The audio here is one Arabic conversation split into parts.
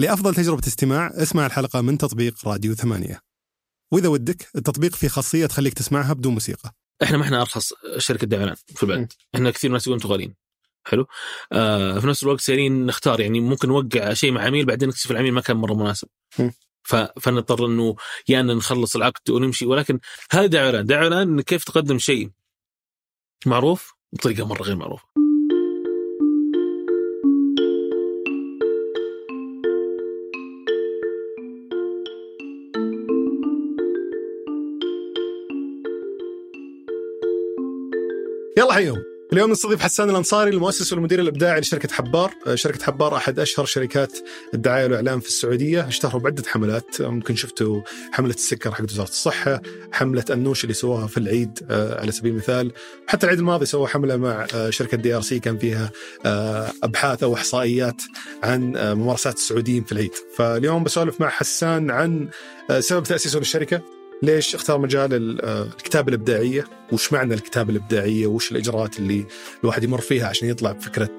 لأفضل تجربة استماع اسمع الحلقة من تطبيق راديو ثمانية. وإذا ودك التطبيق فيه خاصية تخليك تسمعها بدون موسيقى. إحنا ما إحنا أرخص شركة دعم في. البلد. إحنا كثير ناس يقولون غاليين حلو. آه في نفس الوقت سيرين نختار يعني ممكن نوقع شيء مع عميل بعدين نكتشف العميل ما كان مرة مناسب. ف... فنضطر إنه يا ان نخلص العقد ونمشي. ولكن هذا اعلان اعلان إن كيف تقدم شيء معروف بطريقة مرة غير معروفة. يلا حيهم اليوم نستضيف حسان الأنصاري المؤسس والمدير الإبداعي لشركة حبار، آه، شركة حبار أحد أشهر شركات الدعاية والاعلان في السعودية، اشتهروا بعدة حملات، آه، ممكن شفتوا حملة السكر حق وزارة الصحة، حملة انوش اللي سووها في العيد آه، على سبيل المثال، حتى العيد الماضي سووا حملة مع شركة دي آر سي كان فيها أبحاث أو إحصائيات عن ممارسات السعوديين في العيد، فاليوم بسولف مع حسان عن سبب تأسيسه للشركة، ليش اختار مجال ال- آه، الكتابة الإبداعية؟ وش معنى الكتابة الإبداعية؟ وش الإجراءات اللي الواحد يمر فيها عشان يطلع بفكرة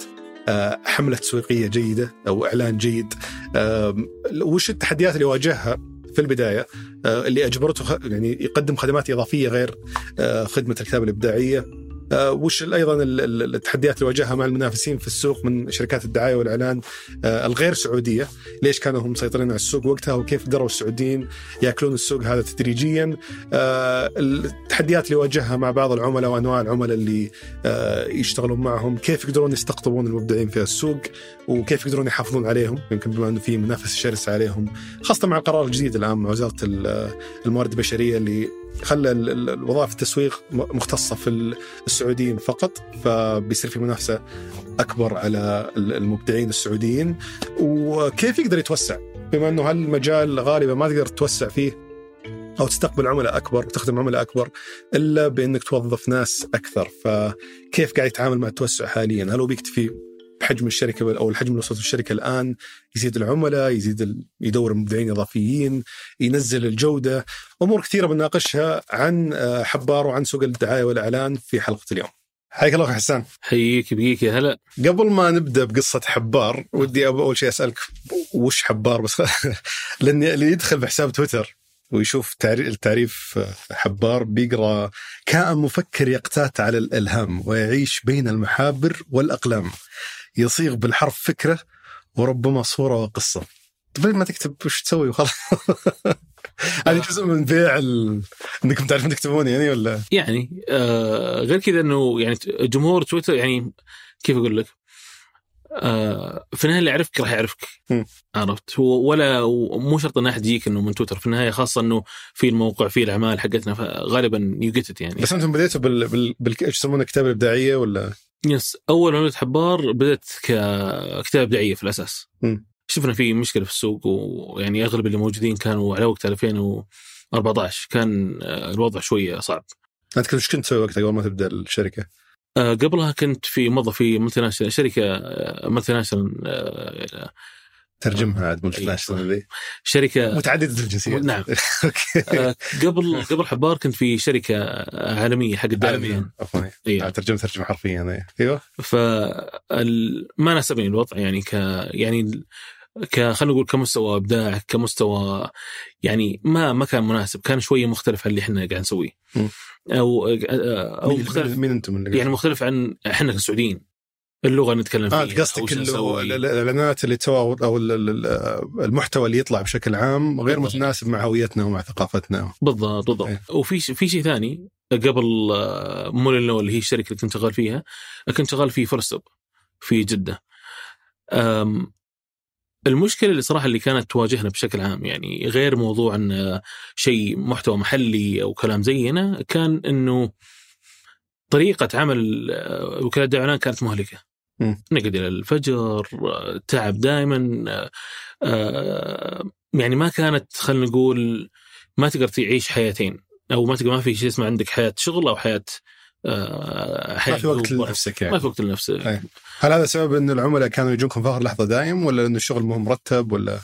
آه، حملة تسويقية جيدة أو إعلان جيد؟ وش التحديات اللي واجهها في البداية آه، اللي أجبرته خ- يعني يقدم خدمات إضافية غير خدمة الكتابة الإبداعية؟ آه، وش ال- أيضا ال- ال- التحديات اللي واجهها مع المنافسين في السوق من شركات الدعاية والإعلان آه، الغير سعودية؟ ليش كانوا هم مسيطرين على السوق وقتها وكيف قدروا السعوديين يأكلون السوق هذا تدريجيا؟ آه، التحديات اللي واجهها مع بعض العملاء وأنواع العملاء اللي آه، يشتغلون معهم، كيف يقدرون يستقطبون المبدعين في السوق وكيف يقدرون يحافظون عليهم، يمكن بما إنه في منافسه شرسه عليهم، خاصة مع القرار الجديد الان مع وزارة ال- الموارد البشرية اللي خلى ال- ال- الوظائف التسويق مختصة في ال- السعوديين فقط، فبيصير في منافسة أكبر على ال- المبدعين السعوديين، وكيف يقدر يتوسع؟ بما إنه هالمجال غالبا ما تقدر تتوسع فيه أو تستقبل عملاء أكبر وتخدم عملاء أكبر إلا بإنك توظف ناس أكثر. فكيف قاعد يتعامل مع التوسع حاليا؟ هل هو بيكتفي بحجم الشركة أو الحجم اللي وصلت الشركة الآن يزيد العملاء يزيد ال... يدور مبدعين إضافيين ينزل الجودة. أمور كثيرة بنناقشها عن آه، حبار وعن سوق الدعاية والإعلان في حلقة اليوم. حياك الله حسان. حييك بيك يا هلا. قبل ما نبدأ بقصة حبار ودي أول شيء أسألك وش حبار؟ بس لاني اللي يدخل بحساب تويتر ويشوف تعري- التعريف حبار بيقرأ كائن مفكر يقتات على الإلهام ويعيش بين المحابر والأقلام يصيغ بالحرف فكرة وربما صورة وقصة. طيب ما تكتب وش تسوي؟ وخلاص هذه جزء من بيع ال... إنكم تعرفون تكتبون يعني ولا؟ يعني آه غير كذا إنه يعني جمهور تويتر يعني كيف أقول لك؟ آه في النهاية اللي يعرفك راح يعرفك. عرفت؟ ولا مو شرط ان أحد يجيك إنه من تويتر. في النهاية خاصة إنه في الموقع في الأعمال حقتنا فغالبا you يعني. بس أنتم بديتوا بال, بال... بال... يسمونه الكتابه الابداعيه ولا؟ yes أول عمليه حبار بدأت ككتابه إبداعية في الأساس مم. شفنا في مشكلة في السوق ويعني أغلب اللي موجودين كانوا على وقت 2014 كان آه، الوضع شوية صعب أنت إيش كنت تسوي وقتها قبل ما تبدأ الشركة؟ آه، قبلها كنت في موظف في multi شركة آه، multinational ترجمها عاد multi أيوة. national شركه متعددة الجنسيات. نعم. Okay. آه، قبل قبل حبار كنت في شركة عالمية حق عالميا. عفوا. أيوه ترجمه ترجمة حرفيا أنا. أيوه. ف ما ناسبني الوضع يعني ك يعني ك خلينا نقول كمستوى إبداع كمستوى يعني ما ما كان مناسب كان شوية مختلف عن اللي إحنا قاعد نسويه. أو أو مختلف مين, أنتم يعني مختلف عن إحنا كسعوديين. اللغة اللي نتكلم فيها آه قصدك الإعلانات اللي تو أو ال- ال- ال- المحتوى اللي يطلع بشكل عام غير بالضبط. متناسب مع هويتنا ومع ثقافتنا بالضبط بالضبط إيه. وفي في شيء ثاني قبل آه، مولينو اللي هي الشركة اللي كنت شغال فيها كنت شغال في فرستوب في جدة المشكلة اللي صراحة اللي كانت تواجهنا بشكل عام يعني غير موضوع إن آه، شيء محتوى محلي أو كلام زينا كان إنه طريقة عمل آه، وكالة الاعلان كانت مهلكة. نقعد إلى الفجر آه، تعب دائما يعني ما كانت خلينا نقول ما تقدر تعيش حياتين أو ما تقدر ما في شيء اسمه عندك حياة شغل أو حياة آه، حياه ما في وقت. لنفسك ما يعني في وقت لنفسك أي. هل هذا سبب إن العملاء كانوا يجونكم في آخر لحظة دايم ولا انه الشغل مو مرتب ولا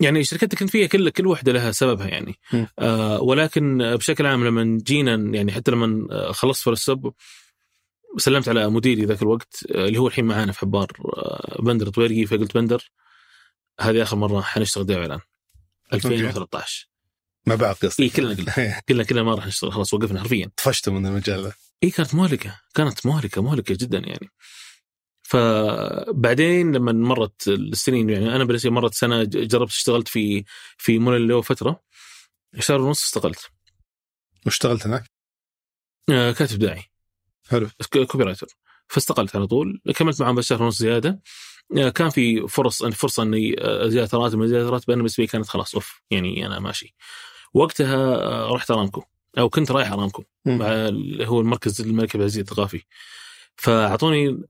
يعني الشركات اللي كنت فيها كل كل واحدة لها سببها يعني م. آه ولكن بشكل عام لما جينا يعني حتى لما آه، خلصت في السب سلمت على مديري ذاك الوقت آه، اللي هو الحين معانا في حبار آه، بندر طويرقي. فقلت بندر هذه آخر مرة حنشتغل دعايه اعلان 2013 مع بعض قصدي اي كلنا قلنا. قلنا كلنا ما راح نشتغل خلاص وقفنا حرفيا. طفشتوا من المجال ذا اي كانت مهلكة كانت مهلكة مهلكة جدا يعني. فبعدين لما مرت السنين يعني أنا بالنسبة لي مرت سنة جربت اشتغلت في في مولينو فترة. شهر ونص استقلت واشتغلت هناك؟ آه، كاتب إبداعي. حلو. Copywriter فاستقلت على طول كملت معهم بس شهر ونص زيادة. آه، كان في فرص فرصة إني آه، زيادة راتب من زيادة راتب أنا بالنسبة لي كانت خلاص off يعني أنا ماشي. وقتها آه، رحت أرامكو أو كنت رايح أرامكو. مم. مع ال- هو المركز الملك عبد العزيز الثقافي. فأعطوني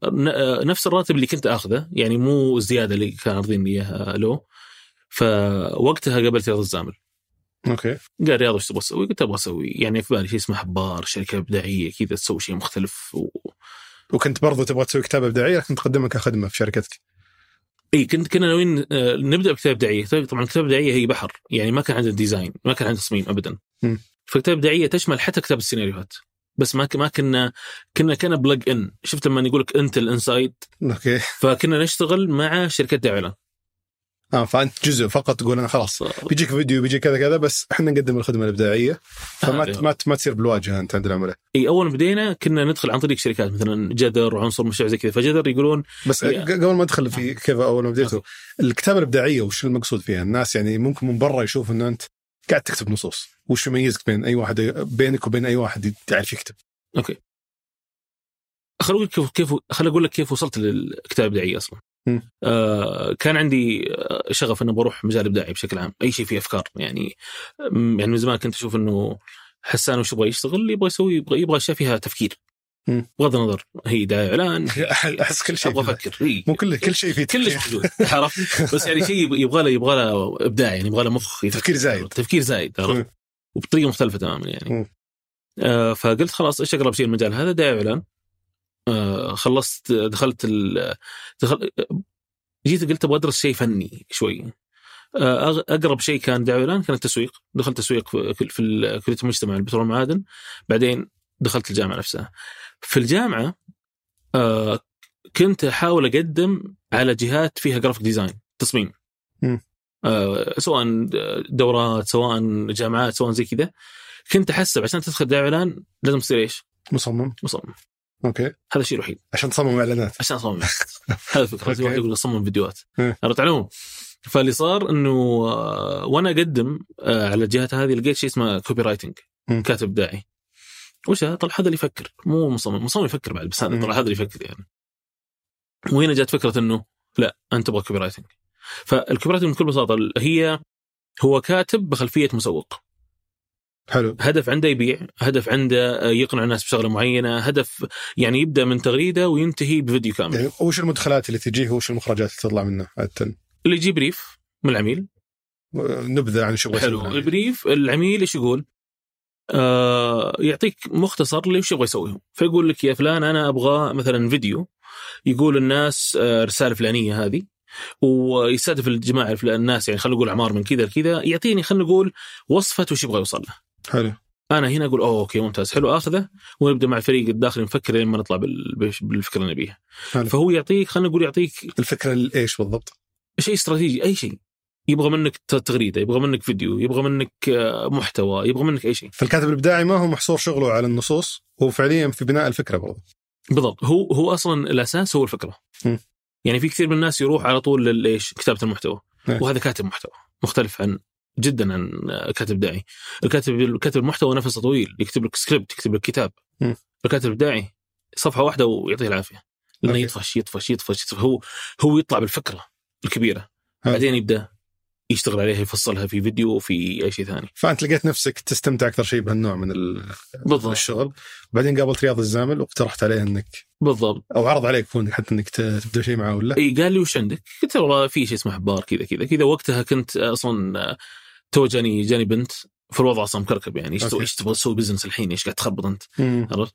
نفس الراتب اللي كنت آخذه يعني مو الزيادة اللي كان عارضين لي إياها لو فوقتها قابلت رياض الزامل. Okay قال رياض وش تبغى تسوي؟ قلت أبغى أسوي يعني في بالي شيء اسمه حبار شركة إبداعية كذا تسوي شيء مختلف و... وكنت برضو تبغى تسوي كتابة إبداعية لكن تقدمها كخدمة في شركتك إي كنت كنا ناويين آه، نبدأ بكتاب دعائيه، طبعا الكتاب الدعائيه هي بحر يعني ما كان عندنا design، ما كان عندنا تصميم ابدا. مم. فالكتابة الدعائية تشمل حتى كتابة السيناريوهات. بس ما ما كنا كنا كنا plug in، شفت لما يقول لك Intel Inside okay فكنا نشتغل مع شركات إعلان. آه فأنت جزء فقط تقول أنا خلاص بيجيك فيديو بيجيك كذا كذا بس إحنا نقدم الخدمة الإبداعية فما آه، ما ما تصير بالواجهه أنت عند العملاء إي أول ما بدينا كنا ندخل عن طريق شركات مثلا جذر وعنصر مشروع زي كذا، فجذر يقولون بس قبل ما ادخل في كيف أول ما بديتوا الكتابة الإبداعية وش المقصود فيها؟ الناس يعني ممكن من برا يشوف إنه أنت قاعد تكتب نصوص، وش يميزك بين أي واحد بينك وبين أي واحد يعرف يكتب؟ أوكي. خل أقول لك كيف كيف خل أقول لك كيف وصلت للكتاب الابداعي أصلا. آه كان عندي شغف إني بروح مجال إبداعي بشكل عام، أي شيء فيه أفكار يعني يعني من زمان كنت أشوف إنه حسان وش يبغى يشتغل يبغى يسوي يبغى, يبغى اشياء فيها تفكير. بغض النظر هي دعايه إعلان احس كل شيء أبغى. أفكر. مو كل كل شيء فيه كلش تفكير, موجود عرفت بس يعني شيء يبغى له يبغى له إبداع يعني يبغى له مخ يفكر. تفكير زايد تفكير زايد عرفت. وبطريقة مختلفة تماما يعني. آه فقلت خلاص إيش أقرب شيء المجال هذا دعايه إعلان خلصت دخلت ال دخل جيت قلت أبغى أدرس شيء فني شوي. آه أقرب شيء كان دعايه اعلان كان التسويق. دخلت تسويق في, كلية المجتمع البترول والمعادن. بعدين دخلت الجامعة نفسها. في الجامعة آه كنت أحاول أقدم على جهات فيها graphic design تصميم. آه سواء دورات سواء جامعات سواء زي كذا. كنت أحسب عشان تدخل دعايه اعلان لازم تصير إيش؟ مصمم. مصمم. okay. هذا الشيء الوحيد. عشان تصمم إعلانات. عشان اصمم هذا الفكرة. زي. واحد يقول اصمم فيديوهات. عرفت عليهم؟ فاللي صار إنه آه، وأنا أقدم آه، على الجهات هذه لقيت شيء اسمه copywriting. كاتب ابداعي وش هذا؟ طلع هذا اللي يفكر. مو مصمم. مصمم يفكر بعد بس هذا. طلع هذا اللي يفكر يعني. وهنا جات فكرة إنه لا أنت تبغى copywriting فال copywriting بكل بساطة هي هو كاتب بخلفية مسوق. حلو. هدف عنده يبيع هدف عنده يقنع الناس بشغلة معينة هدف يعني يبدأ من تغريدة وينتهي بفيديو كامل. يعني وش المدخلات اللي تجيه وش المخرجات اللي تطلع منه؟ عادة؟ اللي يجيب brief من العميل. نبذة عن شو حلو. ال brief العميل إيش يقول؟ آه يعطيك مختصر ليش يبغى يسويه فيقول لك يا فلان أنا أبغى مثلا فيديو يقول الناس آه رسالة فلانية هذه ويستهدف الجماعة الناس يعني خلينا نقول أعمار من كذا لكذا يعطيني خلينا نقول وصفة وش يبغى يوصل له. حلو. أنا هنا أقول أوه أوكي ممتاز حلو آخذه ونبدأ مع الفريق الداخلي نفكر لين ما نطلع بالفكرة اللي نبيها. فهو يعطيك خلينا نقول يعطيك الفكرة ال- إيش بالضبط؟ شيء استراتيجي أي شيء. يبغى منك تغريدة يبغى منك فيديو يبغى منك آه، محتوى يبغى منك أي شيء. فالكاتب الإبداعي ما هو محصور شغله على النصوص هو فعليا في بناء الفكرة برضه. بالضبط. هو هو أصلا الأساس هو الفكرة. م. يعني في كثير من الناس يروح على طول للايش كتابة المحتوى. نعم. وهذا كاتب محتوى مختلف عن جدا عن كاتب داعي الكاتب كاتب المحتوى نفسه طويل يكتب لك سكريبت يكتب لك كتاب. الكاتب الابداعي صفحة واحدة ويعطيه العافية لأنه. يطفش يطفش يطفش, يطفش هو هو يطلع بالفكرة الكبيرة. بعدين يبدأ يشتغل عليها يفصلها في فيديو وفي أي شيء ثاني. فأنت لقيت نفسك تستمتع أكثر شيء بهالنوع من ال- بالضبط. الشغل. بعدين قابلت رياض الزامل واقترحت عليه انك بالضبط. أو عرض عليك كونك حتى إنك تبدأ شيء معاه ولا؟ إي قال لي وش عندك؟ قلت له والله في شيء اسمه حبار كذا كذا كذا. وقتها كنت أصلا تو جاني جاني بنت في الوضع أصلا مكركب يعني. إيش. تبغى- تسوي business الحين؟ إيش قاعد تخبط أنت. عرفت؟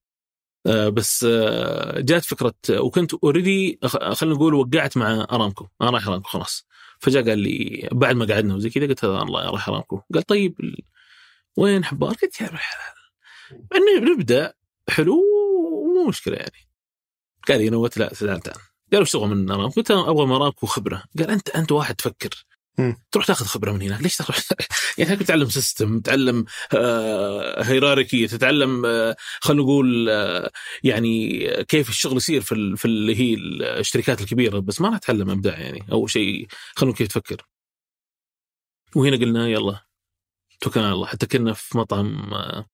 آه بس آه جات فكرة وكنت already خلينا نقول وقعت مع أرامكو. أنا رايح أرامكو خلاص. فجاء قال لي بعد ما قعدنا وزي كذا قلت له الله رايح ارامكو قال طيب وين حبار؟ قلت يا إن نبدأ حلو مو مشكلة يعني. قال لي نوت لا تعال قالوا إيش تبغى من ارامكو؟ قلت أنا أبغى من ارامكو خبرة. قال أنت أنت واحد تفكر. مم. تروح تاخذ خبرة من هناك. ليش تروح؟ يعني هناك تتعلم system تتعلم آه hierarchy تتعلم آه خلينا نقول آه يعني كيف الشغل يصير في في اللي هي الشركات الكبيرة. بس ما راح تتعلم ابداع يعني. أول شيء خلينا كيف تفكر. وهنا قلنا يلا توكلنا على الله. حتى كنا في مطعم آه،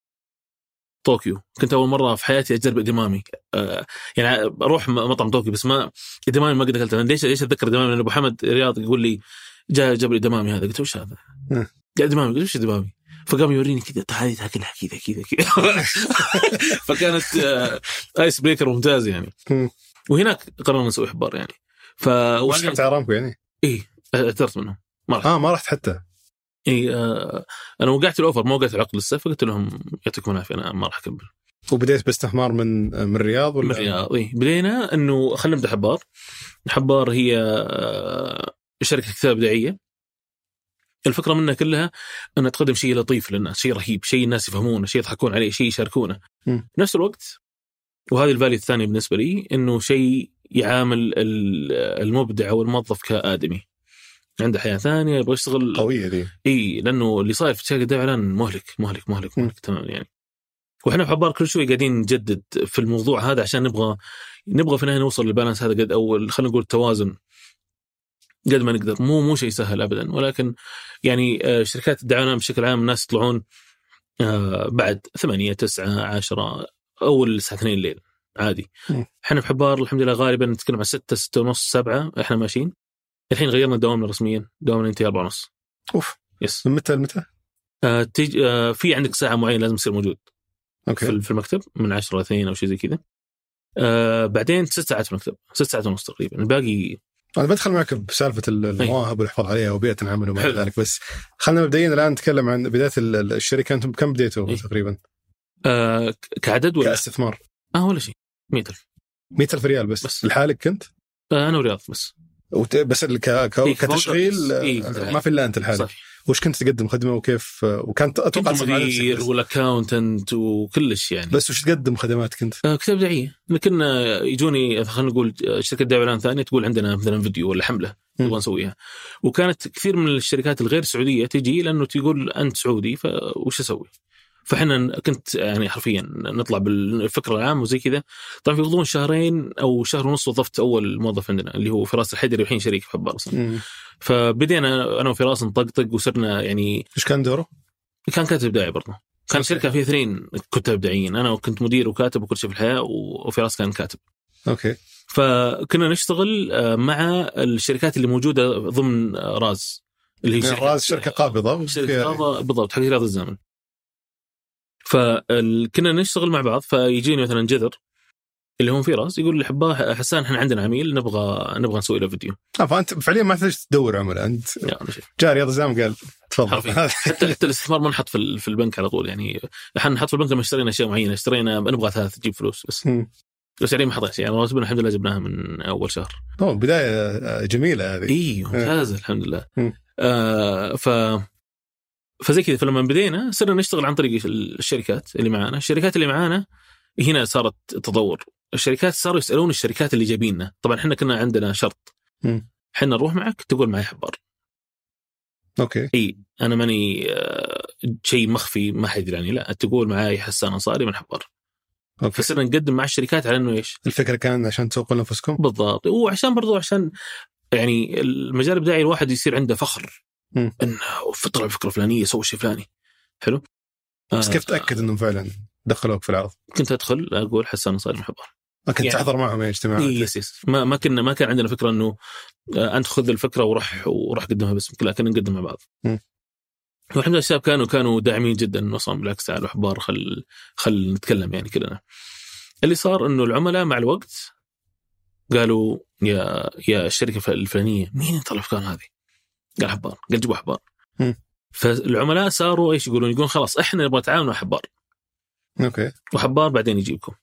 طوكيو. كنت أول مرة في حياتي أجرب edamame. آه، يعني أروح مطعم طوكيو بس ما edamame ما قد أكلته. ليش ليش أتذكر edamame؟ لأن أبو حمد رياض يقول لي جاء جاب لي edamame هذا قلت وش هذا؟ مم. قال edamame قلت وش edamame؟ فقام يوريني كذا "تعال هذه تاكلها كذا كذا كذا فكانت آه، ice breaker ممتاز يعني. وهناك قررنا نسوي حبار يعني ف وش كنت ارامكو يعني؟ اي اعترفت منهم ما راح آه ما رحت حتى اي آه أنا وقعت الأوفر ما وقعت العقد لسه فقلت لهم يعطيكم العافية أنا ما راح أكمل وبديت باستثمار من من الرياض ولا من الرياض إيه. بدينا إنه خلينا نبدأ حبار حبار هي آه، شركه كتاب ابداعيه الفكرة منها كلها أنها تقدم شيء لطيف للناس شيء رهيب شيء الناس يفهمونه شيء يضحكون عليه شيء يشاركونه. مم. بنفس الوقت وهذه ال value الثانية بالنسبة لي إنه شيء يعامل ال- المبدع أو الموظف كآدمي. عنده حياة ثانية يبغى يشتغل. قوية ذي. إي لأنه اللي صاير في شركة الدعاية إعلان مهلك مهلك مهلك. مهلك. تمام يعني. وإحنا في حبار كل شوي قاعدين نجدد في الموضوع هذا عشان نبغى نبغى في النهاية نوصل لل balance هذا قد أول خلينا نقول توازن. قد ما نقدر. مو مو شيء سهل ابدا. ولكن يعني آه، شركات الدعاية بشكل عام الناس يطلعون آه، بعد ثمانية تسعة عشرة أول الساعة 2 الليل. عادي. م. إحنا في حبار الحمد لله غالبا نتكلم عن ستة ستة ونص سبعة إحنا ماشيين. الحين غيرنا دوامنا رسميا. دوامنا ينتهي أربعة ونص. أوف. yes. من متى لمتى؟ آه تج... آه في عندك ساعة معينة لازم تصير موجود. okay. في المكتب من 10 ل 2 أو شيء زي كذا. آه بعدين ست ساعات في المكتب. ست ساعات ونص تقريبا. الباقي أنا بدخل معك بسالفة ال- المواهب والحفاظ عليها وبيئة العمل وما إلى. ذلك بس خلينا مبدئيا الآن نتكلم عن بداية ال- ال- الشركة أنتم كم بديتوا إيه. تقريبا؟ آه كعدد ولا كاستثمار آه ولا شيء 100000 100000 ريال بس, بس. لحالك كنت؟ آه أنا ورياض بس وت... بس ك... ك... إيه، كتشغيل. إيه، آه، كنت ما في الا انت لحالك صح وش كنت تقدم خدمة وكيف وكانت أتوقع كنت مدير وال accountant وكلش يعني بس وش تقدم خدمات كنت؟ آه كتابة دعائية لكن آه، يجوني خلينا نقول شركه دعايه إعلان ثانية تقول عندنا مثلا فيديو ولا حملة. نبغى نسويها وكانت كثير من الشركات الغير سعودية تجي لأنه تقول أنت سعودي فوش أسوي؟ فإحنا كنت يعني حرفيا نطلع بالفكرة العامه وزي كذا طبعا في غضون شهرين أو شهر ونص وظفت أول موظف عندنا اللي هو فراس الحيدري والحين شريك في حبار أصلا. فبدينا أنا وفراس نطقطق وصرنا يعني إيش كان دوره؟ كان كاتب إبداعي برضه. كان. شركة فيها اثنين كتاب إبداعيين. أنا كنت مدير وكاتب وكل شيء في الحياة وفراس كان كاتب. okay. فكنا نشتغل آه، مع الشركات اللي موجودة ضمن آه، راز. اللي هي يعني راز شركة قابضة. شركة قابضة بالضبط حق رياض الزامل. فكنا نشتغل مع بعض فيجيني مثلا جذر. اللي هو في راز يقول حبار حسان إحنا عندنا عميل نبغى نبغى نسوي له فيديو. آه فأنت فعليا ما تحتاج تدور عملاء أنت. جاء رياض الزامل قال تفضل. حتى حتى الاستثمار ما نحط في في البنك على طول. يعني إحنا نحط في البنك لما اشترينا أشياء معينة اشترينا نبغى ثلاث تجيب فلوس بس. بس يعني ما حطيت يعني رواتبنا الحمد لله جبناها من أول شهر. أوه، بداية آه، جميلة هذه. اي ممتازة الحمد لله. آه ف فزي كذا. فلما بدينا صرنا نشتغل عن طريق الشركات اللي معانا. الشركات اللي معانا هنا صارت تطور. الشركات صاروا يسألون الشركات اللي جايبيننا. طبعا إحنا كنا عندنا شرط. إحنا نروح معك تقول معي حبار. okay. إي أنا ماني آه، شيء مخفي ما حد يدري لا تقول معي حسان أنصاري من حبار. okay. فصرنا نقدم مع الشركات على إنه إيش؟ الفكرة كان عشان تسوقوا لانفسكم بالضبط. وعشان برضو عشان يعني المجال الابداعي الواحد يصير عنده فخر. مم. إنه فكر الفكرة الفلانية سوى شيء فلاني. حلو؟ بس آه، كيف تأكد انهم فعلا دخلوك في العرض؟ كنت أدخل أقول حسان أنصاري من حبار. ما كنت يعني- تحضر معهم اجتماعات yes yes ما ما كنا ما كان عندنا فكرة إنه آه، أنت خذ الفكرة وروح وروح قدمها باسمك لا كنا نقدم مع بعض. والحمد لله الشباب كانوا كانوا داعمين جدا أصلا بالعكس تعالوا حبار خل خل نتكلم يعني كلنا اللي صار إنه العملاء مع الوقت قالوا يا يا الشركة الفلانية مين انت الأفكار هذه؟ قال حبار قال جيبوا حبار. فالعملاء صاروا إيش يقولون؟ يقولون خلاص إحنا نبغى نتعامل مع حبار أوكي وحبار بعدين يجيبكم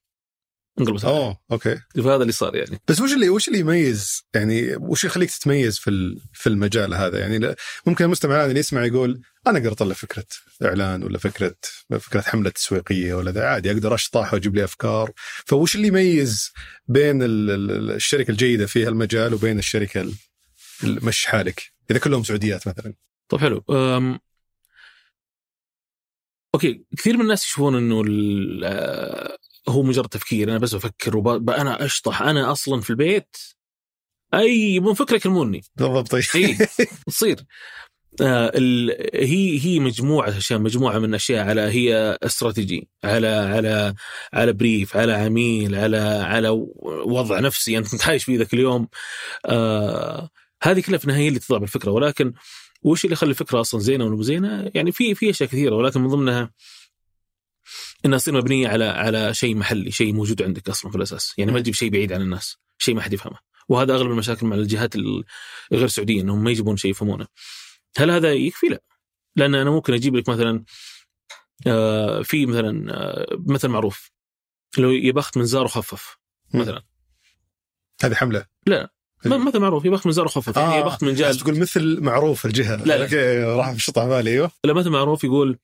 انقلبت عليه. أوه okay. فهذا اللي صار يعني. بس وش اللي وش اللي يميز؟ يعني وش يخليك تتميز في في المجال هذا؟ يعني ممكن المستمع الان اللي يسمع يقول أنا أقدر اطلع فكرة إعلان ولا فكره فكرة حملة تسويقية ولا ذا عادي أقدر أشطح وأجيب لي أفكار. فوش اللي يميز بين ال- ال- الشركة الجيدة في هالمجال وبين الشركة مش حالك؟ إذا كلهم سعوديات مثلا. طيب حلو. أم... okay كثير من الناس يشوفون إنه ال... هو مجرد تفكير أنا بس بفكر وب... أنا أشطح أنا أصلا في البيت. أي يبون فكره يكلموني بالضبط. اي تصير. آه ال... هي هي مجموعة أشياء مجموعة من أشياء على هي استراتيجي على على على brief على عميل على على وضع نفسي أنت عايش فيه ذاك اليوم. آه هذه كلها في النهاية اللي تطلع بالفكرة. ولكن وش اللي يخلي الفكرة أصلا زينة ولا مو زينة؟ يعني في في أشياء كثيرة ولكن من ضمنها انها تصير مبنيه على على شيء محلي، شيء موجود عندك أصلا في الأساس، يعني ما تجيب شيء بعيد عن الناس، شيء ما حد يفهمه، وهذا أغلب المشاكل مع الجهات ال- الغير سعودية إنهم ما يجيبون شيء يفهمونه. هل هذا يكفي؟ لا. لأن أنا ممكن أجيب لك مثلا آه، في مثلا آه، مثل معروف. لو يا بخت من زار وخفف مثلا. هذه حملة. م- مثل معروف يا بخت من زار وخفف. يعني يا بخت من جال تقول مثل معروف الجهة. لا، لا. راح بشطح بالي أيوه. لا مثل معروف يقول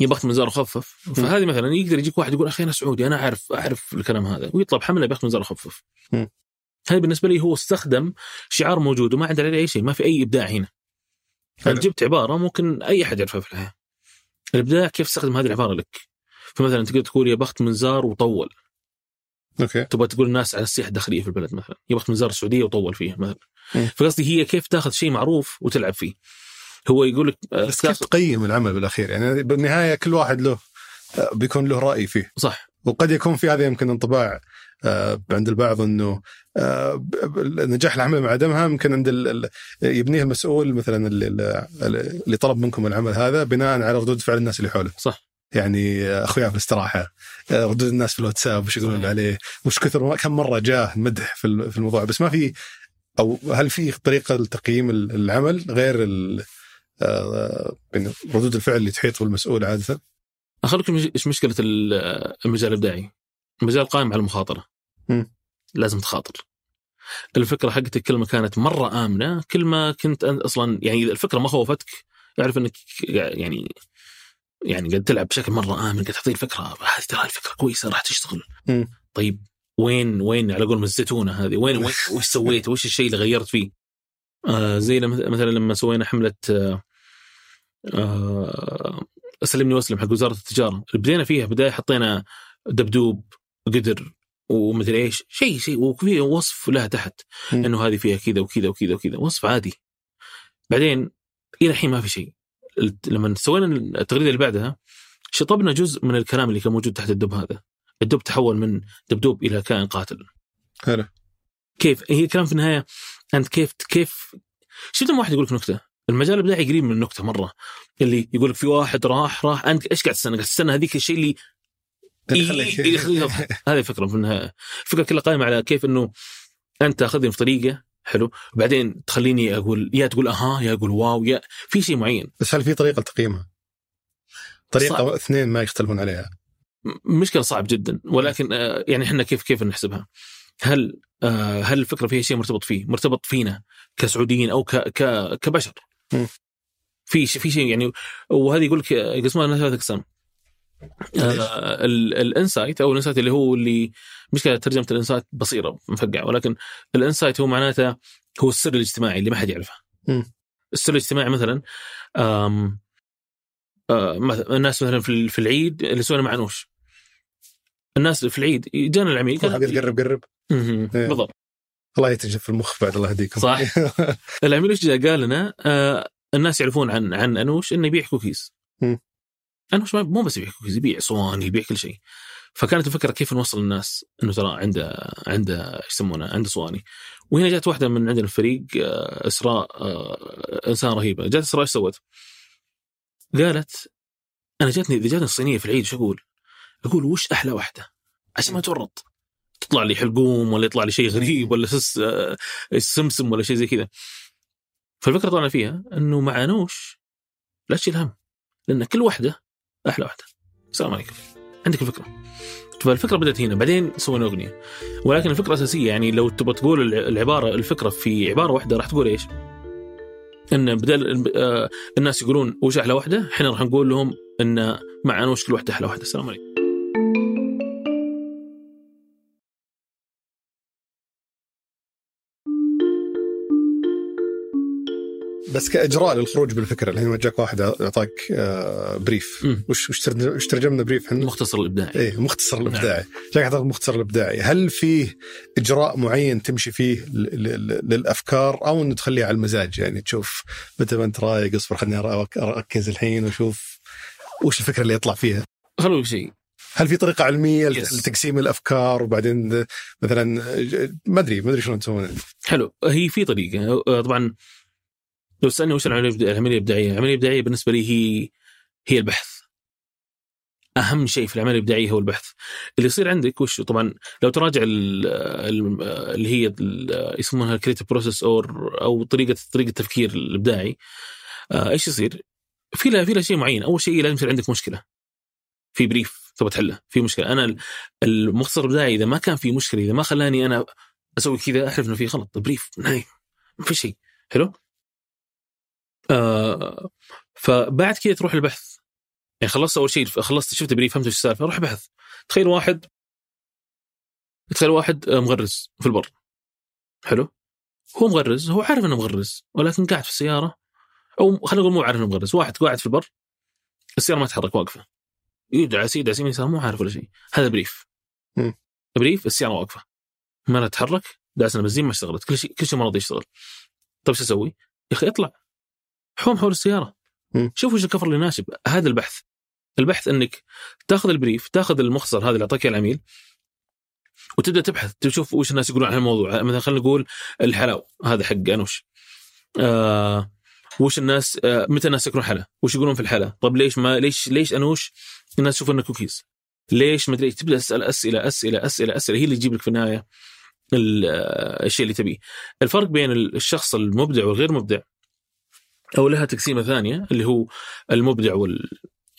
يا بخت من زار وخفف فهذه مثلا يقدر يجيك واحد يقول أخي أنا سعودي أنا اعرف أعرف الكلام هذا. ويطلب حملة بخت من زار وخفف. هذا بالنسبة لي هو استخدم شعار موجود وما عنده عليه أي شيء ما في أي إبداع هنا. انت جبت عبارة ممكن أي أحد يعرفها في الحياة. الإبداع كيف تستخدم هذه العبارة لك؟ فمثلا تقدر تقول يا بخت من زار وطول. أوكي. تبغى تقول الناس على السياحة الداخلية في البلد مثلا يا بخت من زار السعودية وطول فيها مثلا. فقصدي هي كيف تاخذ شيء معروف وتلعب فيه. هو يقول لك آه، بس كيف تقيم العمل بالأخير؟ يعني بالنهاية كل واحد له آه، بيكون له رأي فيه. صح. وقد يكون في هذا يمكن انطباع آه، عند البعض إنه نجاح العمل مع عدمها يمكن عند يبنيه المسؤول مثلا اللي, طلب منكم العمل هذا بناء على ردود فعل الناس اللي حوله. صح. يعني أخويا في الاستراحة ردود الناس في الواتساب وش يقولون. عليه وش كثر كم مرة جاه مدح في ال- في الموضوع. بس ما في أو هل في طريقة لتقييم ال- العمل غير ردود الفعل اللي تحيط بالمسؤول عادة؟ اخليك إيش مشكلة ال- المجال الإبداعي؟ المجال قائم على المخاطرة. مم. لازم تخاطر. الفكرة حقتك كل ما كانت مرة آمنة كل ما كنت أصلا يعني إذا الفكرة ما خوفتك اعرف إنك يعني يعني قاعد تلعب بشكل مرة آمن قاعد تعطيه الفكرة هذه ترى الفكرة كويسة راح تشتغل. مم. طيب وين وين على قولهم الزيتونة هذه وين وين وش سويت وش الشيء اللي غيرت فيه؟ آه زي مثلا لما سوينا حملة آه آه سلمني واسلم حق وزارة التجارة. بدينا فيها بداية حطينا دبدوب قدر ومدري إيش. شيء شيء وفي وصف لها تحت. إنه هذه فيها كذا وكذا وكذا وكذا. وصف عادي. بعدين إلى الحين ما في شيء. لما سوينا التغريدة اللي بعدها شطبنا جزء من الكلام اللي كان موجود تحت الدب هذا. الدب تحول من دبدوب إلى كائن قاتل. حلو. كيف؟ هي كلام في النهاية أنت كيف كيف؟ شفت لما واحد يقول لك نكتة؟ المجال الابداعي قريب من النكته مرة اللي يقول لك في واحد راح راح أنت إيش قاعد تستنى؟ قاعد تستنى هذيك الشيء اللي يخليك-. هذه الفكرة في النهايه الفكرة كلها قائمة على كيف إنه أنت تأخذني في طريقة حلو وبعدين تخليني أقول يا تقول أها يا أقول واو يا في شيء معين بس هل في طريقة لتقييمها؟ طريقة صعب. اثنين ما يختلفون عليها مشكلة صعب جدا ولكن آه، يعني إحنا كيف كيف نحسبها؟ هل آه، هل الفكرة فيها شيء مرتبط فيه؟ مرتبط فينا كسعوديين أو ك ك كبشر. في في شيء يعني وهذه يقول لك يقسمونها لنا ثلاث اقسام آه، ال- ال insight أو ال insight اللي هو اللي مشكله ترجمة ال insight بصيره مفقعة ولكن ال insight هو معناته هو السر الاجتماعي اللي ما حد يعرفه. السر الاجتماعي مثلا آم آه، مثلا الناس مثلا في ال- في العيد اللي سوينا مع نوش الناس في العيد جانا العميل واحد قرب قرب. إيه. بالضبط الله يتجف في المخ بعد الله يهديكم صح. العميل جاء قال لنا آه الناس يعرفون عن عن أنوش إنه يبيع كوكيز مم. أنوش مو بس يبيع كوكيز يبيع صواني يبيع كل شيء فكانت الفكرة كيف نوصل للناس إنه ترى عنده عنده إيش يسمونه عنده صواني وهنا جات واحدة من عندنا الفريق آه، إسراء آه، إنسان رهيبة جات إسراء إيش سوت؟ قالت أنا جاتني إذا جاتني الصينية في العيد إيش أقول؟ أقول وش أحلى واحدة عشان ما تورط تطلع لي حلقوم ولا يطلع لي شيء غريب ولا سس آه، ولا شيء زي كذا. فالفكرة طلعنا فيها إنه مع نوش لا تشيل هم لأن كل واحدة أحلى واحدة. السلام عليكم. عندك الفكرة. فالفكرة بدأت هنا بعدين سوينا أغنية. ولكن الفكرة الاساسيه يعني لو تبغى تقول الع- العبارة الفكرة في عبارة واحدة راح تقول إيش؟ إن بدل آه، الناس يقولون وش أحلى واحدة إحنا راح نقول لهم إن مع انوش كل واحدة أحلى واحدة. السلام عليكم. بس كإجراء للخروج بالفكرة الحين لما جاك واحد أعطاك آه، brief مم. وش وش ترجم- وش ترجمنا brief إحنا؟ المختصر الإبداعي. إيه المختصر الإبداعي. جاك أعطاك المختصر الإبداعي. هل فيه إجراء معين تمشي فيه للأفكار أو إنه تخليها على المزاج؟ يعني تشوف متى ما أنت رايق اصبر خليني أركز الحين وأشوف وش الفكرة اللي يطلع فيها. خلوا لك شيء هل في طريقة علمية Yes. لتقسيم الأفكار؟ وبعدين مثلا ما أدري ما أدري شلون تسوون حلو. هي في طريقة. آه، طبعا لو تسالني وش العملية الإبداعية؟ العملية الإبداعية بالنسبة لي هي هي البحث. أهم شيء في العملية الإبداعية هو البحث. اللي يصير عندك وش طبعا لو تراجع ال- ال- اللي هي يسمونها ال creative process أو أو طريقه طريقة التفكير الإبداعي آه، إيش يصير؟ في لها في لها شيء معين، أول شيء لازم يصير عندك مشكلة. في brief تبغى تحله، في مشكلة، أنا ال- المختصر الإبداعي إذا ما كان في مشكلة إذا ما خلاني أنا أسوي كذا أحلف إنه في غلط، بريف نايم ما في شيء، حلو؟ آه فبعد كذا تروح البحث. يعني خلصت أول شيء خلصت شفت بريف فهمت إيش السالفة روح بحث. تخيل واحد تخيل واحد آه، مغرز في البر. حلو؟ هو مغرز هو عارف إنه مغرز ولكن قاعد في السيارة أو خلينا نقول مو عارف إنه مغرز واحد قاعد في البر السيارة ما تتحرك واقفة. يدعس يدعس يمين يسار مو عارف ولا شيء. هذا brief. مم. brief السيارة واقفة. ما تتحرك دعسنا بنزين ما اشتغلت. كل شيء كل شيء ما رضي يشتغل. طيب شو أسوي؟ يا أخي اطلع. حوم حول السيارة. شوف وش الكفر اللي يناسب هذا البحث البحث إنك تاخذ ال brief تاخذ المختصر هذا اللي اعطاك العميل وتبدأ تبحث تشوف وش الناس يقولون عن الموضوع مثلا خلينا نقول الحلاوه هذا حق انوش آه وش الناس آه متى الناس ياكلون حلا؟ وش يقولون في الحلا؟ طب ليش ما ليش ليش انوش الناس تشوف إنه كوكيز؟ ليش مدري إيش؟ تبدأ تسأل أسئلة أسئلة أسئلة أسئلة هي اللي تجيب لك في النهاية ال- آه، الشيء اللي تبيه. الفرق بين الشخص المبدع والغير مبدع أو لها تقسيمة ثانية اللي هو المبدع وال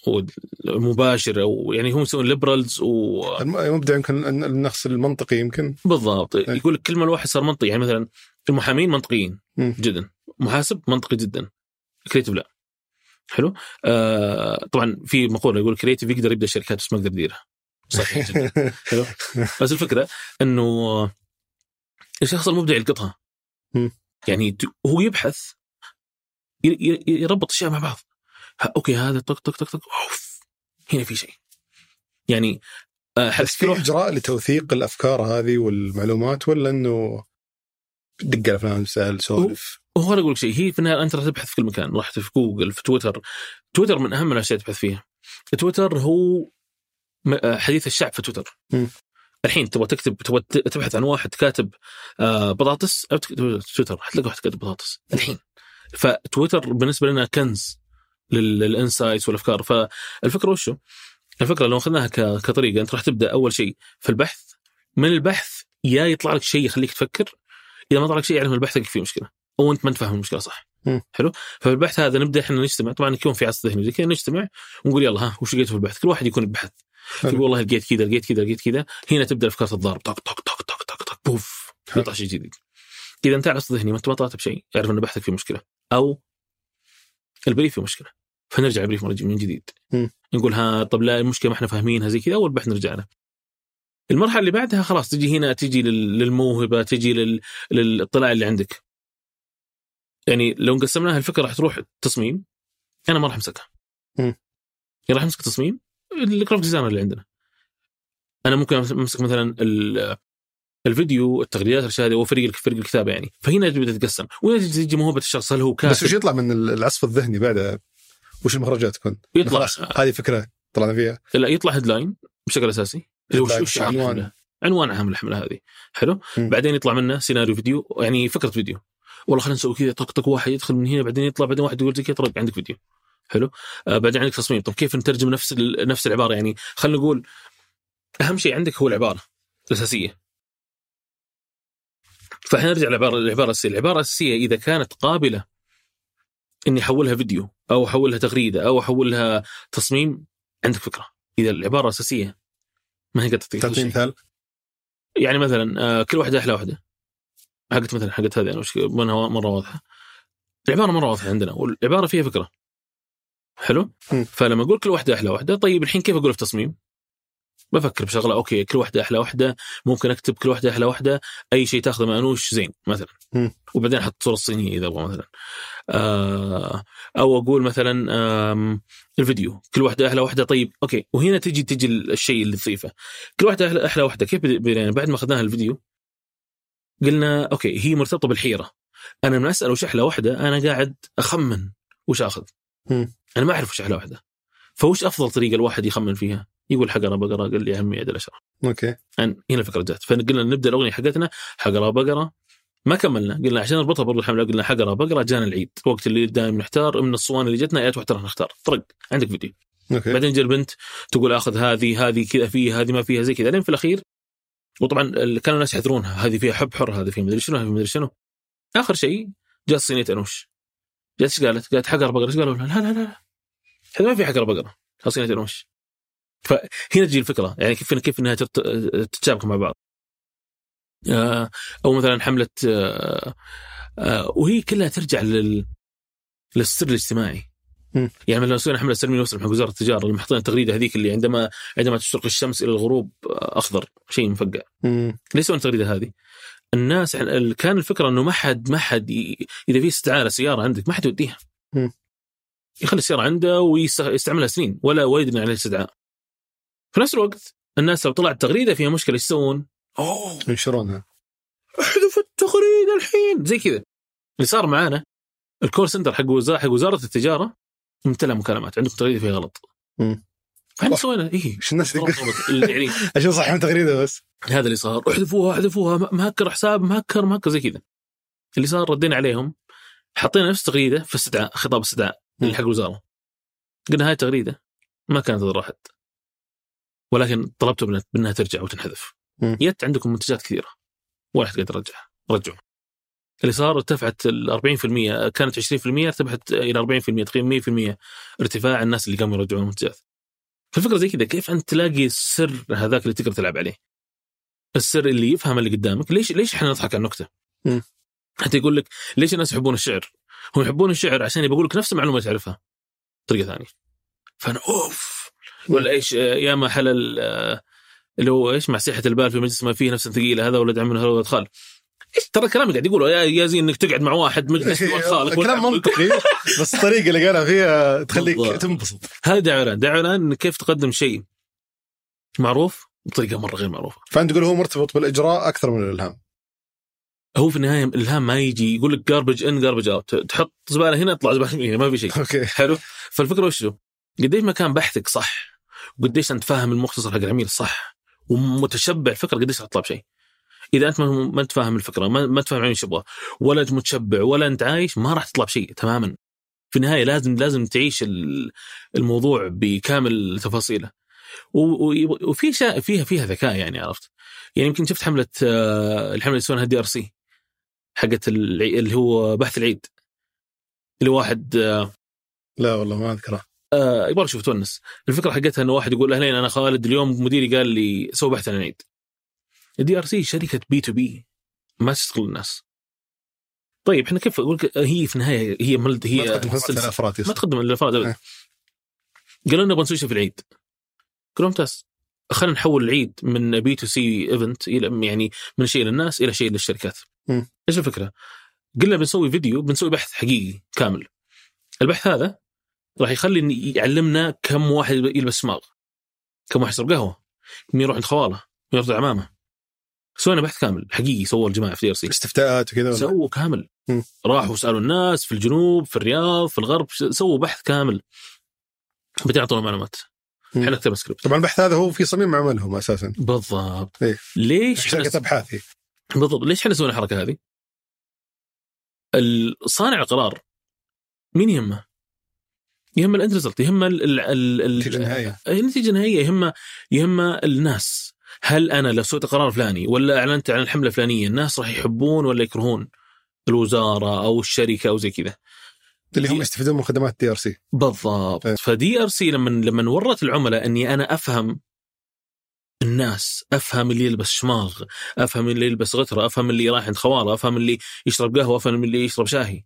والمباشر أو يعني هم يسمون literals و الم- المبدع يمكن الن- النقص المنطقي يمكن. بالضبط. أي. يقول لك كل ما الواحد صار منطقي يعني مثلا المحامين منطقيين مم. جدا محاسب منطقي جدا creative لا. حلو؟ آه طبعا في مقولة يقول creative يقدر يبدأ شركات بس ما يقدر يديرها. صحيح جدا. حلو؟ بس الفكرة إنه الشخص المبدع يلقطها. يعني هو يبحث يربط اشياء مع بعض. okay هذا طق طق طق طق أوف. هنا في شيء. يعني آه، بس في اجراء لتوثيق الأفكار هذه والمعلومات ولا إنه دق على فلان سأل سولف؟ هو أنا أقول لك شيء هي في النهاية انت راح تبحث في كل مكان رحت في جوجل في تويتر. تويتر من أهم الأشياء تبحث فيها. تويتر هو م- آه، حديث الشعب في تويتر. مم. الحين تبغى تكتب تبغى تبحث عن واحد كاتب آه، بطاطس تويتر حتلاقي واحد كاتب بطاطس. الحين. فتويتر بالنسبة لنا كنز لل- لل insights والأفكار. فالفكرة وشو؟ الفكرة لو أخذناها كطريقة أنت راح تبدأ أول شيء في البحث. من البحث يا يطلع لك شيء يخليك تفكر إذا ما طلع لك شيء يعرف إن البحث فيه مشكلة أو أنت ما أنت فاهم المشكلة صح. حلو؟ ففي البحث هذا نبدأ إحنا نجتمع. طبعا يكون في عصف ذهني زي كذا نجتمع ونقول يلا ها وش لقيته في البحث؟ كل واحد يكون بحث. حلو. يقول والله لقيت كذا لقيت كذا لقيت كذا. هنا تبدأ الأفكار تتضارب. طق طق طق طق طق طق بوف. حلو. يطلع شيء جديد. إذا أنت عصف ذهني ما أنت ما طلعت بشيء اعرف إن بحثك فيه مشكلة. أو البريف فيه مشكلة. فنرجع البريف من جديد. مم. نقول ها طب لا المشكلة ما إحنا فاهمينها زي كذا أول بحث نرجع له. المرحلة اللي بعدها خلاص تجي هنا تجي لل- للموهبة تجي لل... للاطلاع اللي عندك. يعني لو قسمناها الفكرة راح تروح تصميم أنا ما راح أمسكها. يعني راح أمسك تصميم ال graphic designer اللي عندنا. أنا ممكن أمسك مثلا ال- الفيديو التغريدات الارشاديه وفريق فريق الكتابه يعني. فهنا تبدا تتقسم. وهنا تجي موهبه الشخص هل هو كاتب؟ بس وش يطلع من العصف الذهني بعدها وش المخرجات تكون؟ يطلع. هذه فكرة طلعنا فيها. لا يطلع headline بشكل أساسي. اللي هو وش عنوان. عنوان عام الحملة هذه. حلو؟ مم. بعدين يطلع منه سيناريو فيديو يعني فكرة فيديو والله خلينا نسوي كذا طق طق واحد يدخل من هنا بعدين يطلع بعدين واحد يقول زي كذا طرق عندك فيديو حلو؟ آه بعدين عندك تصميم. طب كيف نترجم نفس نفس العبارة؟ يعني خلينا نقول أهم شيء عندك هو العبارة الأساسية. فاحنا نرجع للعباره العباره الاساسيه العباره الاساسيه إذا كانت قابلة إني أحولها فيديو أو أحولها تغريدة أو أحولها تصميم عندك فكرة. إذا العبارة الأساسية ما هي قد تعطيني شيء. مثال؟ يعني مثلا آه، كل واحدة أحلى واحدة. حقت مثلا حقت هذه أنا وش منها مرة واضحة. العبارة مرة واضحة عندنا والعبارة فيها فكرة. حلو؟ مم. فلما أقول كل واحدة أحلى واحدة طيب الحين كيف أقول في تصميم؟ بفكر بشغلة أوكي كل واحدة أحلى واحدة ممكن أكتب كل واحدة أحلى واحدة أي شيء تاخذه مانوش زين مثلا. مم. وبعدين أحط صورة صينية إذا أبغى مثلا. آه أو أقول مثلا آم، الفيديو كل واحدة أحلى واحدة طيب okay. وهنا تجي تجي الشيء اللي تضيفه. كل واحدة أحلى أحلى واحدة كيف بدينا بعد ما أخذناها الفيديو قلنا okay هي مرتبطة بالحيرة. أنا من أسأل وش أحلى واحدة أنا قاعد أخمن وش آخذ. مم. أنا ما أعرف وش أحلى واحدة فوش أفضل طريقة الواحد يخمن فيها؟ يقول حقره بقره قال لي يا عمي عدل الاشرف okay. يعني هنا الفكرة جات. فقلنا نبدأ الأغنية حقتنا حقره بقره ما كملنا. قلنا عشان نربطها برضو الحمله قلنا حقره بقره جانا العيد. وقت اللي دائما نحتار من الصواني اللي جتنا أي واحدة راح نختار. طرق عندك فيديو. okay. بعدين جا البنت تقول آخذ هذه هذه كذا فيها هذه ما فيها زي كذا. لين في الأخير وطبعا كانوا الناس يحذرونها. هذه فيها حب حر هذه فيها مدري شنو هذه مدري شنو. آخر شيء جات صينية أنوش. جات إيش قالت؟ قالت حقر بقره إيش قالوا؟ لا لا لا هذا ما في حقر بقره صينية أنوش. فهنا تجي الفكرة يعني كيف كيف إنها تتشابك مع بعض آه، أو مثلا حملة آه، آه، وهي كلها ترجع لل للسر الاجتماعي. يعني مثلا سوينا حملة سلمي وسلم حق وزارة التجارة اللي محطين التغريدة هذيك اللي عندما عندما تشرق الشمس إلى الغروب أخضر شيء مفقع. ليش سوينا التغريدة هذه؟ الناس ال- كان الفكرة إنه ما حد ما حد إذا في استعارة سيارة عندك ما حد يوديها. يخلي السيارة عنده ويستعملها سنين ولا ويدري عليه استدعاء في نفس الوقت الناس لو طلعت تغريدة فيها مشكلة إيش يسوون؟ أوه. ينشرونها. احذف التغريدة الحين. زي كذا. اللي صار معانا الكول سنتر حق وزاره حق وزارة التجارة امتلأ مكالمات. عندكم تغريدة فيها غلط. صح. سوينا إيه. إيش الناس يعني عشان صح من تغريدة بس. هذا اللي صار. احذفوها احذفوها. مهكر حساب مهكر مهكر زي كذا. اللي صار ردينا عليهم. حطينا نفس التغريده في استدعاء خطاب استدعاء اللي حق الوزاره قلنا هاي التغريده ما كانت تضر احد ولكن طلبت منها- ترجع وتنحذف. يت عندكم منتجات كثيرة. ولا حد قادر يرجعها. رجعوا. اللي صار ارتفعت ال 40% كانت 20% ارتفعت إلى 40% تقريبا 100% ارتفاع الناس اللي قاموا يرجعون المنتجات. فالفكرة زي كذا كيف أنت تلاقي السر هذاك اللي تقدر تلعب عليه؟ السر اللي يفهم اللي قدامك ليش ليش إحنا نضحك على النكتة. حتى يقول لك ليش الناس يحبون الشعر؟ هم يحبون الشعر عشان يبغى لك نفس المعلومة اللي تعرفها. بطريقه ثانية. فأنا أوف! ولا إيش يا ما حلل اللي هو إيش مع صحة البال في مجلس ما فيه نفس ثقيله هذا ولد عم هذا ولد خال. إيش ترى الكلام اللي قاعد يقوله؟ يا يا زين إنك تقعد مع واحد مجلس ولد خالك كلام. منطقي بس الطريقة اللي قالها فيها تخليك. تنبسط. هذا دعوه دعوه كيف تقدم شيء معروف بطريقة مرة غير معروفة. فأنت تقول هو مرتبط بالإجراء أكثر من الإلهام. هو في النهاية الإلهام ما يجي يقول لك garbage in garbage out تحط زبالة هنا تطلع زبالة هنا ما في شيء. okay. حلو؟ فالفكرة وش؟ قديش ما كان بحثك صح؟ وقديش أنت فاهم المختصر حق العميل صح. ومتشبع الفكرة قديش راح تطلع بشيء إذا أنت ما أنت فاهم الفكرة ما, ما تفهم إيش يبغى. ولا أنت متشبع ولا أنت عايش ما راح تطلع بشيء تماما. في النهاية لازم لازم تعيش ال- الموضوع بكامل تفاصيله. وفي فيها فيها ذكاء يعني عرفت؟ يعني يمكن شفت حملة آه، الحملة اللي يسوونها دي أر سي حقت اللي هو بحث العيد. اللي واحد آه، لا والله ما أذكره. آه يبغى أشوف تونس الفكرة حقتها إنه واحد يقول اهلين أنا خالد اليوم مديري قال لي سوي بحث عن العيد الدي ار سي شركة بي تو بي ما تشتغل الناس طيب إحنا كيف أقول هي في النهاية هي ملد ما هي تقدم خدمات سلسلة. الأفراد ما. تقدم للافراد ابدا إيه. قالوا لنا نبغى نسوي شيء في العيد قالوا ممتاز خلينا نحول العيد من B2C event إلى يعني من شيء للناس إلى شيء للشركات. إيش الفكرة؟ قلنا بنسوي فيديو بنسوي بحث حقيقي كامل البحث هذا راح يخلي يعلمنا كم واحد يلبس سماغ. كم واحد يشرب قهوة. مين يروح عند خواله. مين يروح عند عمامه. سوينا بحث كامل. حقيقي سووه الجماعة في DRC استفتاءات وكذا؟ سووا كامل. راحوا سألوا الناس في الجنوب في الرياض في الغرب. سووا بحث كامل. بعدين اعطونا معلومات. إحنا كتبنا سكريبت طبعا البحث هذا هو في صميم عملهم أساسا. بالضبط. إيه. ليش شركة إحنا أبحاث هي. بالضبط. ليش إحنا سوينا الحركة هذه؟ صانع القرار. مين يهمه؟ يهم ال end result يهم ال ال ال ال- النتيجه النهائيه النتيجه النهائيه يهم يهم الناس. هل أنا لو سويت قرار فلاني ولا أعلنت عن الحملة الفلانية الناس راح يحبون ولا يكرهون الوزارة أو الشركة أو زي كذا؟ اللي هم يستفيدون من خدمات DRC بالضبط. إيه. ف DRC لما لما ورت العملاء إني أنا أفهم الناس أفهم اللي يلبس شماغ أفهم اللي يلبس غترة أفهم اللي رايح عند خواله أفهم اللي يشرب قهوة أفهم اللي يشرب شاهي.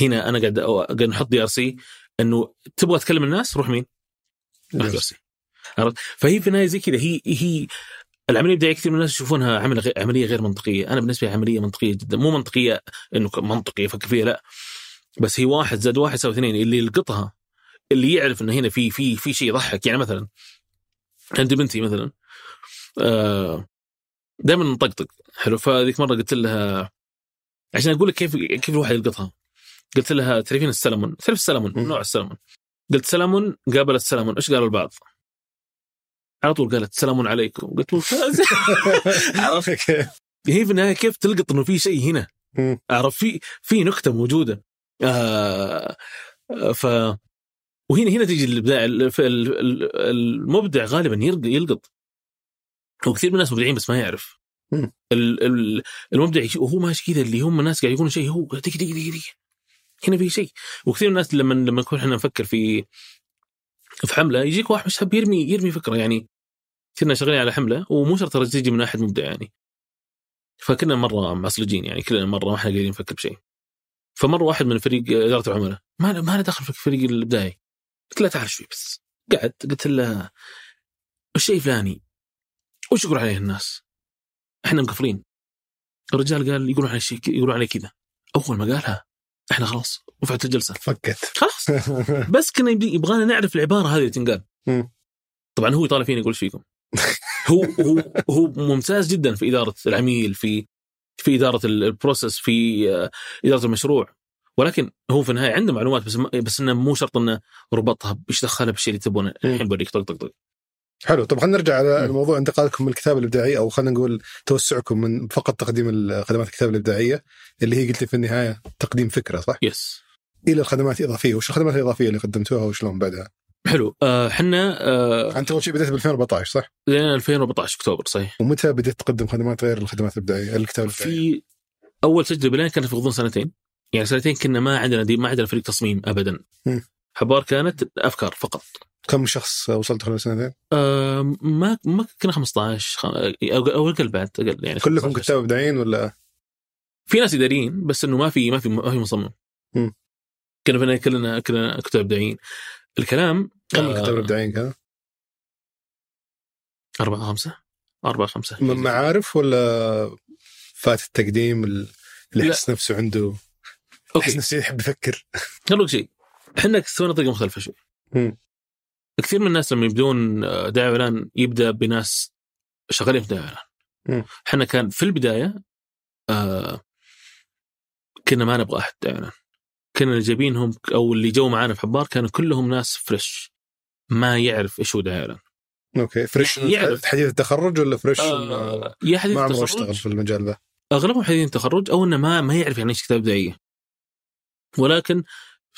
هنا أنا قاعد قاعد نحط DRC إنه تبغى تكلم الناس روح مين؟ عرفت؟ فهي في النهاية زي كذا هي هي العملية الابداعيه كثير من الناس يشوفونها عمل غير عملية غير منطقية، أنا بالنسبة لي عملية منطقية جدا، مو منطقية إنه منطقي يفكر فيها لا. بس هي واحد زائد واحد يساوي اثنين. اللي يلقطها اللي يعرف انه هنا في في في شيء يضحك. يعني مثلا عندي بنتي مثلا آه دائما نطقطق. حلو. فذيك مرة قلت لها عشان أقول لك كيف كيف الواحد يلقطها. قلت لها تعرفين السلمون؟ تعرف السلمون. نوع السلمون. قلت سلمون؟ قابل السلمون إيش قالوا البعض؟ على طول قالت سلام عليكم. قلت ممتاز عرفت؟ هي في النهاية كيف تلقط إنه في شيء هنا؟ مم. عرفت؟ في في نكتة موجودة. آه آه، ف وهنا هنا تيجي الإبداع. المبدع غالبا يلق- يلقط. وكثير من الناس مبدعين بس ما يعرف. المبدع وهو ماشي كذا اللي هم الناس قاعد يقولون شيء هو دقيقه دقيقه دقيقه هنا في شيء. وكثير من الناس لما لما نكون إحنا نفكر في في حملة يجيك واحد مش يرمي يرمي فكرة. يعني كنا شغالين على حملة ومو شرط تجي من أحد مبدع يعني. فكنا مرة معصلجين يعني كلنا مرة ما إحنا قاعدين نفكر بشيء. فمرة واحد من فريق إدارة العملاء ما ما له دخل في الفريق الإبداعي. قلت له تعال شوي بس. قعد قلت له الشيء فلاني؟ وش يقول عليه الناس؟ إحنا مقفلين الرجال قال يقولون عليه شيء يقولون عليه كذا. أول ما قالها إحنا خلاص رفعت الجلسة. فكت. خلاص. بس كنا يبغانا نعرف العبارة هذه اللي تنقال. طبعا هو يطالع فيني يقول إيش فيكم. هو هو هو ممتاز جدا في إدارة العميل في في إدارة ال- ال process في آه، إدارة المشروع. ولكن هو في النهاية عنده معلومات بس بس إنه مو شرط إنه ربطها إيش دخلها بالشيء اللي تبونه. الحين بوريك. طق طق طق. حلو طب خلينا نرجع على مم. الموضوع انتقالكم من الكتابه الابداعيه أو خلينا نقول توسعكم من فقط تقديم خدمات الكتابه الإبداعية اللي هي قلت في النهاية تقديم فكرة صح؟ يس إلى الخدمات الإضافية، وش الخدمات الإضافية اللي قدمتوها وشلون بعدها؟ حلو آه، إحنا آه، أنت أول شيء بديت ب 2014 صح؟ لين 2014 أكتوبر صحيح ومتى بديت تقدم خدمات غير الخدمات الإبداعية الكتابه الإبداعية؟ في أول تجربة لنا كانت في غضون سنتين يعني سنتين كنا ما عندنا دي ما عندنا فريق تصميم ابدا مم. حبار كانت أفكار فقط كم شخص وصلت خلال سنتين؟ آه ما ما كنا 15 خ- أو أقل بعد أقل يعني كلكم 15. كتاب ابداعيين ولا في ناس اداريين بس إنه ما في ما في ما في مصمم مم. كنا فينا كلنا كلنا كتاب ابداعيين الكلام كم آه، الكتاب الابداعيين كانوا؟ أربعة خمسة أربعة خمسة م- معارف ولا فات التقديم ال- اللي. يحس نفسه عنده يحس نفسه يحب يفكر لك شيء إحنا سوينا طريقة مختلفة شوي. كثير من الناس لما يبدون آه، دعاية إعلان يبدأ بناس شغالين في دعاية مم. إعلان إحنا كان في البداية آه كنا ما نبغى أحد دعاية إعلان. كنا اللي جايبينهم أو اللي جو معانا في حبار كانوا كلهم ناس fresh ما يعرف إيش هو دعاية إعلان. okay fresh يعني يعرف. حديث التخرج ولا fresh آه يا حديث ما عمره التخرج؟ اشتغل في المجال ذا أغلبهم حديثين تخرج أو إنه ما ما يعرف يعني إيش كتابة ابداعيه ولكن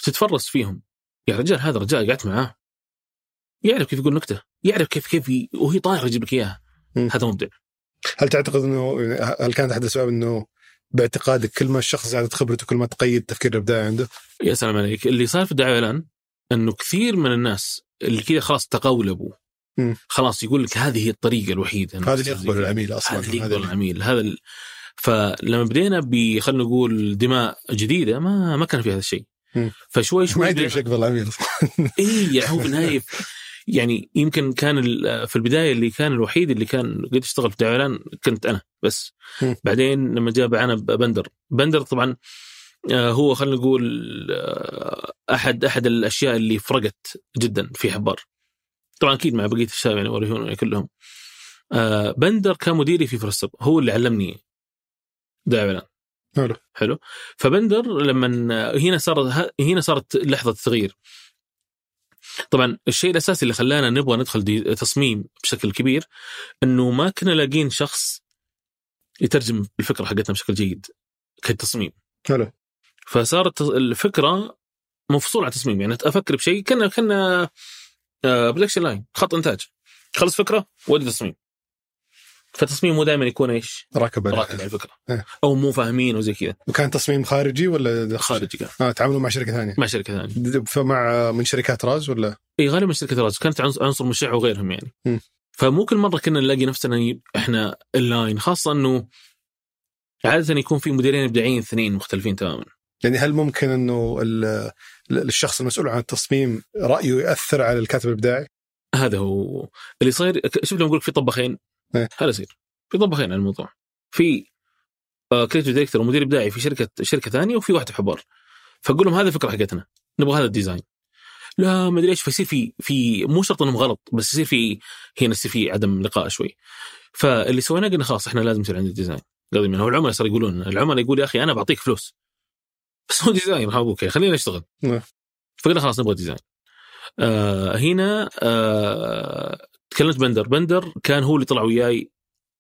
تتفرس فيهم يا رجال هذا رجال قعدت معاه يعرف كيف يقول نكتة يعرف كيف كيف ي... وهي طايره يجيب لك إياها. هذا مبدع هل تعتقد إنه هل كانت أحد الأسباب إنه باعتقادك كل ما الشخص زادت خبرته كل ما تقيد التفكير الابداعي عنده؟ يا سلام عليك اللي صار في الدعايه الآن إنه كثير من الناس اللي كذا خلاص تقولبوا مم. خلاص يقول لك هذه هي الطريقة الوحيدة هذا اللي يقبل. العميل أصلا هذا اللي يقبل العميل هذا ال... فلما بدينا ب خلينا نقول دماء جديدة ما ما كان في هذا الشيء. فشوي شوي ما يدري إيش يقبل العميل اي يعني هو في النهايه يعني يمكن كان في البداية اللي كان الوحيد اللي كان قد يشتغل في اعلان كنت أنا بس. مم. بعدين لما جاء معنا بندر. بندر طبعا آه، هو خلينا نقول آه، احد أحد الأشياء اللي فرقت جدا في حبار. طبعا أكيد مع بقية الشباب يعني وريهون كلهم. آه، بندر كان مديري في فرصب هو اللي علمني اعلان حلو. حلو. فبندر لما هنا صارت هنا صارت لحظة تغيير. طبعا الشيء الأساسي اللي خلانا نبغى ندخل دي تصميم بشكل كبير إنه ما كنا لاقين شخص يترجم الفكرة حقتنا بشكل جيد كتصميم. حلو. فصارت الفكرة مفصول عن التصميم. يعني أفكر بشيء كنا كنا production line خط إنتاج. خلص فكرة ودي تصميم. فالتصميم مو دائما يكون إيش؟ راكب عليه. راكب على الفكرة إيه. أو مو فاهمين وزي كذا وكان تصميم خارجي ولا؟ خارجي كان آه تعاملوا مع شركة ثانية مع شركة ثانية فمع من شركات راز ولا إي غالبا شركة راز كانت عنص- عنصر مشع وغيرهم يعني مم. فمو كل مرة كنا نلاقي نفسنا إحنا aligned خاصة إنه عادة يكون في مديرين إبداعيين اثنين مختلفين تماما يعني هل ممكن إنه ال- الشخص المسؤول عن التصميم رأيه ياثر على الكاتب الإبداعي؟ هذا هو اللي صاير شوف لما أقول في طباخين. هذا يصير في طباخين على الموضوع. في creative director ومدير إبداعي في شركة شركة ثانية وفي واحد في حبار. فاقول لهم هذه الفكرة حقتنا نبغى هذا ال design. لا ما أدري إيش فيصير في في مو شرط إنهم غلط بس يصير في هنا يصير في عدم لقاء شوي. فاللي سويناه قلنا خلاص إحنا لازم يصير عندنا design قصدي من هو العملاء صار يقولون العملاء يقول يا أخي أنا بعطيك فلوس. بس هو design okay خلينا نشتغل. نعم. فقلنا خلاص نبغى design آه هنا آه تكلمت بندر. بندر كان هو اللي طلع وياي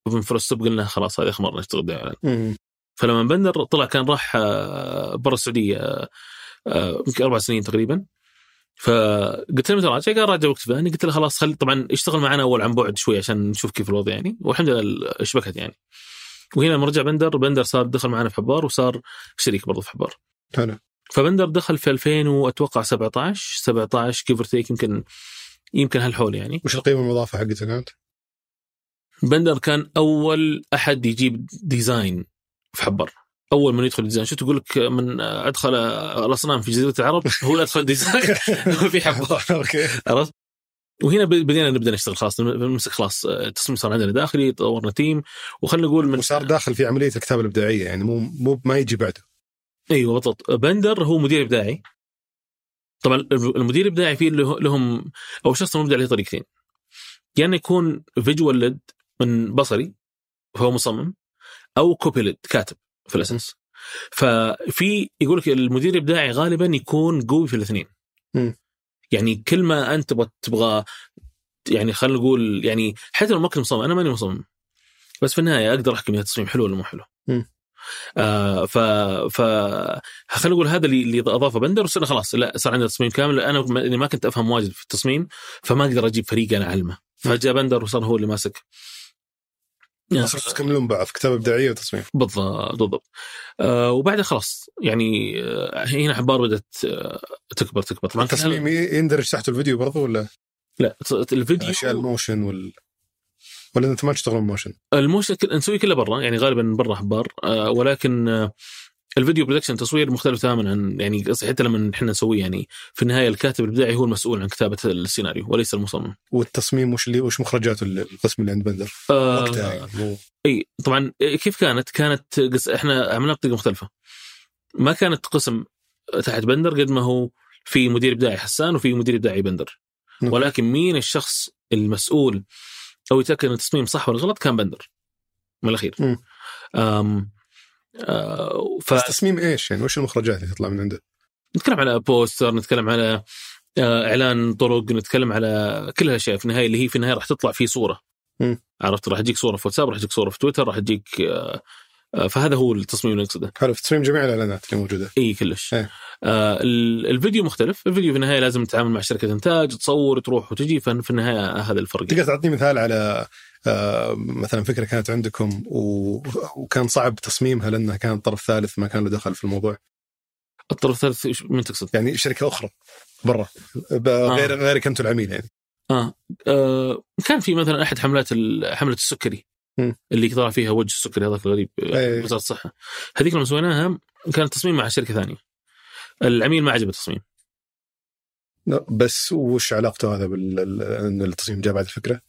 من فرص قلنا خلاص هذه اخر مره نشتغل دعايه مم. فلما بندر طلع كان راح آه، برا السعودية آه، آه، يمكن أربع سنين تقريبا. فقلت له متى راجع؟ قال راجع وقت فلاني قلت له خلاص خل طبعا اشتغل معنا أول عن بعد شوي عشان نشوف كيف الوضع يعني. والحمد لله اشبكت يعني. وهنا لما رجع بندر بندر صار دخل معنا في حبار وصار شريك برضه في حبار. حلو. فبندر دخل في 2000 وأتوقع 17 17 كيف تيك يمكن يمكن هالحول يعني. وش القيمة المضافة حقتها كانت؟ بندر كان أول أحد يجيب design في حبر. أول من يدخل ديزاين شو تقول لك من أدخل الأصنام في جزيرة العرب هو اللي ادخل design في حبر. okay. عرفت؟ وهنا بدينا نبدأ نشتغل خلاص. نمسك خلاص التصميم صار عندنا داخلي طورنا team وخلينا نقول من وصار داخل في عملية الكتابة الإبداعية يعني مو مو ما يجي بعده. أيوه بالضبط. بندر هو مدير إبداعي. طبعا المدير الابداعي فيه له- لهم أو الشخص المبدع له طريقتين. يا إنه يكون visual led من بصري فهو مصمم أو copy led كاتب في الاساس ففي يقول لك المدير الابداعي غالبا يكون قوي في الاثنين. مم. يعني كل ما أنت تبغى تبغى يعني خلينا نقول يعني حتى لو ما كنت مصمم أنا ماني مصمم. بس في النهاية أقدر أحكم إذا التصميم حلو ولا مو حلو. مم. آه ف ف خلينا نقول هذا اللي اللي أضافه بندر وصرنا خلاص لا صار عندنا تصميم كامل. أنا ما- كنت أفهم واجد في التصميم فما أقدر أجيب فريق أنا أعلمه. فجاء بندر وصار هو اللي ماسك. صرتوا تكملون بعض كتابه إبداعية وتصميم. بالضبط بالضبط. آه وبعدها خلاص يعني آه هنا حبار بدأت آه تكبر تكبر. طبعا التصميم يندرج تحت الفيديو برضو ولا؟ لا الفيديو اشياء ال motion وال ولا أنتم ما تشتغلون motion؟ ال motion كل- نسوي كله برا يعني غالبا برا حبار آه ولكن آه ال video production تصوير مختلف تماما عن يعني حتى لما إحنا نسويه يعني في النهاية الكاتب الإبداعي هو المسؤول عن كتابة السيناريو وليس المصمم. والتصميم وش اللي وش مخرجاته القسم اللي عند بندر؟ آه وقتها يعني إي طبعا كيف كانت؟ كانت قص... إحنا عملناها بطريقه مختلفة. ما كانت قسم تحت بندر قد ما هو في مدير إبداعي حسان وفي مدير إبداعي بندر. ولكن مين الشخص المسؤول أو يتأكد إن التصميم صح ولا غلط كان بندر. من الأخير. مم. أم... آه ف... تصميم إيش يعني وش المخرجات اللي تطلع من عنده؟ نتكلم على بوستر نتكلم على آه، إعلان طرق نتكلم على كل الاشياء في النهاية اللي هي في النهاية راح تطلع في صورة مم. عرفت راح تجيك صورة في واتساب راح تجيك صورة في تويتر راح تجيك آه، فهذا هو التصميم اللي نقصده حلو في تصميم جميع الإعلانات اللي موجودة إي كلش إيه. آه ال- الفيديو مختلف الفيديو في النهاية لازم تتعامل مع شركة إنتاج تصور تروح وتجي ففي النهاية هذا الفرق تقدر تعطيني مثال على آه، مثلا فكرة كانت عندكم. وكان صعب تصميمها لأنها كان طرف ثالث ما كان له دخل في الموضوع الطرف الثالث من تقصد؟ يعني شركة أخرى برا ب- غير غيرك أنتم العميل يعني آه. آه كان في مثلا أحد حملات حملة السكري. اللي طلع فيها وجه السكري هذاك الغريب أي. وزارة الصحة. هذيك لما سويناها كان التصميم مع شركة ثانية. العميل ما عجبه التصميم. بس وش علاقته هذا بال ال- إن التصميم جاء بعد الفكرة؟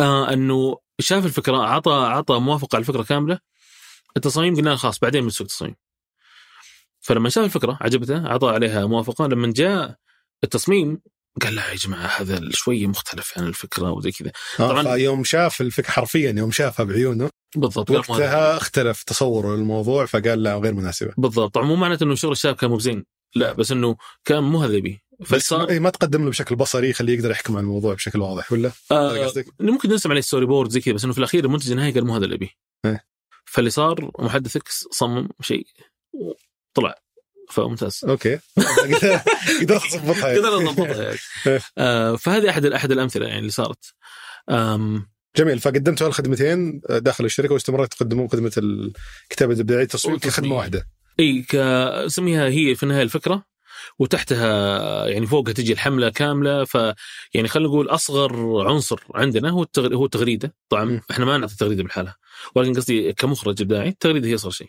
آه إنه شاف الفكرة عطى عطى موافقة على الفكرة كاملة. التصاميم قلنا خلاص بعدين بنسوق تصميم فلما شاف الفكرة عجبته عطى عليها موافقة. لما جاء التصميم قال لا يا جماعة هذا شوية مختلف عن الفكرة وزي كذا طبعاً. طبعا يوم شاف الفكرة حرفيا يوم شافها بعيونه بالضبط. وقتها اختلف تصوره للموضوع فقال لا غير مناسبة بالضبط طبعا مو معناته إنه شغل الشباب كان مو بزين لا بس إنه كان مو هذا اللي يبيه بس فصار ما- تقدم له بشكل بصري يخليه يقدر يحكم على الموضوع بشكل واضح ولا؟ آه؟ ممكن نرسم عليه storyboard زي كذا بس إنه في الأخير المنتج النهائي قال مو هذا اللي يبيه إيه. فاللي صار محدث X صمم شيء طلع فممتاز أوكي قدرت تظبطها يعني. قدرنا نضبطها يعني. آه فهذه أحد أحد الأمثلة يعني اللي صارت جميل فقدمتوا هالخدمتين داخل الشركة واستمرت تقدمون خدمة الكتابه الابداعيه التصوير كخدمه. واحدة إي سميها هي في النهاية الفكرة وتحتها يعني فوقها تجي الحملة كاملة ف يعني خلينا نقول أصغر عنصر عندنا هو التغ... هو التغريدة طبعا. إحنا ما نعطي التغريده بالحالة ولكن قصدي كمخرج إبداعي التغريدة هي أصغر شيء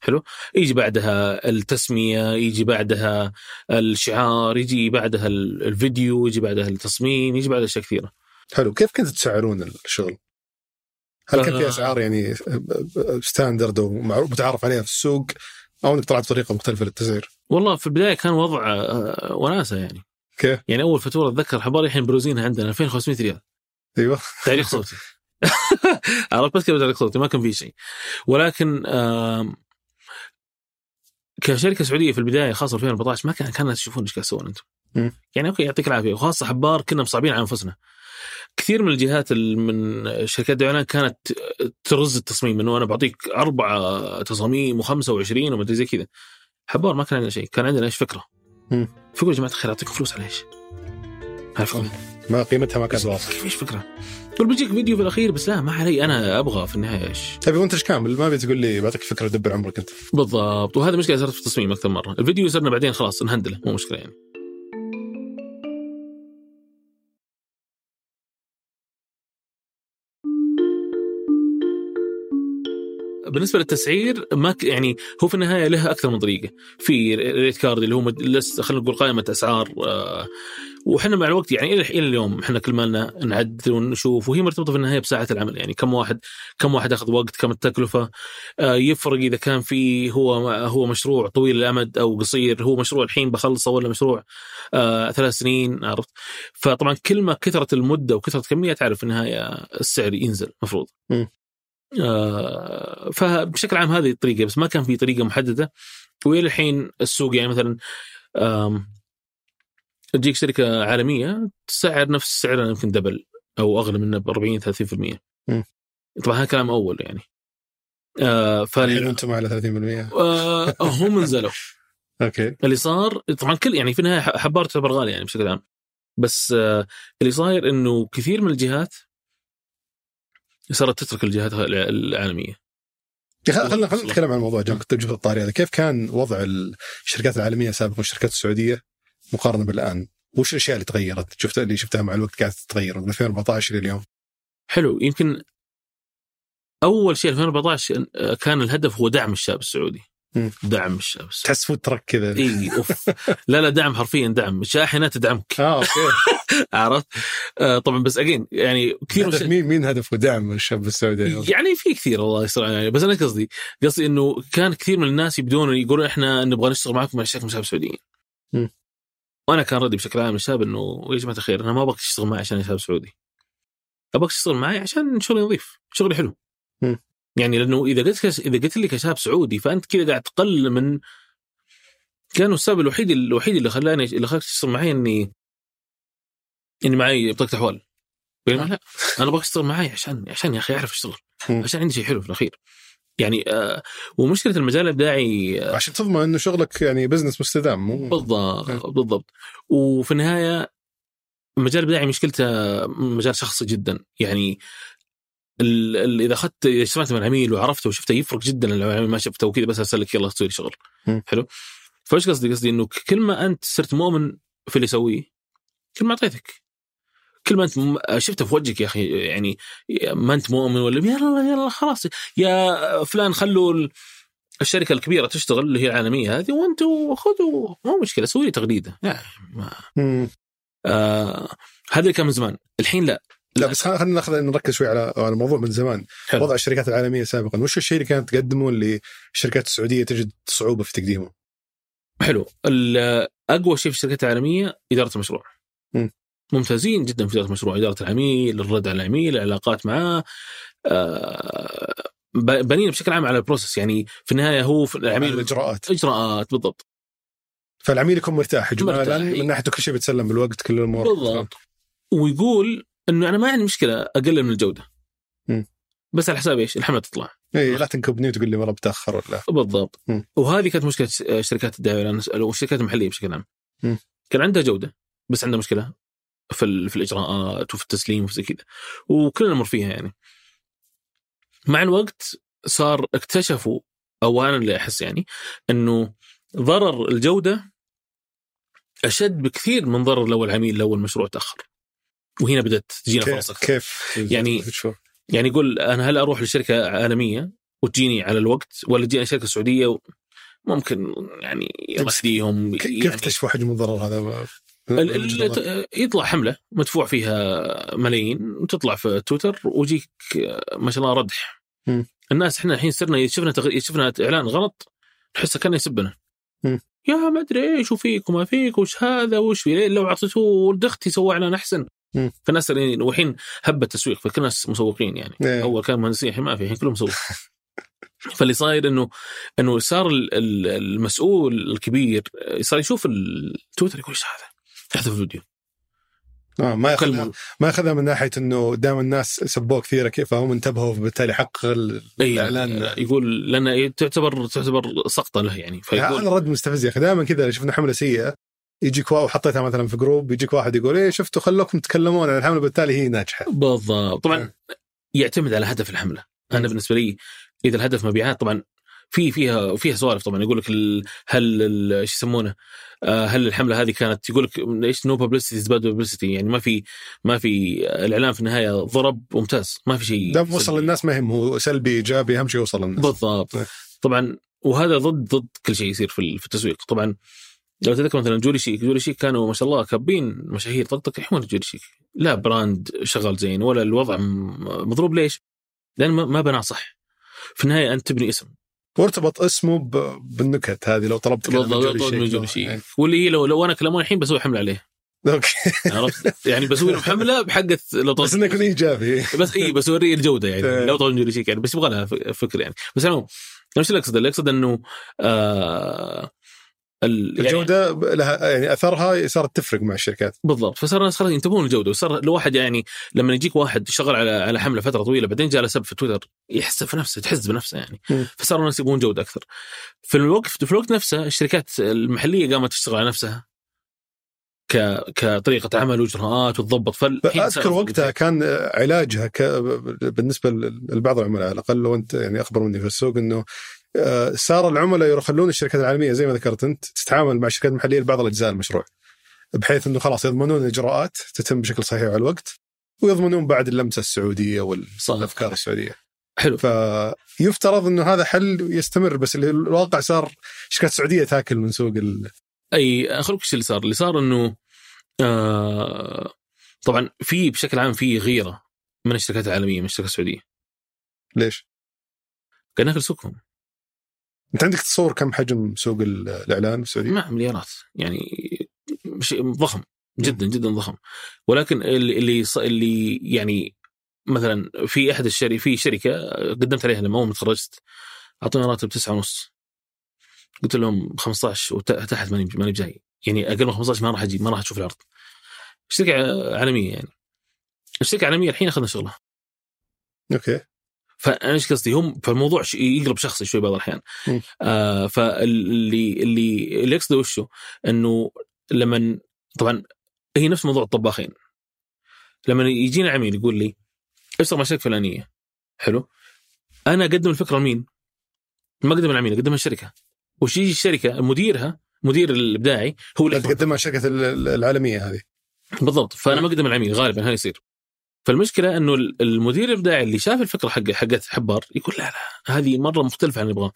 حلو يجي بعدها التسمية يجي بعدها الشعار يجي بعدها ال- الفيديو يجي بعدها التصميم يجي بعدها أشياء كثيرة حلو كيف كنتوا تسعرون الشغل؟ هل كان في آه. أسعار يعني ستاندرد ومعروف متعارف عليها في السوق أو إنك طلعت بطريقة مختلفة للتسعير؟ والله في البداية كان وضع آه، وناسة يعني كيف؟ يعني أول فاتورة أتذكر حبار الحين بروزينها عندنا 2500 ريال أيوه تعليق صوتي عرفت بس كذا تعليق صوتي ما كان في شيء ولكن كشركة سعودية في البداية خاصة في 2014 ما كان كان الناس يشوفون إيش قاعد تسوون أنتم. يعني okay يعطيك العافية وخاصة حبار كنا مصعبين على أنفسنا كثير من الجهات ال- من شركات الاعلان كانت ترز التصميم إنه أنا بعطيك أربع تصاميم و25 وما أدري زي كذا حبار ما كان عندنا شيء كان عندنا إيش فكرة. فقول يا جماعة الخير أعطيكم فلوس على إيش؟ ما قيمتها ما كانت واضحة إيش فكرة؟ تقول بيجيك فيديو في الأخير بس لا ما علي أنا أبغى في النهاية إيش؟ تبي منتج كامل ما بتقول لي بعطيك فكرة دبر عمرك أنت بالضبط وهذا مشكلة صارت في التصميم أكثر مرة، الفيديو يصيرنا بعدين خلاص نهندله مو مشكلة يعني. بالنسبة للتسعير ما. يعني هو في النهاية له أكثر من طريقة في ريت كارد اللي هو. خلينا نقول قائمة أسعار آه... وحنا مع الوقت يعني إلى اليوم إحنا كل ما لنا نعدل ونشوف وهي مرتبطة في النهاية بساعة العمل يعني كم واحد كم واحد أخذ وقت كم التكلفة آه يفرق إذا كان في هو هو مشروع طويل الأمد أو قصير هو مشروع الحين بخلصه ولا مشروع آه ثلاث سنين عرفت فطبعا كل ما كثرت المدة وكثرت الكميه تعرف في النهاية السعر ينزل مفروض مم. آه فبشكل عام هذه الطريقة بس ما كان في طريقة محددة. والى الحين السوق يعني مثلا تجيك شركة عالمية تسعر نفس سعرنا يمكن double أو أغلى منه ب 40 30% مم. طبعا هذا كلام أول يعني. آه فال... أنتم على 30% آه هم نزلوا. okay. اللي صار طبعا كل يعني في النهاية حبار تعتبر غالي يعني بشكل عام. بس آه اللي صاير إنه كثير من الجهات صارت تترك الجهات الع- العالمية خلينا خلينا نتكلم عن الموضوع كنت بجيب الطاري هذا كيف كان وضع الشركات العالمية سابقا والشركات السعودية مقارنة بالآن؟ وش الأشياء اللي تغيرت؟ شفت اللي شفتها مع الوقت قاعدة تتغير من 2014 إلى اليوم حلو يمكن أول شيء 2014 كان الهدف هو دعم الشاب السعودي. دعم السعودي تحس فود ترك كذا. إي أوف. لا لا دعم حرفيا دعم. شاحنه تدعمك. آه okay. عرفت؟ آه طبعا بس again يعني كثير الش- مين مين هدفه؟ دعم الشاب السعودي؟ يعني في كثير الله يستر علينا بس أنا قصدي قصدي إنه كان كثير من الناس يبدون يقولون إحنا نبغى نشتغل معكم على شكل شباب سعوديين. وأنا كان ردي بشكل عام للشباب إنه يا جماعة الخير أنا ما أبغاك تشتغل معي عشان شباب سعودي. أبغاك تشتغل معي عشان شغلي نظيف، شغلي حلو. يعني لأنه إذا قلت. إذا قلت لي كشاب سعودي فأنت كذا قاعد تقلل من كان السبب الوحيد الوحيد اللي خلاني اللي خلاك تشتغل معي اني إني معي بطاقة أحوال. بينما لا أنا أبغاك تشتغل معي عشان عشان يا أخي أعرف أشتغل. عشان عندي شيء حلو في الأخير يعني آه ومشكلة المجال الإبداعي آه، عشان تضمن إنه شغلك يعني بزنس مستدام مو بالضبط بالضبط وفي النهاية المجال الابداعي مشكلته مجال شخصي جدا يعني ال- ال- إذا اخذت اجتمعت مع العميل وعرفته وشفته يفرق جدا لو العميل ما شفته وكذا بس ارسل لك يلا سوي لي شغل. حلو؟ فإيش قصدي؟ قصدي إنه كل ما أنت صرت مؤمن في اللي يسويه كل ما أعطيتك. كل ما أنت شفته في وجهك يا أخي يعني ما أنت مؤمن ولا يلا يلا خلاص. يا فلان خلوا ال- الشركة الكبيرة تشتغل اللي هي العالمية هذه وأنتم خذوا مو مشكلة سوي لي تغريدة. يعني ما. آه هذا كان من زمان. الحين لا. لا بس خلينا ناخذ نركز شوي على على الموضوع من زمان. حلو. وضع الشركات العالمية سابقا. وش الشيء اللي كانت تقدمه اللي الشركات السعودية تجد صعوبة في تقديمه؟ حلو. أقوى شيء في الشركات العالمية إدارة المشروع. مم. ممتازين جدا في إدارة المشروع. إدارة العميل الرد على العميل العلاقات معاه. آه بنينا بشكل عام على البروسيس يعني في النهاية هو في عميل العميل الإجراءات. إجراءات بالضبط. فالعميل يكون مرتاح مرتاح. من ناحيه كل شيء بيتسلم بالوقت كل الأمور بالضبط. ويقول إنه أنا ما عندي مشكلة أقلل من الجودة مم. بس على حساب إيش؟ الحملة تطلع اي لا تنكبني وتقول لي مره بتأخر ولا بالضبط مم. وهذه كانت مشكلة شركات الدعاية والشركات المحليه بشكل عام مم. كان عندها جودة بس عندها مشكلة في في الإجراءات وفي التسليم وفي زي كذا وكلنا نمر فيها يعني مع الوقت صار اكتشفوا أو أنا اللي احس يعني إنه ضرر الجودة أشد بكثير من ضرر لو العميل لو المشروع تأخر وهنا بدأت تجينا فرص أكثر. كيف يعني- يعني يقول أنا هل أروح لشركة عالمية وتجيني على الوقت ولا تجيني شركة سعودية. ممكن يعني يرشديهم كيف يعني اكتشفوا حجم الضرر هذا؟ يطلع حملة مدفوع فيها ملايين وتطلع في تويتر ويجيك ما شاء الله ردح مم. الناس إحنا الحين صرنا يشوفنا تغ... يشوفنا إعلان غلط نحسه كأنه يسبنا مم. يا ما أدري إيش وفيك وما فيك وش هذا وش في لو اعطيتوه ولد أختي سوى إعلان أحسن. فالناس والحين هب التسويق فكل الناس مسوقين يعني. إيه. اول كان مهندسين الحين ما في الحين كلهم مسوق فاللي صاير إنه إنه صار ال- ال- المسؤول الكبير صار يشوف التويتر يقول إيش هذا؟ يحذف الفيديو آه ما ياخذها ما ياخذها من ناحية إنه دام الناس سبوه كثير كيف فهم انتبهوا فبالتالي حقق اي الإعلان. يقول لأن تعتبر تعتبر سقطة له يعني. فيقول هذا رد مستفز يا أخي. دائما كذا شفنا حملة سيئة. يجيك واحد حطيتها مثلا في جروب يجيك واحد يقول إيه شفتوا خلوكم تتكلمون عن الحملة بالتالي هي ناجحة. بالضبط. طبعا نعم. يعتمد على هدف الحملة. أنا مم. بالنسبة لي إذا الهدف مبيعات طبعا في فيها فيها سوالف طبعا يقول لك ال- هل إيش يسمونه؟ آه، هل الحملة هذه كانت يقول لك إيش no publicity bad يعني ما في ما في الاعلان في النهاية ضرب ممتاز. ما في شيء دام وصل. للناس ما يهم هو سلبي إيجابي أهم شيء يوصل للناس. بالضبط. نعم. طبعا وهذا ضد ضد كل شيء يصير في التسويق. طبعا لو تذكر مثلا جولي شيك جولي شيك كانوا ما شاء الله كابين مشاهير طقطق وين جولي شيك لا brand شغال زين ولا الوضع مضروب ليش؟ لأن ما بناه صح في النهاية أنت تبني اسم وارتبط اسمه ب... بالنكت هذه لو طلبت كلام جولي شيك. جولي شيك إيه. واللي هي لو لو أنا كلموني الحين بسوي حملة عليه okay عرفت يعني بسوي لهم حملة بحقه لو بس إنه يكون إيجابي بس اي بس اوريه الجودة يعني إيه. لو طبعا جولي شيك يعني بس يبغى لها فكر يعني بس أنا إيش اللي اقصد؟ اللي اقصد إنه آه يعني الجودة لها يعني أثرها صارت تفرق مع الشركات. بالضبط. فصار الناس خلاص ينتبهون للجودة. وصار لو واحد يعني لما يجيك واحد شغل على على حملة فترة طويلة بعدين جاء سب في تويتر يحس في نفسه تحس بنفسه يعني. فصاروا الناس يبغون جودة أكثر. في الوقت في الوقت نفسه الشركات المحلية قامت تشتغل على نفسها. ك كطريقة عمل وإجراءات وتضبط. فالحين أذكر وقتها كان علاجها ك... بالنسبة لبعض العملاء على الأقل لو أنت يعني أخبر مني في السوق إنه صار العملاء يخلون الشركات العالمية زي ما ذكرت أنت تتعامل مع الشركات المحلية لبعض الأجزاء المشروع بحيث إنه خلاص يضمنون الاجراءات تتم بشكل صحيح على الوقت ويضمنون بعد اللمسة السعودية. والأفكار السعودية حلو فيفترض إنه هذا حل يستمر بس اللي الواقع صار الشركات السعوديه تاكل من سوق ال... أي خلوك إيش اللي صار؟ اللي صار إنه آه طبعا في بشكل عام في غيرة من الشركات العالمية من الشركات السعودية ليش؟ قاعد ناكل سوقهم انت عندك تصور كم حجم سوق ال- الإعلان في السعودية؟ مع مليارات. يعني شيء ضخم جدا جدا ضخم. ولكن اللي اللي يعني مثلا في أحد الشركة في شركة قدمت عليها لما أول ما تخرجت أعطوني راتب تسعة ونص. قلت لهم 15 وتحت ماني ماني جاي يعني أقل من 15 ما راح أجي ما راح أشوف العرض. شركة عالمية يعني. الشركة العالمية الحين أخذنا شغلها. أوكي. فأنا إيش قصدي؟ هم فالموضوع يقلب شخصي شوي بعض الأحيان. آه فاللي اللي اللي يقصده وشه إنه لما طبعا هي نفس موضوع الطباخين. لما يجينا عميل يقول لي اشتغل مع شركه فلانيه حلو. أنا أقدم الفكرة لمين؟ ما أقدم العميل أقدمها الشركة. وش يجي الشركة؟ مديرها مدير الإبداعي هو اللي تقدمها الشركة ال- ال- العالمية هذه. بالضبط. فأنا ما أقدم العميل غالبا هذا يصير. فالمشكلة إنه المدير الإبداعي اللي شاف الفكرة حق حقت حبار يقول لا لا هذه مرة مختلفة عن اللي نبغاه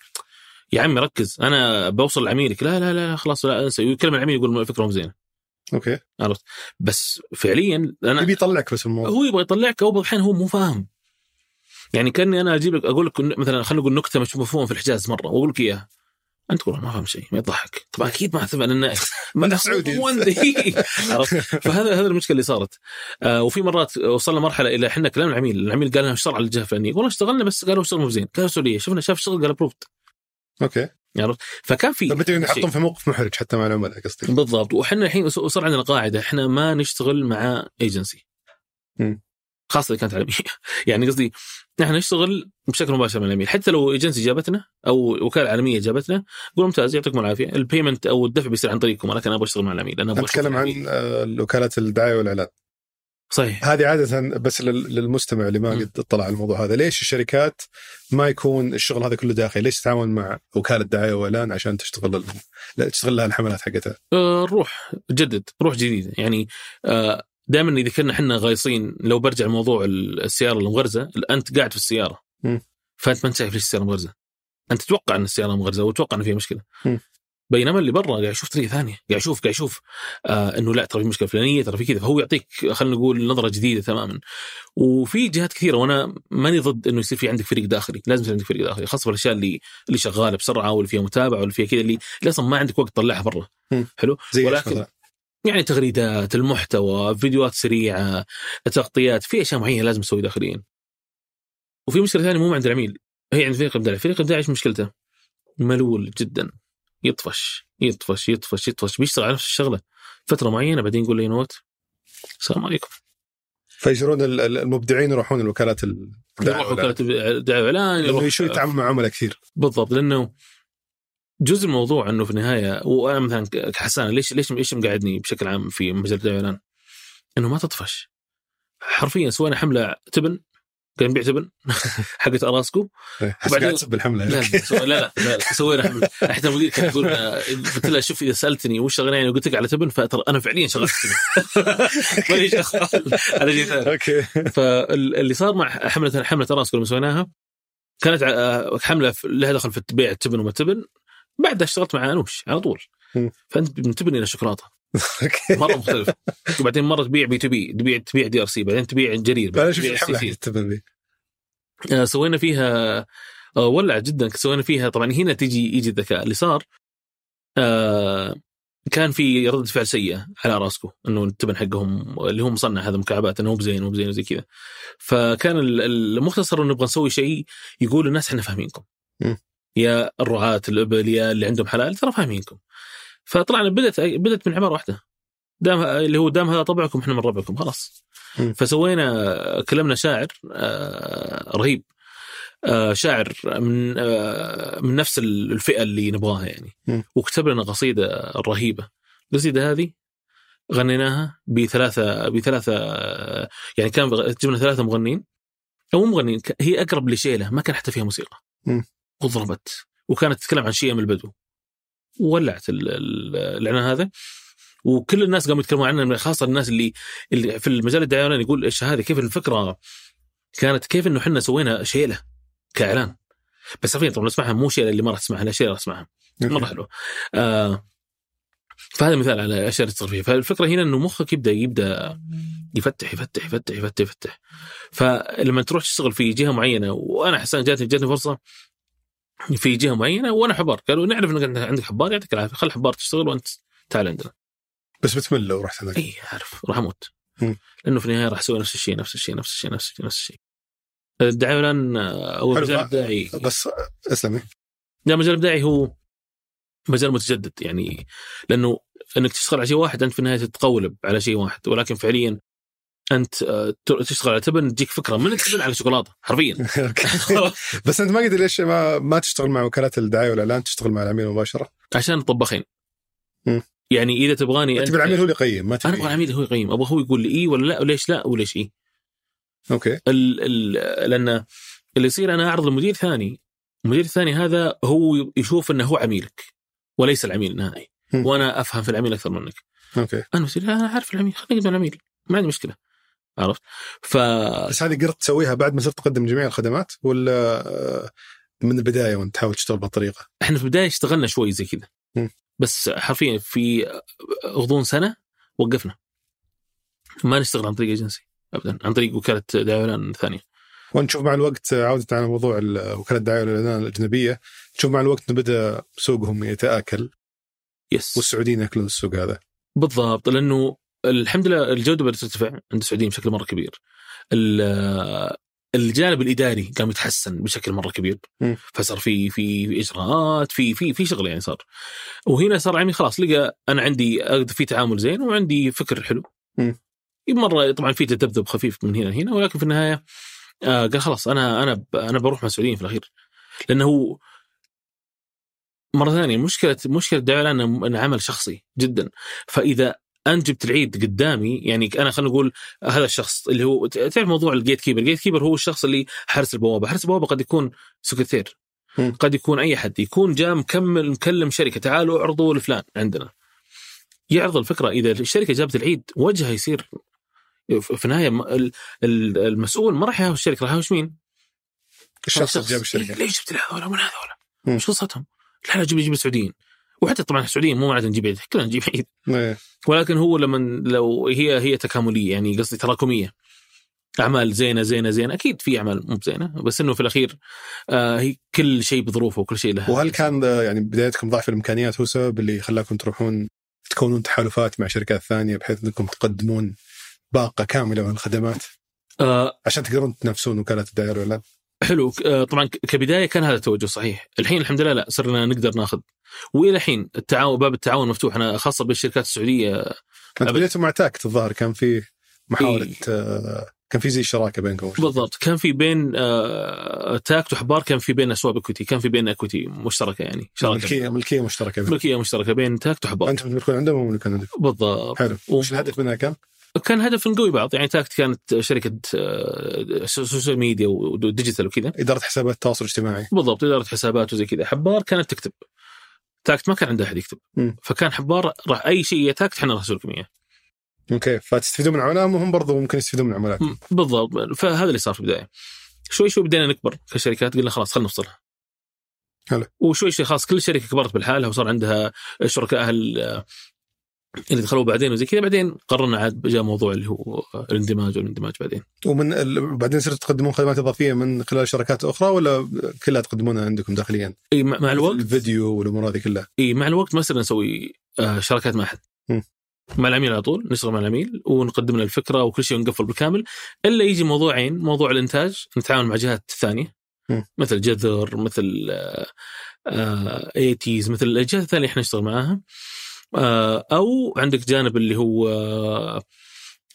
يا عمي ركز أنا بوصل لعميلك. لا لا لا خلاص لا انسى. يكلم العميل يقول الفكرة مو زينة. okay. عرفت؟ بس فعليا أنا يبي يطلعك بس الموضوع. هو يبغى يطلعك أو بعض هو مو فاهم. يعني كأني أنا أجيب لك أقول لك مثلا خلينا نقول نكتة مش مفهومه في الحجاز مرة وأقول لك إياها. أنت تقول ما فاهم شيء ما يضحك. طبعا أكيد ما اثبت لأن ما سعودي. عرفت؟ فهذا هذا المشكلة اللي صارت. آه وفي مرات وصلنا مرحلة إلى إحنا كلام العميل العميل قال لنا اشتغل على الجهة الفلانيه والله اشتغلنا بس قالوا اشتغل مو زين قالوا السعوديه شفنا شاف الشغل قال approved okay. فكان في شيء. يحطون في موقف محرج حتى مع العملاء قصدي. بالضبط. وحنا الحين صار عندنا قاعدة إحنا ما نشتغل مع ايجنسي. خاصة إذا كانت عالميه يعني قصدي إحنا نشتغل بشكل مباشر مع العميل حتى لو ايجنسي جابتنا أو وكالة عالمية جابتنا قول ممتاز يعطيكم العافية. ال payment أو الدفع بيصير عن طريقكم. ولكن أنا أبغى أشتغل مع العميل أنا أبغى نتكلم أشوف عن آه، وكالات الدعاية والاعلان صحيح. هذه عادة بس لل- للمستمع اللي ما. قد اطلع على الموضوع هذا. ليش الشركات ما يكون الشغل هذا كله داخلي؟ ليش تتعاون مع وكالة دعايه واعلان عشان تشتغل تشتغل لها الحملات حقتها. آه، روح جدد روح جديدة. يعني دائما إذا كنا إحنا غايصين لو برجع لموضوع السيارة المغرزة أنت قاعد في السيارة. فأنت ما انت شايف ليش السيارة مغرزه أنت تتوقع إن السيارة مغرزة وتتوقع ان فيها مشكلة. بينما اللي برا قاعد يشوف طريقة ثانية قاعد يشوف قاعد يشوف آه إنه لا ترى في مشكلة فلانية ترى في كذا. فهو يعطيك خلينا نقول نظرة جديدة تماما. وفي جهات كثيرة وأنا ماني ضد إنه يصير في عندك فريق داخلي. لازم يصير عندك فريق داخلي خاصة بالاشياء اللي اللي شغالة بسرعة واللي فيها متابعة واللي فيها كذا اللي, اللي أصلا ما عندك وقت تطلعها برا. حلو؟ زي ولكن يعني تغريدات المحتوى فيديوهات سريعة تغطيات في أشياء معينة لازم تسوي داخليا. وفي مشكلة ثانية مو عند العميل هي عند فريق الابداع فريق الابداع إيش مشكلته؟ ملول جدا يطفش يطفش يطفش يطفش بيشتغل على نفس الشغلة فترة معينة بعدين يقول لي not السلام عليكم. فيجرون ال- ال- المبدعين يروحون الوكالات الدعايه يروح والإعلان. وكاله دعايه واعلان لأنه يروح يشوف يتعامل مع عملاء كثير. بالضبط لأنه جزء من الموضوع إنه في النهاية وأنا مثلا كحسان ليش ليش إيش مقعدني بشكل عام في مجال والاعلان؟ إنه ما تطفش. حرفيا سوينا حملة تبن كان نبيع تبن حقت أراسكو. إيه، وبعدين- تسب الحملة. لا لا لا لا, سوينا حملة. حتى المدير كان يقول آه، قلت له شوف إذا سألتني وش شغلاني يعني قلت لك على تبن فترى أنا فعليا شغلت تبن. على شيء ثاني. okay. فاللي صار مع حملة حملة أراسكو لما سويناها كانت آه، حملة لها دخل في بيع التبن وما تبن بعدها اشتغلت مع انوش على طول. فانت من تبن إلى شوكولاته. مرة مختلف. وبعدين مرة تبيع B to B تبيع تبيع DRC بعدين تبيع جرير بعدين شفت الحملة آه، سوينا فيها آه، ولعت جدا. سوينا فيها طبعا هنا تيجي يجي الذكاء. اللي صار آه، كان في ردة فعل سيئة على راسكو إنه التبن حقهم اللي هو مصنع هذا مكعبات إنه مو بزين مو بزين وزي كذا. فكان ال- المختصر إنه نبغى نسوي شيء يقول للناس إحنا فاهمينكم. يا الرعاة الابل يا اللي عندهم حلال ترى فاهمينكم. فطلعنا بدت بدت من عباره واحدة. دام اللي هو دام هذا طبعكم إحنا من ربعكم خلاص. فسوينا كلمنا شاعر آه، رهيب. آه، شاعر من آه، من نفس الفئة اللي نبغاها يعني. وكتب لنا قصيدة رهيبة. القصيدة هذه غنيناها بثلاثة بثلاثة يعني كان جبنا ثلاثة مغنين أو مو مغنين هي أقرب لشيلة ما كان حتى فيها موسيقى. وضربت وكانت تتكلم عن شيء من البدو. ولعت ال- ال- الإعلان هذا وكل الناس قاموا يتكلمون عنه خاصة الناس اللي اللي في المجال الدعاية يقول إيش هذه كيف الفكرة؟ كانت كيف إنه إحنا سوينا شيله كإعلان. بس عارفين طبعا نسمعها مو شيله اللي ما راح تسمعها لا شيله راح تسمعها. مرة حلو آه فهذا مثال على أشياء اللي تصير فيها فالفكرة هنا إنه مخك يبدا يبدأ يفتح يفتح يفتح يفتح يفتح. فلما تروح تشتغل في جهة معينة وأنا حسان جاتني جاتني فرصة في جهة معينة وأنا حبار. قالوا نعرف إنك عندك حبار يعطيك العافية. خل حبار تشتغل وأنت تعال عندنا بس بتمل لو رحت هناك. إي عارف راح أموت. لأنه في النهاية راح أسوي نفس الشيء نفس الشيء نفس الشيء نفس الشيء نفس الشيء. الدعايه الآن أو المجال الابداعي بس اسلمي. لا المجال الابداعي هو مجال متجدد يعني لأنه إنك تشتغل على شيء واحد أنت في النهاية تتقولب على شيء واحد. ولكن فعليا أنت آه، تشتغل. على تبن تجيك فكرة. من التبن على شوكولاتة؟ حرفيا. بس أنت ما قلت ليش ما ما تشتغل مع وكالات الدعاية والاعلان تشتغل مع العميل مباشرة. عشان طباخين. يعني إذا تبغاني تبي العميل هو اللي يقيم ما أنا أبغى العميل هو يقيم. أبغى هو يقول لي إي ولا لا وليش لا وليش إي. okay. ال ال لأن اللي يصير أنا أعرض لمدير ثاني. المدير الثاني هذا هو يشوف إنه هو عميلك وليس العميل النهائي. وأنا أفهم في العميل أكثر منك. okay. أنا بصير أنا عارف العميل. خليني العميل. ما عندي مشكلة. عرفت؟ ف بس هذه قدرت تسويها بعد ما صرت تقدم جميع الخدمات ولا من البداية وانت تحاول تشتغل بهالطريقه؟ إحنا في البداية اشتغلنا شوي زي كذا. بس حرفيا في غضون سنة وقفنا. ما نشتغل عن طريق ايجنسي ابدا عن طريق وكالة دعاية اعلان ثانية ونشوف مع الوقت عودة على موضوع ال- وكالة الدعايه والإعلان الأجنبية تشوف مع الوقت بدأ سوقهم يتآكل يس والسعوديين يأكلون السوق هذا. بالضبط لأنه الحمد لله الجودة بدأت ترتفع عند السعوديين بشكل مرة كبير. ال- الجانب الإداري قام يتحسن بشكل مرة كبير. فصار في في إجراءات في في في شغل يعني صار وهنا صار عمي خلاص لقى أنا عندي في تعامل زين وعندي فكر حلو. مرة طبعا في تذبذب خفيف من هنا لهنا ولكن في النهاية آه قال خلاص أنا أنا أنا بروح مع السعوديين في الأخير لأنه مرة ثانية مشكلة مشكلة الدعايه إنه عمل شخصي جدا فإذا انت جبت العيد قدامي يعني أنا خلينا نقول هذا الشخص اللي هو تعرف موضوع ال gatekeeper، ال gatekeeper هو الشخص اللي حارس البوابة، حارس البوابة قد يكون سكرتير. قد يكون أي حد. يكون جاء مكمل مكلم شركة. تعالوا اعرضوا لفلان عندنا. يعرض الفكرة. إذا الشركة جابت العيد وجهها يصير في النهاية المسؤول ما راح يهاوش الشركة. راح يهاوش مين؟ الشخص اللي جاب الشركة. ليش جبت هذول من هذول؟ إيش قصتهم؟ لا لا جيب جيب السعوديين. وحتى طبعا السعوديين مو معناته نجيب عيد كلنا نجيب عيد إيه. ولكن هو لما لو هي هي تكاملية يعني قصدي تراكمية. أعمال زينة زينة زينة. أكيد في أعمال مو زينه بس إنه في الأخير آه هي كل شيء بظروفه وكل شيء له وهل كان يعني بدايتكم ضعف الإمكانيات هو سبب اللي خلاكم تروحون تكونون تحالفات مع شركات ثانية بحيث إنكم تقدمون باقة كاملة من الخدمات؟ آه عشان تقدرون تنافسون وكالات الدعايه والاعلان؟ حلو. آه طبعا كبداية كان هذا التوجه صحيح. الحين الحمد لله لا صرنا نقدر ناخذ والى الحين التعاون باب التعاون مفتوح. أنا خاصة بالشركات السعودية. انت. بديتوا مع تاكت الظاهر. كان في محاولة آه، كان في زي شراكة بينكم بالضبط. كان في بين آه تاكت وحبار كان في بين swap equity كان في بين equity مشتركة يعني شراكة. ملكيه ملكية مشتركة بينكم. ملكية مشتركة بين تاكت وحبار. أنتم تملكون عندهم وهم يملكون عندكم بالضبط. حلو. وش الهدف منها كان؟ كان هدف نقوي بعض. يعني تاكت كانت شركة آه، social media و digital وكذا. إدارة حسابات التواصل الاجتماعي بالضبط. إدارة حسابات وزي كذا. حبار كانت تكتب. تاكت ما كان عنده أحد يكتب مم. فكان حبار راح أي شيء يا تاكت إحنا نرسل لكم إياه okay فتستفيدون من عملائهم وهم برضو ممكن يستفيدون من عملائكم مم. بالضبط فهذا اللي صار في البداية شوي شوي بدينا نكبر كشركات قلنا خلاص خلينا نفصلها حلو. وشوي شوي خلاص كل شركة كبرت بالحالها وصار عندها شركائها ال- اللي دخلوا بعدين وزي كذا بعدين قررنا عاد جاء موضوع اللي هو الاندماج والاندماج بعدين ومن ال... بعدين صرتوا تقدمون خدمات إضافية من خلال شركات أخرى ولا كلها تقدمونها عندكم داخليا؟ إي مع مع الوقت الفيديو والأمور هذه كلها إي مع الوقت ما صرنا نسوي آه، شراكات مع أحد. مع العميل على طول نشتغل مع العميل ونقدم له الفكرة وكل شيء ونقفل بالكامل إلا يجي موضوعين موضوع الإنتاج نتعاون مع جهات ثانية. مثل جذر مثل ايتيز مثل الجهات الثانية إحنا نشتغل معاها آه، أو عندك جانب اللي هو آه،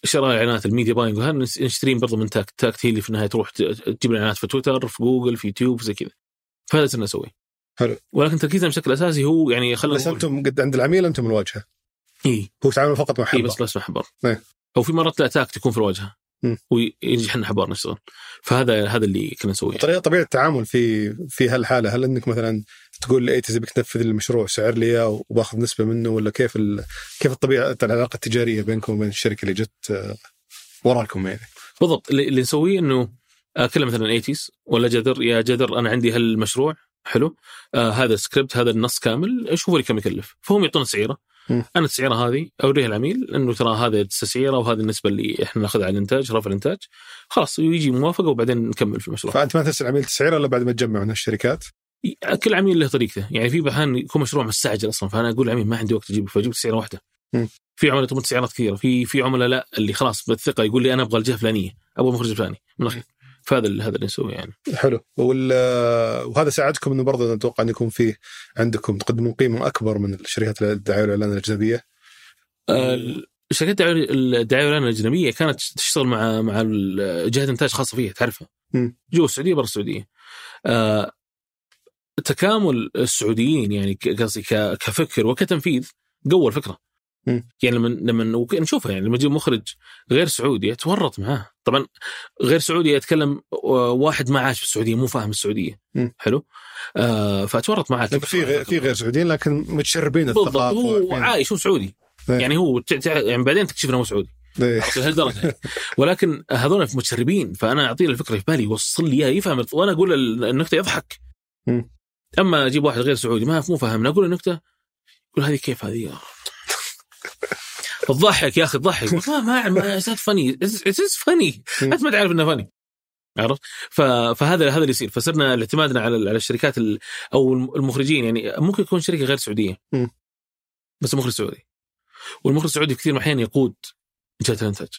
شراء إعلانات ال media buying وهذا نشترين برضه من تاكت تاكت هي اللي في النهاية تروح تجيب الإعلانات في تويتر في جوجل في يوتيوب زي كذا فهذا صرنا نسويه حلو. ولكن تركيزنا بشكل أساسي هو يعني خلينا بس أنتم قد عند العميل أنتم الواجهه اي هو تعامل فقط مع اي حبة بس بس مع حبار إيه. أو في مرات لا تاكت تكون في الواجهه. ويجي إحنا حبار نشتغل فهذا هذا اللي كنا نسويه. طريقة طبيعة التعامل في في هالحالة هل إنك مثلا تقول لايتز بك تنفذ المشروع سعر لي إياه وباخذ نسبة منه ولا كيف ال... كيف الطبيعة العلاقة التجارية بينكم وبين الشركة اللي جت آه، وراكم يعني؟ بالضبط. اللي نسويه إنه اكلم مثلا ايتيز ولا جذر يا جذر أنا عندي هالمشروع حلو آه هذا سكريبت هذا النص كامل شوفوا لي كم يكلف. فهم يعطونا تسعيره مم. أنا التسعيره هذه أوريها العميل إنه ترى هذه التسعيره وهذه النسبة اللي إحنا ناخذها على الإنتاج رفع الإنتاج. خلاص يجي موافقة وبعدين نكمل في المشروع. فأنت ما تسال عميل تسعيره إلا بعد ما تجمع من الشركات؟ كل عميل له طريقته. يعني في أحيانا يكون مشروع مستعجل أصلا. فأنا أقول للعميل ما عندي وقت أجيب فأجيب تسعيره واحدة. في عملاء تبغى تسعيرات كثيرة. في في عملاء لا اللي خلاص بالثقه يقول لي أنا أبغى الجهة الفلانية. أبغى المخرج الفلاني. من الأخير. فهذا ال- هذا اللي نسويه يعني. حلو. وال... وهذا ساعدكم إنه برضه أتوقع إن يكون فيه عندكم تقدمون قيمة أكبر من الشركات الدعاية والإعلان الأجنبية. ال- شركات الدعاية والإعلان الأجنبية كانت تشتغل مع مع جهات إنتاج خاصة فيها تعرفها. جوا السعودية برا السعودية. آه، تكامل السعوديين يعني قصدي كفكر وكتنفيذ قوى الفكرة. مم. يعني لما لما نشوفها يعني لما يجي مخرج غير سعودي أتورط معاه طبعا غير سعودي يتكلم واحد ما عاش في السعودية مو فاهم السعودية مم. حلو آه فأتورط معاه في غير في غير سعوديين لكن متشربين بالضبط الثقافة هو. عايش هو سعودي إيه. يعني هو تع- تع- يعني بعدين تكتشف إنه مو سعودي إيه. لهالدرجة. ولكن هذول متشربين فأنا أعطيه الفكرة في بالي يوصل لي إياها يفهم وأنا أقول ال- النكتة يضحك مم. أما أجيب واحد غير سعودي ما مو فاهمنا أقول النكتة يقول هذه كيف هذه تضحك يا أخي تضحك ما ما ما فني اتس فني. انت ما تعرف إنه فني عرفت؟ فهذا هذا اللي يصير. فصرنا اعتمادنا على على الشركات ال- أو المخرجين. يعني ممكن يكون شركة غير سعودية. بس مخرج سعودي. والمخرج السعودي كثير من الأحيان يقود جهة الإنتاج.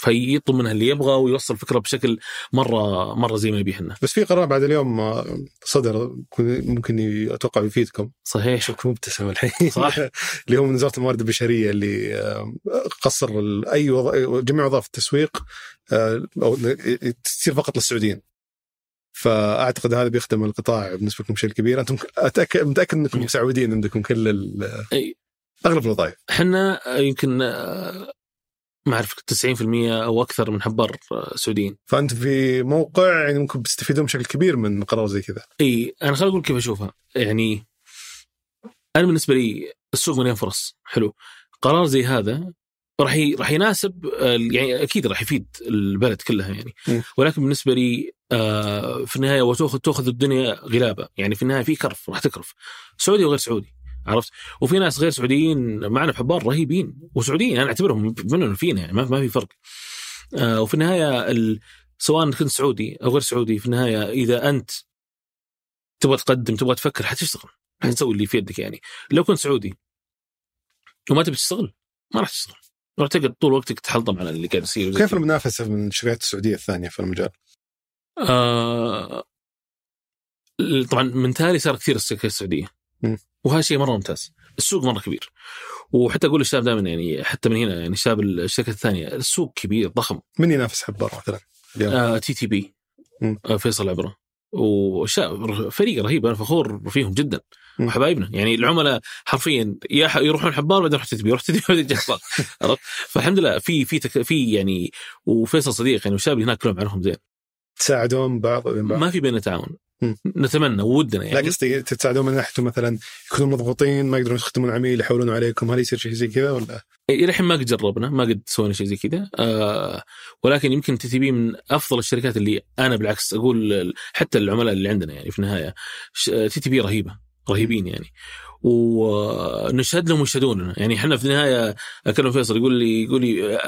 فيطلب منها اللي يبغى ويوصل الفكرة بشكل مره مرة زي ما يبيه لنا بس في قرار بعد اليوم آه، صدر ممكن أتوقع يفيدكم. صحيح. شوفك مبتسم الحين. صح. اللي هو من وزارة الموارد البشرية اللي آه، قصر أي وظ... جميع وظائف التسويق آه، أو تصير فقط للسعوديين. فأعتقد هذا بيخدم القطاع بالنسبة لكم بشكل كبير أنتم اتاكد متأكد أنكم مم. مسعودين عندكم كل ال... أغلب الوظائف. إحنا يمكن ما أعرف 90% أو أكثر من حبار آه، سعوديين. فأنت في موقع يعني ممكن بتستفيدون بشكل كبير من قرار زي كذا. إي أنا خليني أقول كيف أشوفها. يعني أنا بالنسبة لي السوق مليان فرص. حلو. قرار زي هذا راح. راح يناسب يعني أكيد راح يفيد البلد كلها يعني. م. ولكن بالنسبة لي آه، في النهاية وتاخذ تأخذ الدنيا غلابة. يعني في النهاية في كرف راح تكرف. سعودي وغير سعودي. عرفت وفي ناس غير سعوديين معنا بحبار رهيبين وسعوديين أنا أعتبرهم منهم فينا يعني ما في فرق آه، وفي النهاية ال... سواء كنت سعودي أو غير سعودي في النهاية إذا أنت تبغى تقدم تبغى تفكر حتشتغل حتسوي اللي في يدك يعني لو كنت سعودي وما تبي تشتغل ما راح تشتغل راح تقعد طول وقتك تحلطم على اللي قاعد يصير كيف. المنافسة من الشركات السعودية الثانية في المجال؟ آه طبعا من تالي صار كثير الشركات السعودية. وهذا شيء مرة ممتاز. السوق مرة كبير. وحتى أقول للشباب دائما يعني حتى من هنا يعني شباب الشركات الثانية السوق كبير ضخم. من ينافس حبار مثلا؟ آه تي تي بي. آه فيصل عبره. فريق رهيب أنا فخور فيهم جدا. وحبايبنا يعني العملاء حرفيا يا يروحون حبار بعدين يروح تي تي بي يروح تي تي بي بعدين يجي حبار عرفت؟ فالحمد لله في في تك... في يعني وفيصل صديق يعني والشباب اللي هناك كلهم عنهم زين. تساعدون بعض بعض. ما في بيننا تعاون. نتمنى ودنا لا يعني قصدي تساعدون من ناحية مثلا يكونوا مضغوطين ما يقدرون يخدمون عميل يحولون عليكم هل يصير شيء زي كذا ولا؟ إلى الحين ما قد جربنا ما قد سوينا شيء زي كذا. آه ولكن يمكن تي تي بي من أفضل الشركات اللي أنا بالعكس أقول حتى العملاء اللي عندنا يعني في النهاية تي تي بي رهيبة رهيبين يعني. ونشهد لهم ويشهدون لنا. يعني إحنا في النهاية أكلم فيصل يقول لي يقول لي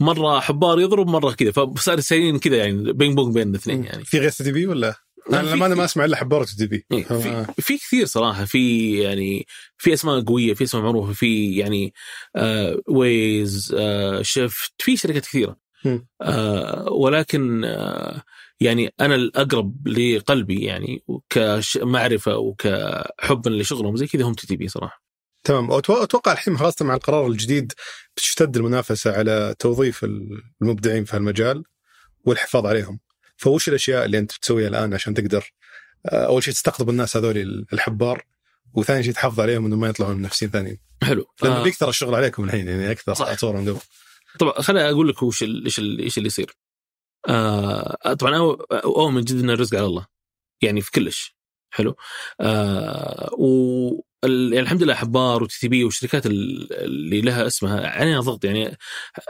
مرة حبار يضرب مرة كذا. فصار سايرين كذا يعني ping pong بين الاثنين يعني. في غير تي تي بي ولا؟ أنا في- ما أنا ما أسمع إلا حبار تي تي بي. إيه، في, في كثير صراحة. في يعني في أسماء قوية في أسماء معروفة في يعني آه ويز آه شيفت في شركات كثيرة. آه ولكن آه يعني أنا الأقرب لقلبي يعني كمعرفه وكحبا لشغلهم زي كذا هم تي تي بي صراحة. تمام. أتوقع الحين خاصه مع القرار الجديد بتشتد المنافسة على توظيف المبدعين في هالمجال والحفاظ عليهم. فوش الأشياء اللي أنت بتسويها الآن عشان تقدر آه، أول شيء تستقطب الناس هذول الحبار وثاني شيء تحافظ عليهم انهم ما يطلعون منافسين ثانيين حلو لأنه آه بيكثر الشغل عليكم الحين يعني أكثر صح. أتصور من قبل طبعا خليني أقول لك وش إيش إيش اللي يصير. آه طبعا اؤمن جدا ان الرزق على الله. يعني في كل شي حلو. آه و يعني الحمد لله حبار وتي تي بي والشركات ال- اللي لها اسمها علينا ضغط يعني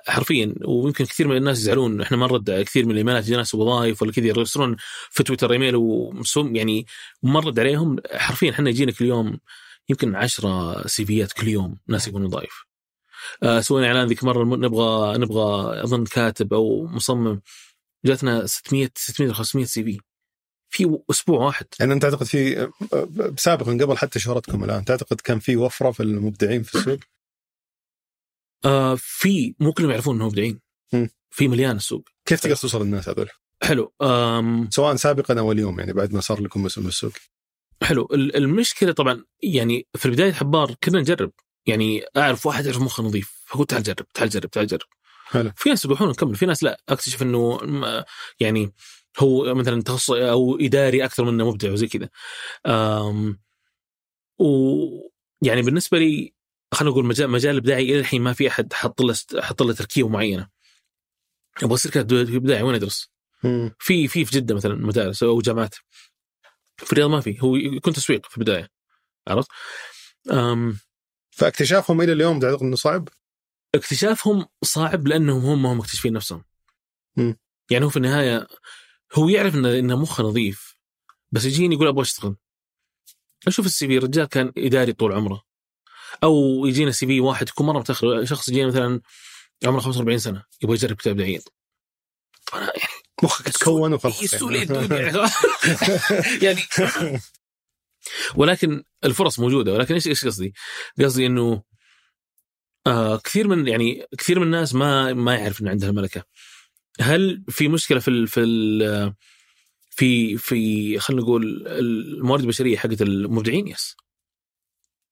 حرفيا ويمكن كثير من الناس يزعلون إحنا ما نرد كثير من الإيميلات ناس وظائف ولا كذا يرسلون في تويتر إيميل ومسوم يعني ما نرد عليهم حرفيا إحنا يجينا كل يوم يمكن 10 سيفيات كل يوم ناس يبون وظائف. آه، سوينا إعلان ذيك مرة نبغى نبغى أظن كاتب أو مصمم جاتنا 600 600 500 سي في في أسبوع واحد. يعني أنت تعتقد في سابقا قبل حتى شهرتكم الآن تعتقد كان في وفرة في المبدعين في السوق؟ آه في مو كلهم يعرفون إنهم مبدعين. في مليان السوق. كيف تقدر توصل للناس هذول؟ حلو آم سواء سابقا أو اليوم يعني بعد ما صار لكم من السوق. حلو. ال- المشكلة طبعا يعني في بدايه حبار كنا نجرب. يعني أعرف واحد يعرف مخه نظيف فقلت تعال جرب تعال جرب تعال جرب. حلو. في ناس يروحون نكمل في ناس لا. أكتشف إنه يعني هو مثلا تخصص أو إداري أكثر من إنه مبدع وزي كذا و يعني بالنسبة لي خلينا نقول مجال مجال الابداعي إلى الحين ما في أحد حط له حط له تركيبة معينة أبغى أصير كاتب إبداعي وين أدرس؟ في في في جدة مثلا مدارس أو جامعات في الرياض ما في هو يكون تسويق في البداية عرفت؟ فاكتشافهم إلى اليوم تعتقد إنه صعب؟ اكتشافهم صعب لأنهم هم هم مكتشفين نفسهم. مم. يعني هو في النهاية هو يعرف انه انه مخه نظيف بس يجيني يقول أبغى أشتغل. أشوف السي في الرجال كان إداري طول عمره. أو يجينا سي في واحد يكون مرة متأخر شخص يجينا مثلا عمره 45 سنة يبغى يجرب كتاب ابداعيين. طبعا يعني مخك تكون وخلاص يعني. يعني ولكن الفرص موجودة ولكن إيش إيش قصدي؟ قصدي إنه آه كثير من يعني كثير من الناس ما ما يعرف إن عندها الملكه. هل في مشكلة في ال في ال في في خلينا نقول الموارد البشرية حقت المبدعين يس.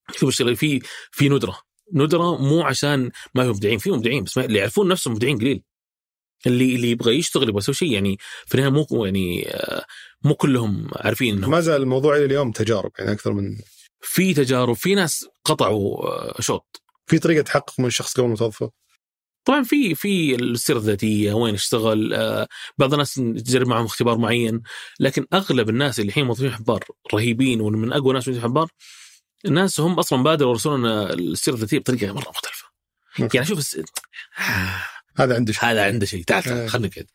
في مشكلة في في ندرة ندرة مو عشان ما في مبدعين في مبدعين بس اللي يعرفون نفسهم مبدعين قليل. اللي اللي يبغى يشتغل يبغى يسوي شيء يعني في النهاية مو يعني آه، مو كلهم عارفين إنهم ما زال الموضوع إلى اليوم تجارب يعني أكثر من في تجارب في ناس قطعوا آه، شوط في طريقة تحقق من الشخص قبل ما توظفه طبعا في في السيرة الذاتية وين اشتغل آه، بعض الناس تجرب معهم اختبار معين لكن أغلب الناس اللي الحين موظفين حبار رهيبين ومن أقوى ناس موظفين حبار الناس هم أصلا بادروا يرسلون السيرة الذاتية بطريقة مرة مختلفة. أوكي. يعني شوف الس... هذا عنده شيء. هذا عنده شيء. تعال آه. تعال خلينا كذا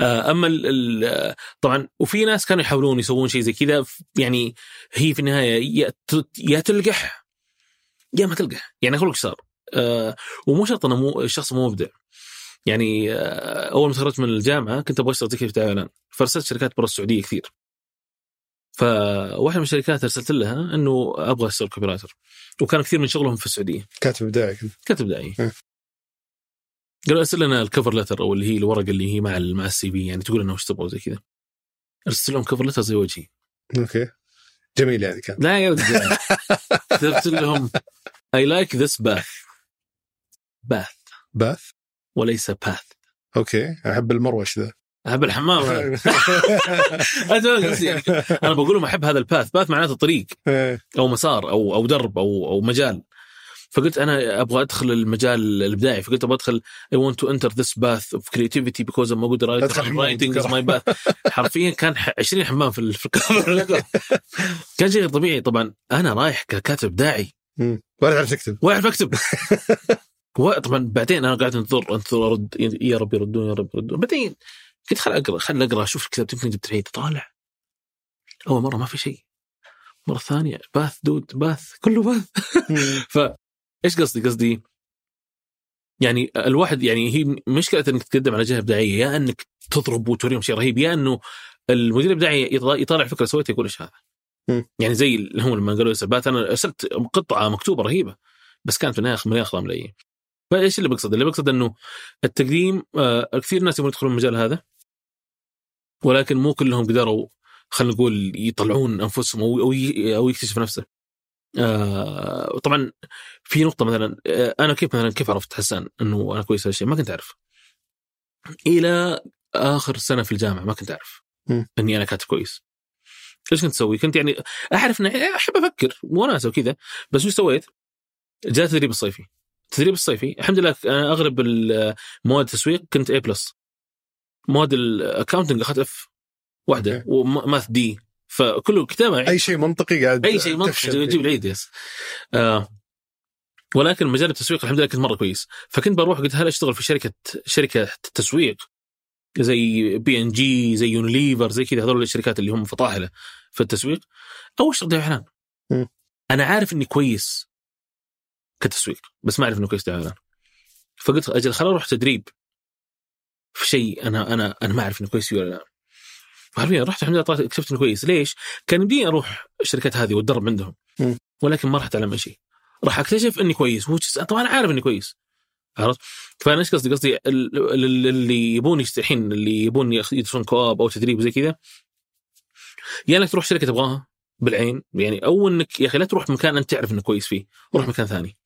آه، أما ال ال طبعا وفي ناس كانوا يحاولون يسوون شيء زي كذا يعني هي في النهاية يا تلقح يا ما تلقح. يعني أقول لك صار. آه، ومو شرط أنه مو الشخص مو مبدع. يعني آه، أول ما تخرجت من الجامعة كنت أبغى أشتغل في إعلان. فارسلت شركات برا السعودية كثير. فواحدة من الشركات أرسلت لها أنه أبغى أشتغل copywriter وكان كثير من شغلهم في السعودية. كاتب إبداعي. كاتب داعي م. قالوا أرسل لنا الكفر لتر أو اللي هي الورقة اللي هي مع مع السي في يعني تقول انه وش تبغى زي كذا. أرسل لهم كفر لتر زي وجهي. أوكي. جميل يعني كان. لا يا كتبت لهم اي لايك ذس باث باث باث وليس باث أوكي أحب المروش ذا. أحب الحمام. أنا بقول لهم أحب هذا الباث باث معناته طريق. إيه. أو مسار أو أو درب أو أو مجال. فقلت أنا أبغى أدخل المجال الإبداعي. فقلت أبغى أدخل this path of creativity because I'm a good writer. أدخل حمام. writing is my path حرفيا كان ح- 20 حمام في كان شيء طبيعي. طبعا أنا رايح ككاتب إبداعي. ولا تعرف تكتب واعرف اكتب و- طبعا بعدين أنا قاعد انتظر انتظر أرد يا رب يردون يا رب يردون بعدين قلت خل أقرأ خل أقرأ أشوف الكتاب يمكن جبت العيد طالع أول مرة ما في شيء مرة ثانية باث دود باث كله باث مم. إيش قصدي؟ قصدي يعني الواحد يعني هي مشكلة إنك تقدم على جهة إبداعية يا إنك تضرب وتوريهم شيء رهيب يا إنه المدير الإبداعي يطالع فكرة سويتها يقول إيش هذا؟ يعني زي هم لما قالوا سبات أنا أرسلت قطعة مكتوبة رهيبة بس كانت في النهاية مليان ملايين. فايش اللي بقصد؟ اللي بقصد إنه التقديم آه كثير ناس يبغون يدخلون المجال هذا ولكن مو كلهم قدروا خلينا نقول يطلعون أنفسهم أو أو أو يكتشف نفسه. آه طبعا في نقطة مثلا آه أنا كيف مثلا كيف عرفت حسان إنه أنا كويس هالشيء ما كنت أعرف إلى آخر سنة في الجامعة ما كنت أعرف. إني أنا كاتب كويس إيش كنت أسوي؟ كنت يعني أعرف إني أحب أفكر وناسه وكذا بس وش سويت؟ جاء التدريب الصيفي التدريب الصيفي. الحمد لله أنا اغلب مواد التسويق كنت A plus مواد ال accounting أخذت F واحدة. و math دي فكله كتابة أي شيء منطقي قاعد أي شيء منطقي يجيب. العيد yes آه ولكن مجال التسويق الحمد لله كنت مرة كويس. فكنت بروح قلت هل أشتغل في شركة شركة تسويق؟ زي بي ان جي زي يونيليفر زي كذا هذول الشركات اللي هم فطاحلة في التسويق. أو أشتغل اعلان. أنا عارف إني كويس. كتسويق بس ما أعرف إنه كويس دعايه اعلان فقلت أجل خل أروح تدريب. في شيء أنا أنا أنا ما أعرف إنه كويس فيه ولا لا. فحرفيا رحت الحمد لله طلعت- اكتشفت إنه كويس. ليش؟ كان يمديني أروح الشركات هذه واتدرب عندهم. ولكن ما راح اتعلم شيء. راح أكتشف إني كويس. طبعا أنا عارف إني كويس. عرفت؟ فأنا إيش قصدي؟ قصدي ال- ال- اللي يبون الحين اللي يبون يدرسون كواب أو تدريب وزي كذا. يا إنك تروح شركة تبغاها بالعين. يعني أو إنك يا أخي لا تروح مكان أنت تعرف إنه كويس فيه، روح مكان ثاني.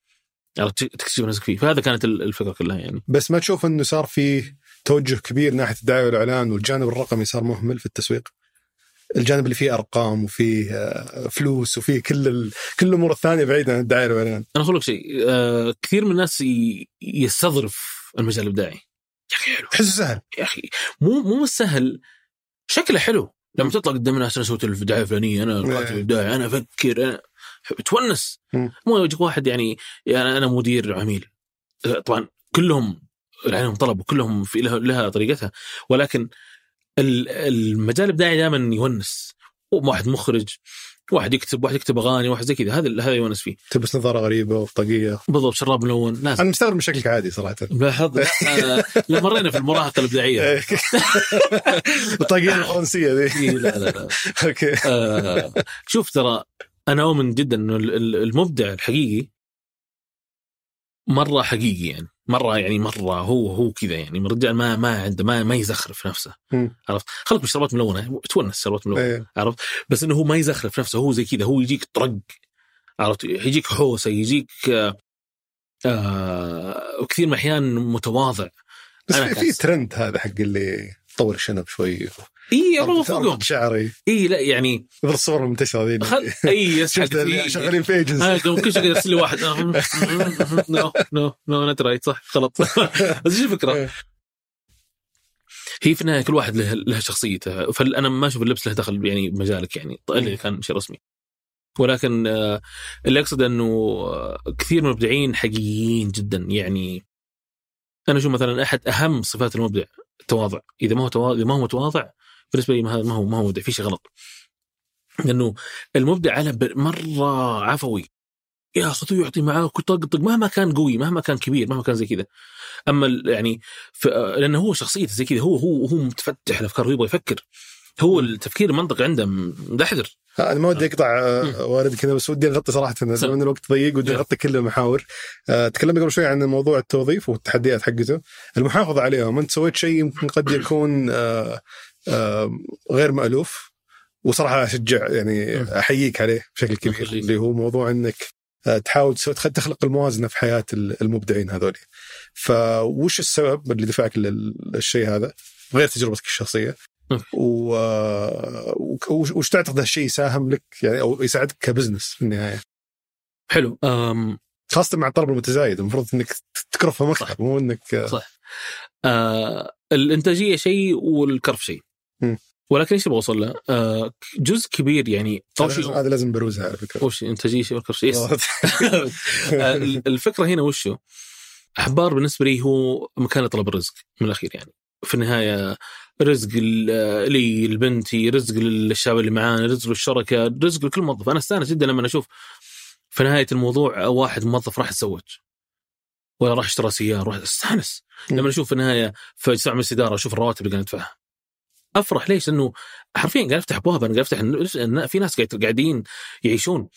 تكتشف نفسك فيه، فهذا كانت ال- الفكرة كلها يعني. بس ما تشوف إنه صار في توجه كبير ناحية الدعايه والإعلان والجانب الرقمي صار مهمل في التسويق؟ الجانب اللي فيه أرقام وفيه آه، فلوس وفيه كل ال... كل الأمور الثانية بعيدة عن الدعاية والإعلان. أنا أقول لك شيء آه كثير من الناس يستظرف المجال الإبداعي. يا أخي حلو. تحسه سهل. يا أخي مو مو سهل شكله حلو. لما تطلع قدام الناس أنا سويت الدعاية الفلانية أنا كاتب إيه. ابداعي أنا أفكر أنا تونس. مو يجيك واحد يعني, يعني أنا مدير عميل. طبعا كلهم عليهم طلب وكلهم في لها, لها طريقتها. ولكن ال- المجال الابداعي دائما يونس. واحد مخرج واحد يكتب واحد يكتب أغاني واحد زي كذا. هذا هذا يونس فيه. تلبس نظارة غريبة وطاقيه بالضبط شراب ملون لازم أنا مستغرب من شكلك عادي صراحة. لاحظ لما مرينا في المراهقة الإبداعية. الطاقيه الفرنسية ذي إيه، لا لا لا. أوكي. آه، شوف ترى أنا اؤمن جدا إنه ال- ال- المبدع الحقيقي مرة حقيقي يعني مرة يعني مرة هو هو كذا يعني الرجال ما ما عنده ما ما يزخرف نفسه. عرفت خلك من شربات ملونه تونس شربات ملونه إيه. عرفت بس إنه هو ما يزخرف نفسه هو زي كذا هو يجيك طرق عرفت يجيك حوسة يجيك آه آه وكثير من الأحيان متواضع بس في. ترند هذا حق اللي طول الشنب شوي إي والله فوقهم شعري إي لا يعني الصور المنتشرة ذي. خل إي شغالين في كل شيء يرسل لي واحد no no no not right صح غلط. بس إيش الفكرة؟ هي في النهاية كل واحد له له شخصيته. فأنا ما أشوف اللبس له دخل يعني بمجالك يعني. اللي كان شيء رسمي. ولكن آه، اللي اقصد إنه آه، كثير من المبدعين حقيقيين جدا. يعني أنا أشوف مثلا أحد أهم صفات المبدع التواضع. إذا ما هو تواضع إذا ما هو متواضع بالنسبة لي ما ما هو ما هو مبدع في شيء غلط. لأنه المبدع على مرة عفوي. ياخذ ويعطي معاك ويطقطق مهما كان قوي مهما كان كبير مهما كان زي كذا. أما يعني. لأنه هو شخصيته زي كذا هو هو هو متفتح الافكار يبغى يفكر. هو التفكير المنطقي عنده مدحدر أنا ما ودي أقطع آه، والد كذا بس ودي أغطي صراحة. لأن الوقت ضيق ودي. أغطي كل المحاور. آه، تكلمنا قبل شوي عن موضوع التوظيف والتحديات حقته. المحافظة عليهم أنت سويت شيء يمكن قد يكون آه، آه، غير مألوف. وصراحة أشجع يعني. أحييك عليه بشكل كبير. اللي هو موضوع إنك آه، تحاول تخلق الموازنة في حياة ال- المبدعين هذول فوش السبب اللي دفعك لل- للشيء هذا؟ غير تجربتك الشخصية. و... وش تعتقد هالشيء يساهم لك؟ يعني أو يساعدك كبزنس في النهاية؟ حلو. أم خاصة مع الطلب المتزايد المفروض إنك تكرفه مكتب مو إنك صح. آه الإنتاجية شيء والكرف شيء. ولكن إيش أبغى اوصل له؟ آه جزء كبير يعني اول هذا شيء هذا لازم بروزها على فكرة. وش انتاجيه شيء والكرف شيء. آه، الفكرة هنا وشو؟ أحبار بالنسبة لي هو مكان طلب الرزق من الأخير يعني. في النهاية رزق ال- لي لبنتي رزق للشباب اللي معانا رزق للشركة رزق لكل موظف. أنا أستأنس جدا لما أشوف في نهاية الموضوع واحد موظف راح يتزوج. ولا راح اشترى سيارة راح أستأنس. لما أشوف في النهاية في مجلس اداره أشوف الرواتب اللي قاعد ندفعها أفرح ليش؟ لأنه حرفيا قاعد أفتح ابواب أنا قاعد أفتح في ناس قاعد- قاعدين يعيشون.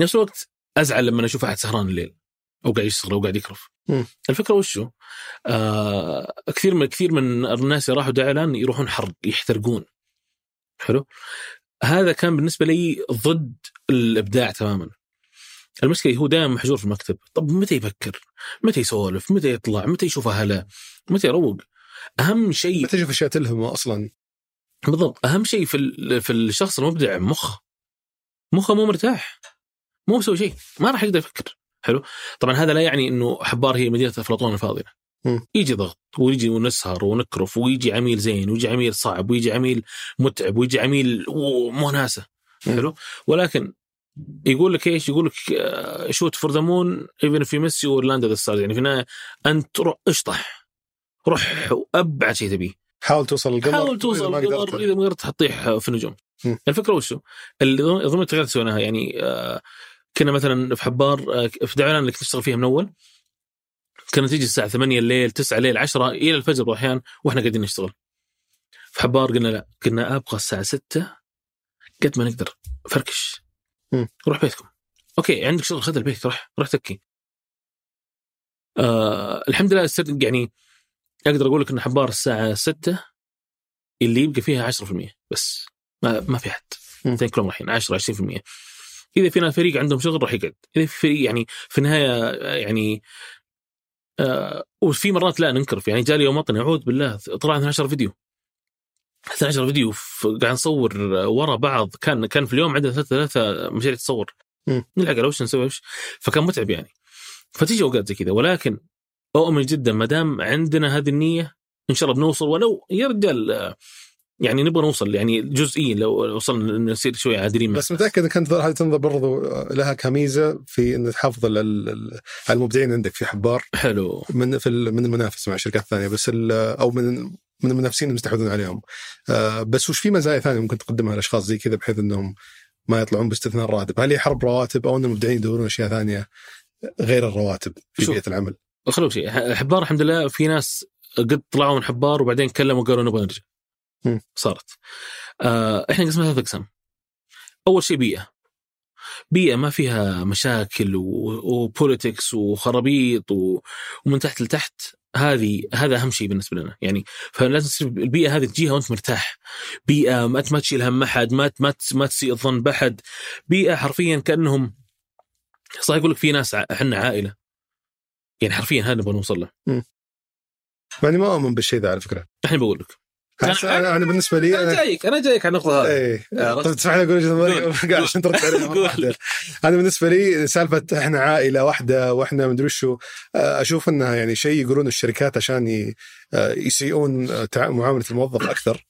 نفس الوقت أزعل لما أشوف أحد سهران الليل أو قاعد يشتغل أو قاعد يكرف مم. الفكرة وشو؟ آه كثير من كثير من الناس اللي راحوا دعلان يروحون حرب يحترقون. حلو؟ هذا كان بالنسبة لي ضد الإبداع تماما. المشكلة هو دائما محجور في المكتب. طب متى يفكر؟ متى يسولف؟ متى يطلع؟ متى يشوف هلا متى يروق؟ أهم شيء متى تشوف أشياء تلهمه أصلا. بالضبط. أهم شيء في في الشخص المبدع مخه. مخه مو مرتاح. مو مسوي شيء. ما راح يقدر يفكر. حلو؟ طبعا هذا لا يعني إنه حبار هي مدينة أفلاطون الفاضلة. يجي ضغط ويجي ونسهر ونكرف ويجي عميل زين ويجي عميل صعب ويجي عميل متعب ويجي عميل وناسه. حلو؟ ولكن يقول لك إيش؟ يقول لك shoot for the moon even if you miss you land the stars يعني في النهاية أنت روح اشطح روح أبعد شيء تبيه. حاول توصل للقمر. حاول توصل ما القمر قدرت- إذا ما قدرت حتطيح في النجوم. مم. الفكرة وشو؟ اللي ضمن التغييرات اللي سويناها يعني آه، كنا مثلا في حبار آه، في دعوان اللي كنت اشتغل فيها من أول. كانت تيجي الساعة 8 الليل 9 الليل 10 إلى الفجر الاحيان وإحنا قاعدين نشتغل. في حبار قلنا لا قلنا أبغى الساعة 6 قد ما نقدر. فركش. مم. روح بيتكم. أوكي عندك شغل خذ البيت روح روح تكي آه الحمد لله يعني أقدر أقول لك إن حبار الساعة 6 اللي يبقى فيها 10% بس ما ما في احد كلهم رايحين 10 20% إذا في فريق عندهم شغل راح يقعد. إذا في فريق يعني في النهاية آه، يعني آه وفي مرات لا ننكرف. يعني جالي يوم وطني أعوذ بالله طلع 12 فيديو. 12 فيديو قاعد نصور ورا بعض. كان كان في اليوم عندنا ثلاثة ثلاثة مشاريع تصور. نلحق على وش نسوي وش فكان متعب يعني. فتيجي أوقات زي كذا. ولكن أؤمن جدا ما دام عندنا هذه النية إن شاء الله بنوصل. ولو يا رجال يعني نبغى نوصل يعني جزئيا لو وصلنا نصير شوي عادلين. بس متأكد انك انت هذه تنظر برضو لها كميزة في إن تحافظ على ال- ال- على المبدعين عندك في حبار. حلو. من في من المنافس مع الشركات الثانية بس أو من من المنافسين المستحوذون عليهم. آه، بس وش في مزايا ثانية ممكن تقدمها لأشخاص زي كذا بحيث إنهم ما يطلعون باستثناء الراتب هل هي حرب رواتب أو إن المبدعين يدورون أشياء ثانية غير الرواتب في. بيئة العمل؟ خلوا شيء. حبار الحمد لله في ناس قد طلعوا من حبار وبعدين كلموا وقالوا نبغى نرجع. صارت. آه إحنا قسمنا ثلاث اقسام أول شيء بيئة. بيئة ما فيها مشاكل وبوليتكس وخرابيط. ومن تحت لتحت هذه هذا أهم شيء بالنسبة لنا. يعني فلازم تصير البيئة هذه تجيها وأنت مرتاح. بيئة ما ما تشيل هم أحد ما ما ما تسيء الظن بأحد. بيئة حرفيا كأنهم صح يقول لك في ناس إحنا عائلة. يعني حرفيا هذا نبغى نوصل له. مم. ماني ما أؤمن بالشيء ذا على فكرة. الحين بقول لك. أنا, أنا, أنا بالنسبة لي أنا أنا جايك أنا جايك على النقطة هذه. إيه؟ طيب تسمح لي أقول وجهه نظري عشان ترد علي. أنا بالنسبة لي سالفة إحنا عائلة واحدة وإحنا مدري وشو آه، أشوف إنها يعني شيء يقولون الشركات عشان آه، يسيئون آه، معاملة الموظف أكثر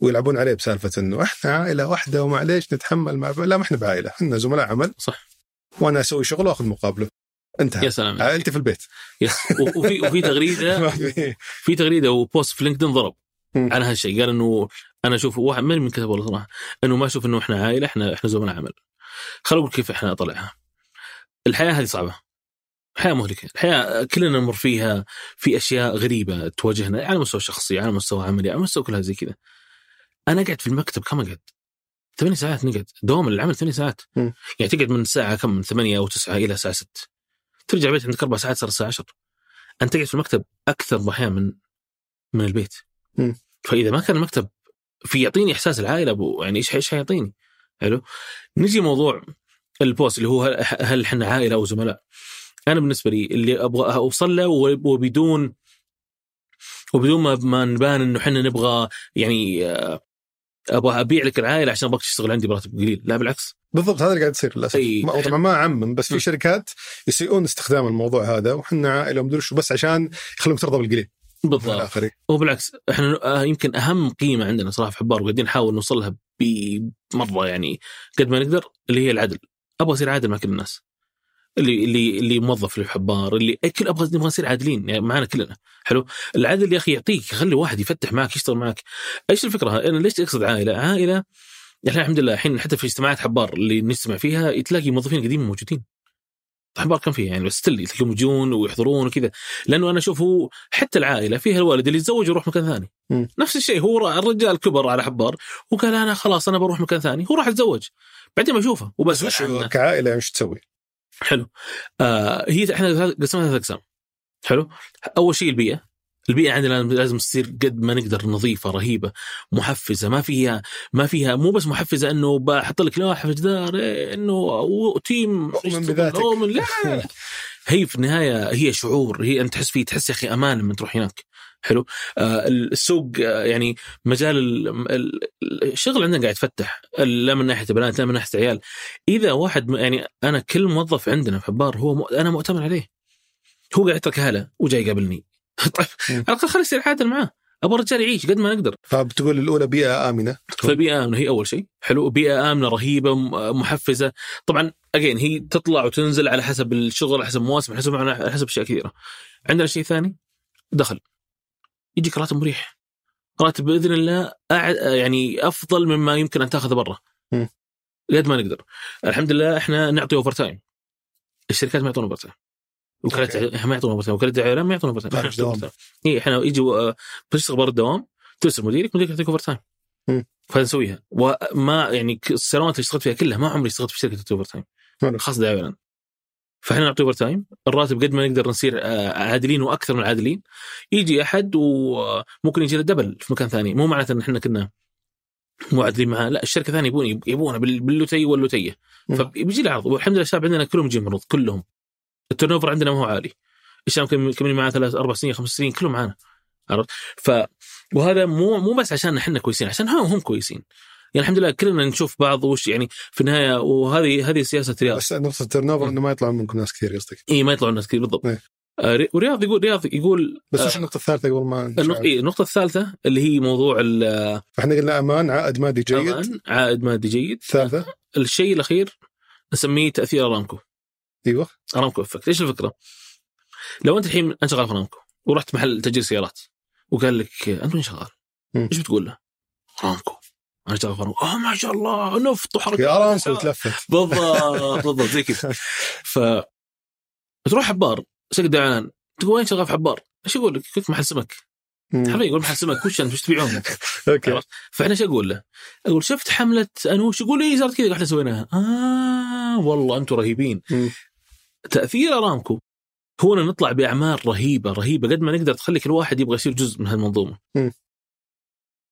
ويلعبون عليه بسالفة إنه إحنا عائلة واحدة ومعليش نتحمل مع لا ما إحنا بعائلة إحنا زملاء عمل. صح. وأنا أسوي شغل وأخذ مقابله. انتهى. يا سلام عائلتي في البيت. يس. وفي وفي تغريده في. تغريدة وبوست في لينكدين ضرب. على هالشيء قال إنه أنا أشوف واحد من من كتب والله صراحة. إنه ما أشوف إنه إحنا عائلة إحنا إحنا زملاء عمل. نقول كيف إحنا نطلعها. الحياة هذه صعبة. حياه مهلكة. الحياة كلنا نمر فيها في أشياء غريبة تواجهنا على مستوى شخصي على مستوى عملي على مستوى كلها زي كذا. أنا قاعد في المكتب كم اقعد؟ ثمانية ساعات نقعد. دوام العمل ثمانية ساعات. مم. يعني تقعد من الساعة كم؟ من ثمانية أو تسعة إلى الساعة ست ترجع البيت عندك أربع ساعات صار الساعة 10 أنت تقعد في المكتب أكثر أحيانا من من البيت. مم. فإذا ما كان المكتب في يعطيني إحساس العائلة أبو يعني إيش إيش حيعطيني حلو؟ نجي موضوع البوست اللي هو هل- إحنا عائلة أو زملاء؟ أنا بالنسبة لي اللي أبغى أوصل له وبدون وبدون ما ما نبان إنه إحنا نبغى يعني آه، أبغى ابيع لك العائلة عشان أبغاك تشتغل عندي براتب قليل. لا بالعكس. بالضبط هذا اللي قاعد يصير للأسف. أي. ما- طبعا ما اعمم بس. في شركات يسيئون استخدام الموضوع هذا وحنا عائلة ومدري شو بس عشان يخلونك ترضى بالقليل. بالضبط. وبالعكس إحنا آه، يمكن أهم قيمة عندنا صراحة في حبار وقاعدين نحاول نوصلها بمره يعني قد ما نقدر اللي هي العدل. أبغى أصير عادل مع كل الناس. اللي اللي اللي موظف اللي في حبار اللي كل أبغى نبغى نصير عادلين يعني معنا كلنا. حلو. العدل يا أخي يعطيك يخلي واحد يفتح معك يشتغل معك. إيش الفكرة؟ أنا ليش اقصد عائلة؟ عائلة إحنا الحمد لله الحين حتى في اجتماعات حبار اللي نجتمع فيها تلاقي موظفين قديمين موجودين. حبار كان فيه يعني بس تلي تلاقيهم يجون ويحضرون وكذا. لأنه أنا أشوف هو حتى العائلة فيها الوالد اللي يتزوج ويروح مكان ثاني. مم. نفس الشيء هو الرجال كبر على حبار وقال أنا خلاص أنا بروح مكان ثاني هو راح يتزوج. بعدين ما اشوفه وبس. وش. كعائلة يعني إيش تسوي؟ حلو. آه هي إحنا قسمناها ثلاث أقسام. حلو؟ أول شيء البيئة. البيئة عندنا لازم تصير قد ما نقدر نظيفة رهيبة محفزة. ما فيها ما فيها مو بس محفزة إنه بحط لك لوحة في الجدار إنه تيم أؤمن بذاتك. لا لا. لا. هي في النهاية هي شعور. هي أنت تحس فيه تحس يا أخي أمان لما تروح هناك. حلو؟ آه السوق آه يعني مجال ال- ال- الشغل عندنا قاعد يتفتح. لا من ناحية بنات لا من ناحية عيال إذا واحد يعني أنا كل موظف عندنا في حبار هو. أنا مؤتمن عليه. هو قاعد يترك هاله وجاي يقابلني. طيب. على الأقل خلي يصير عادل معاه. أبغى الرجال يعيش قد ما نقدر. فبتقول الأولى بيئة آمنة؟ فبيئة آمنة هي أول شيء. حلو. بيئة آمنة رهيبة محفزة. طبعا اجين هي تطلع وتنزل على حسب الشغل على حسب المواسم على حسب على حسب أشياء كثيرة. عندنا شيء ثاني؟ دخل. يجيك راتب مريح. راتب بإذن الله يعني أفضل مما يمكن أن تأخذه برا. قد ما نقدر. الحمد لله إحنا نعطي overtime الشركات ما يعطون overtime وكالات. ما يعطون overtime وكالات اعلام ما يعطون دوام. إي إحنا يجي تشتغل برا الدوام ترسل مديرك مديرك يعطيك overtime. فنسويها. وما يعني السنوات اللي اشتغلت فيها كلها ما عمري اشتغلت في شركة تعطي overtime. خاصه دعايه فإحنا نعطي overtime الراتب قد ما نقدر نصير آه، عادلين وأكثر من عادلين يجي أحد وممكن يجي له double في مكان ثاني. مو معناته إن إحنا كنا مو عادلين معاه. لا الشركة ثانية يبون يبونه بال- باللوتي واللوتية. فبيجي له عرض والحمد لله الشباب عندنا كلهم يجي عروض كلهم. ال turnover عندنا ما هو عالي. الشباب كم- معاه ثلاث أربع سنين خمس سنين كلهم معانا. عرفت؟ ف وهذا مو مو بس عشان إحنا كويسين عشان هم هم كويسين. يعني الحمد لله كلنا نشوف بعض وش يعني في النهاية وهذه هذه سياسة رياض. بس نقطه ال turnover إنه ما يطلع منكم ناس كثير قصدك؟ إي ما يطلعوا الناس كثير بالضبط. إيه. آه، ري- ورياض يقول رياض يقول بس آه، وش النقطة الثالثة قبل ما النقطة, إيه النقطة الثالثة اللي هي موضوع ال- فإحنا قلنا أمان عائد مادي جيد. الأمان، عائد مادي جيد. ثالثة. الشيء الأخير نسميه تأثير أرامكو. إيوه. ارامكو effect إيش الفكرة؟ لو أنت الحين أنت شغال في ارامكو ورحت محل تأجير سيارات وقال لك أنت وين شغال؟ إيش بتقول له؟ ارامكو أنا شغال في ارامكو آه ما شاء الله نفط وحركة يا ارامكو تلفت بالضبط بالضبط زي كذا ف تروح حبار سقد اعلان تقول وين شغال في حبار؟ إيش يقول لك؟ كنت محل سمك. حرفيا يقول محل سمك وش أنت وش تبيعون؟ أوكي؟ فاحنا إيش أقول له؟ أقول شفت حملة أنوش يقول اي صارت كذا إحنا سويناها آه والله أنتم رهيبين. تأثير أرامكو. هو ان نطلع بأعمال رهيبة رهيبة. قد ما نقدر تخلي كل واحد يبغى يصير جزء من هالمنظومة.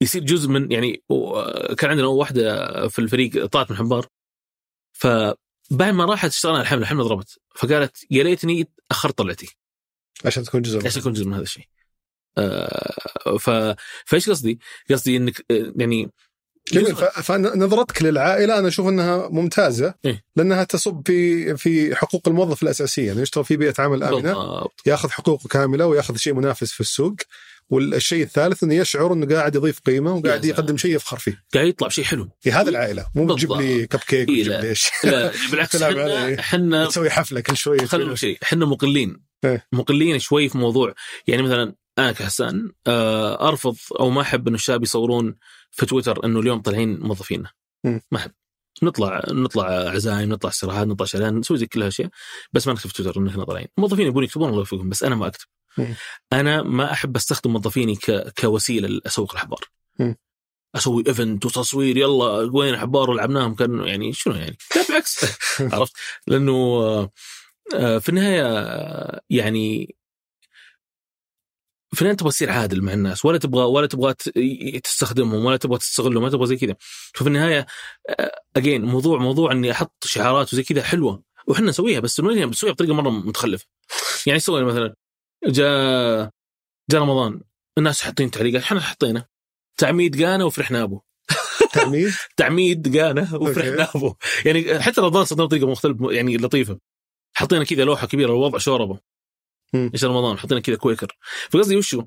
يصير جزء من يعني كان عندنا واحدة في الفريق طلعت من حبار فبعد ما راحت اشتغلنا على الحملة الحملة ضربت. فقالت يا ليتني اخرت طلعتي. عشان تكون جزء عشان اكون جزء من هذا الشيء. آه ف فايش قصدي؟ قصدي إنك آه، يعني جميل. فنظرتك للعائلة أنا أشوف أنها ممتازة إيه. لأنها تصب في في حقوق الموظف الأساسية. يعني يشتغل في بيئة عمل آمنة بالضبط. ياخذ حقوقه كاملة وياخذ شيء منافس في السوق. والشيء الثالث إنه يشعر إنه قاعد يضيف قيمة وقاعد يقدم شيء يفخر فيه. قاعد يطلع بشيء حلو. هي هذه العائلة. مو تجيب لي. كب كيك إيه، وتجيب لا. لي إيش. لا بالعكس إحنا تسوي حفلة كل شوية خلينا شيء. إحنا مقلين. إيه. مقلين شوي في موضوع. يعني مثلا أنا كحسان آه، أرفض أو ما أحب انه الشباب يصورون في تويتر إنه اليوم طالعين موظفينا. ما أحب. نطلع نطلع عزايم نطلع استراحات نطلع شلان نسوي زي كل هالأشياء بس ما نكتب في تويتر إنه إحنا طالعين. الموظفين يبون يكتبون الله يوفقهم بس أنا ما أكتب. أنا ما أحب أستخدم موظفيني ك... كوسيلة لأسوق الأحبار. مم. أسوي ايفنت وتصوير يلا وين احبار ولعبناهم كان يعني شنو يعني؟ لا بالعكس. عرفت؟ لأنه آه، آه، في النهاية يعني في النهايه تبغى تصير عادل مع الناس ولا تبغى ولا تبغى تستخدمهم ولا تبغى تستغلهم ولا تبغى زي كذا. ففي النهاية اجين موضوع موضوع إني أحط شعارات وزي كذا حلوة وحنا نسويها بس انه بنسويها بطريقة مرة متخلفة. يعني سوينا مثلا؟ جاء جاء رمضان. الناس حاطين تعليقات إحنا حطينا. تعميد قانا وفرحنا أبو. تعميد؟ تعميد قانا وفرحنا أبو. يعني حتى رمضان صرنا بطريقه مختلفه يعني لطيفة. حطينا كذا لوحة كبيرة لوضع شوربه. إيش رمضان حطينا كذا كويكر. فقصدي وشو؟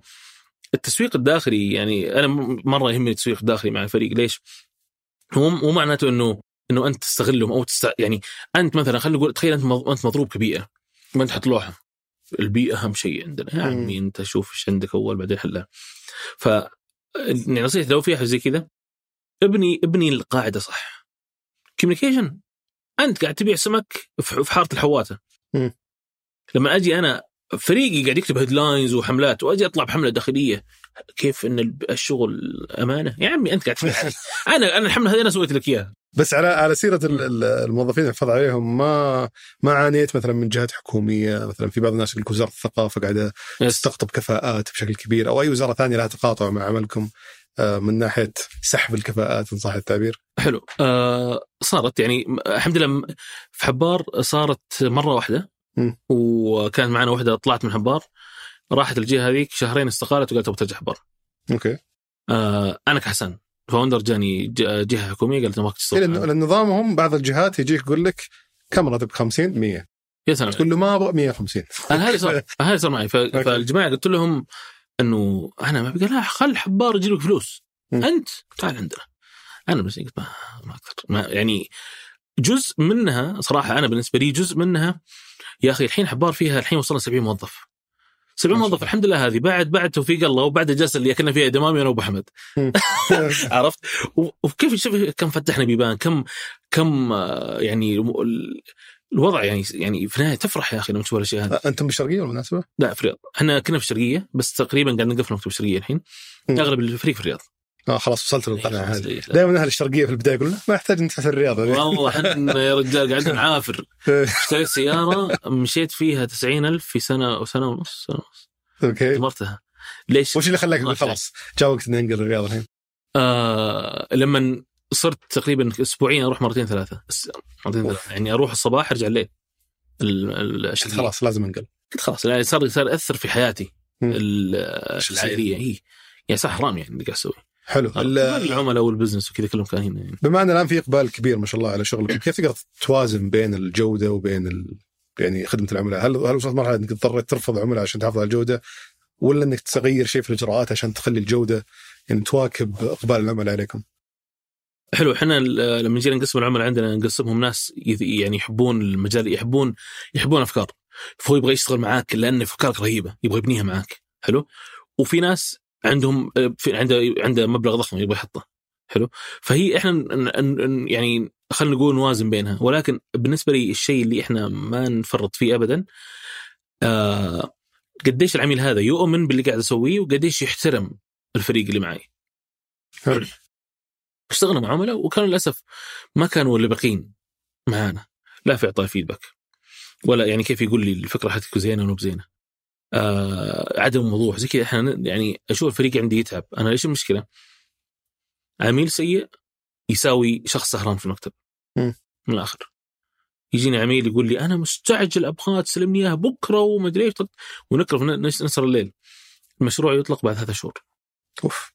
التسويق الداخلي يعني أنا مرة يهمني التسويق الداخلي مع الفريق. ليش؟ هو مو معناته إنه إنه أنت تستغلهم أو تست... يعني أنت مثلا خلينا نقول تخيل أنت أنت مضروب كبيئة. ما أنت تحط لوحه البيئة أهم شيء عندنا. يا. عمي أنت شوف إيش عندك أول بعدين حلها. ف يعني نصيحتي لو في حاجة زي كذا ابني ابني القاعدة صح. communication أنت قاعد تبيع سمك في حارة الحواته. لما أجي أنا فريقي قاعد يكتب headlines وحملات وأجي أطلع بحملة داخلية. كيف إن الشغل أمانة؟ يا عمي أنت قاعد أنا أنا الحملة هذه أنا سويت لك إياها. بس على على سيرة ال- ال- الموظفين الحفاظ عليهم ما ما عانيت مثلا من جهات حكومية؟ مثلا في بعض الناس يقول وزارة الثقافة قاعدة تستقطب كفاءات بشكل كبير أو أي وزارة ثانية لها تقاطع مع عملكم آه، من ناحية سحب الكفاءات إن صح التعبير؟ حلو. آه صارت يعني الحمد لله في حبار صارت مرة واحدة. وكانت معنا واحدة طلعت من حبار. راحت الجهة هذيك شهرين استقالت وقالت تبغى ترجع حبار. أوكي. آه أنا كحسن founder جاني جهة حكومية قالت إيه، تشتغل. معنا. لأن نظامهم بعض الجهات يجيك يقول لك كم راتب؟ 50 100 يا سلام تقول له ما أبغى 150 أنا هذا صار هذا صار معي. فالجماعة قلت لهم إنه أنا ما قال لا خل حبار يجي لك فلوس. أنت تعال عندنا. أنا بس قلت ما ما أقدر. ما يعني جزء منها صراحة أنا بالنسبة لي جزء منها يا أخي الحين حبار فيها الحين وصلنا 70 موظف. 70 ما شاء موظف الحمد لله هذه. بعد بعد توفيق الله وبعد الجلسة اللي أكلنا فيها دمامي أنا وأبو حمد عرفت؟ وكيف شوف كم فتحنا بيبان كم كم آه، يعني الوضع يعني يعني في النهاية تفرح يا أخي لما تشوف الاشياء هذه. أنتم بالشرقية بالمناسبة؟ لا في الرياض. إحنا كنا في الشرقية بس تقريبا قاعد نقفل مكتب الشرقية الحين. أغلب الفريق في الرياض. آه خلاص وصلت للقناعه إيه، هذه. خلاص، دائما أهل الشرقية في البداية يقولون ما يحتاج أنت في الرياض والله إحنا يا رجال قاعدين نعافر. اشتريت سيارة مشيت فيها 90000 في سنة أو سنة ونص سنة ونص. أوكي. دمرتها ليش؟ وش اللي خلاك تقول. خلاص؟ جاء وقت إني أنقل الرياض الحين؟ آه لما صرت تقريبا اسبوعيا أروح مرتين ثلاثة. مرتين أوف. ثلاثة. يعني أروح الصباح أرجع الليل. ال- ال- قلت. خلاص لازم أنقل. قلت خلاص يعني صار صار يأثر في حياتي. العائلية. هي يعني صح حرام يعني اللي قاعد أسوي حلو. ال- العملاء والبزنس وكذا كلهم كانوا هنا يعني. بما أن الآن في إقبال كبير ما شاء الله على شغلكم كيف تقدر توازن بين الجودة وبين ال... يعني خدمة العملاء؟ هل هل وصلت مرحلة إنك اضطريت ترفض عملاء عشان تحافظ على الجودة ولا إنك تغير شيء في الإجراءات عشان تخلي الجودة يعني تواكب إقبال العملاء عليكم؟ حلو إحنا لما نجي نقسم العملاء عندنا نقسمهم ناس يعني يحبون المجال يحبون يحبون أفكار. فهو يبغى يشتغل معاك لأن أفكارك رهيبة يبغى يبنيها معاك. حلو؟ وفي ناس عندهم في عنده عنده مبلغ ضخم يبغى يحطه. حلو؟ فهي إحنا يعني خلينا نقول نوازن بينها. ولكن بالنسبة لي الشيء اللي إحنا ما نفرط فيه ابدا آه قديش العميل هذا يؤمن باللي قاعد اسويه وقديش يحترم الفريق اللي معي حلو. اشتغلنا مع عملاء وكانوا للأسف ما كانوا اللي باقين معانا. لا في إعطاء فيدباك ولا يعني كيف يقول لي الفكرة حقتك زينة ولا بزينة. آه عدم وضوح. زي كذا إحنا يعني أشوف الفريق عندي يتعب أنا إيش المشكلة؟ عميل سيء يساوي شخص سهران في المكتب. مم. من الآخر. يجيني عميل يقول لي أنا مستعجل أبغى تسلمني إياها بكرة وما أدري إيش. ونكرف نسهر الليل. المشروع يطلق بعد ثلاثة شهور. أوف.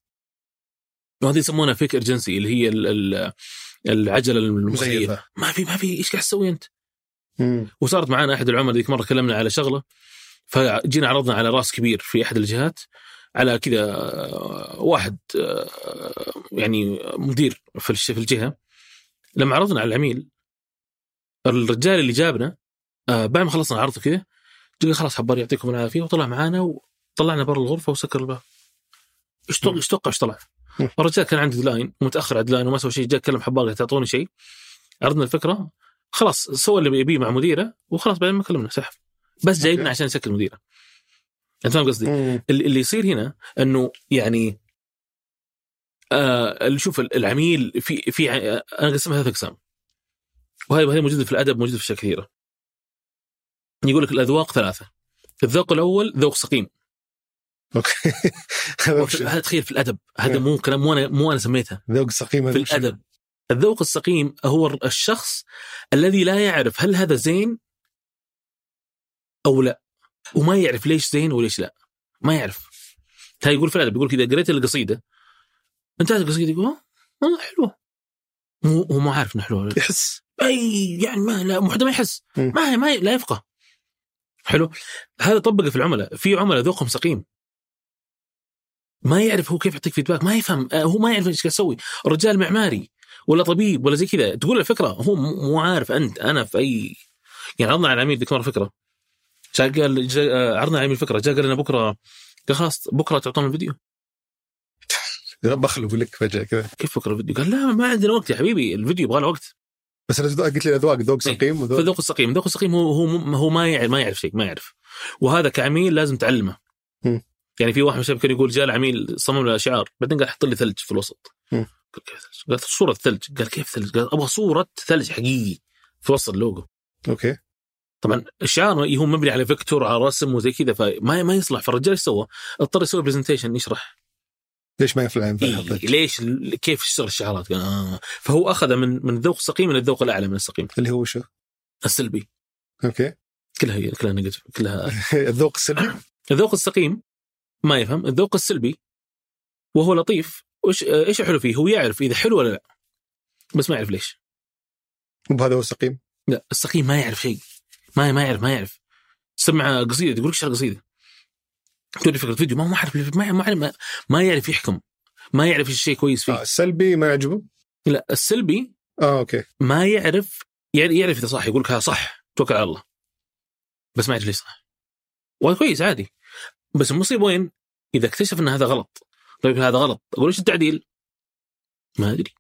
وهذه يسمونها فيك ارجنسي اللي هي ال- ال- العجلة المخيفه ما في ما في إيش قاعد تسوي أنت؟ مم. وصارت معنا أحد العملاء ذيك مرة كلمنا على شغلة. فجينا عرضنا على راس كبير في أحد الجهات على كذا آه، واحد آه، يعني مدير في الجهة. لما عرضنا على العميل الرجال اللي جابنا آه، بعد ما خلصنا العرض كذا قال خلاص حبار يعطيكم العافية وطلع معانا وطلعنا برا الغرفة وسكر الباب. إيش توقع إيش توقع إيش طلع؟ الرجال كان عنده deadline ومتاخر على ال deadline وما سوى شيء جاء كلم حبار تعطوني شيء. عرضنا الفكرة خلاص سوى اللي يبيه مع مديره وخلاص بعدين ما كلمنا سحب. بس جايبنا. عشان نسكر مديرة. أنت فاهم قصدي؟ اللي يصير هنا إنه يعني آه شوف العميل في في ع- أنا اقسمها ثلاث أقسام. وهي موجودة في الأدب موجودة في أشياء كثيرة. يقول لك الأذواق ثلاثة. الذوق الأول ذوق سقيم. أوكي. هذا هذا تخيل في الأدب. هذا إيه. مو كلام مو أنا مو أنا سميتها. ذوق سقيم في هذا الأدب. الذوق السقيم هو الشخص الذي لا يعرف هل هذا زين أو لا. وما يعرف ليش زين وليش لا. ما يعرف. هذا يقول في الأدب يقول كذا قريت القصيدة. انتهت القصيدة يقول "آه، والله حلوة. مو هو ما عارف انها حلوة. يحس. أي يعني ما لا حدا ما يحس. ما ما لا يفقه. حلو. هذا طبقه في العملاء. في عملاء ذوقهم سقيم. ما يعرف هو كيف يعطيك فيدباك ما يفهم. آه، هو ما يعرف إيش قاعد يسوي. رجال معماري ولا طبيب ولا زي كذا تقول الفكرة هو مو مو عارف. أنت أنا في أي يعني عرضنا على العميل ذيك مره فكرة. جاء قال جاء آه، عرضنا على العميل فكره جاء قال لنا بكرة. قال خلاص بكرة تعطونا الفيديو. بخلوا لك فجأة كذا. كيف فكره الفيديو؟ قال لا ما عندنا وقت يا حبيبي. الفيديو يبغى له وقت. بس الأذواق- قلت لي الاذواق ذوق إيه. سقيم وذوق فذوق السقيم ذوق السقيم هو هو هو ما يعرف ما يعرف شيء ما يعرف. وهذا كعميل لازم تعلمه. يعني في واحد من الشباب كان يقول جاء العميل صمم له شعار. بعدين قال حط لي ثلج في الوسط. قال كيف ثلج؟ قال صورة ثلج. قال كيف ثلج؟ قال أبغى صورة ثلج حقيقي في وسط ال logo. okay. طبعا الشعار هو مبني على vector على رسم وزي كذا فما ما يصلح. فالرجال إيش سوى؟ اضطر يسوي presentation يشرح ليش ما ينفع إيه ليش؟ كيف يشتغل الشعارات آه. فهو اخذ من من الذوق السقيم إلى الذوق الأعلى من السقيم. اللي هو شو؟ السلبي. okay. كلها هي كلها negative كلها. الذوق السلبي؟ الذوق السقيم ما يفهم. الذوق السلبي وهو لطيف. وش إيش الحلو فيه؟ هو يعرف إذا حلو ولا لا بس ما يعرف ليش. وبهذا هو سقيم لا السقيم ما يعرف شيء. ما ما يعرف ما يعرف. سمع قصيدة يقول لك قصيدة. تقول فكرة فيديو ما ما عارف ما ما, ما, يعرف يحكم. ما يعرف إيش الشيء كويس فيه. آه السلبي ما يعجبه؟ لا السلبي آه أوكي. ما يعرف يعرف إذا صح. يقول لك هذا صح توكل على الله. بس ما يعرف ليش صح. وهذا كويس عادي. بس المصيبة وين؟ إذا اكتشف إن هذا غلط. طيب هذا غلط. أقول إيش التعديل؟ ما أدري.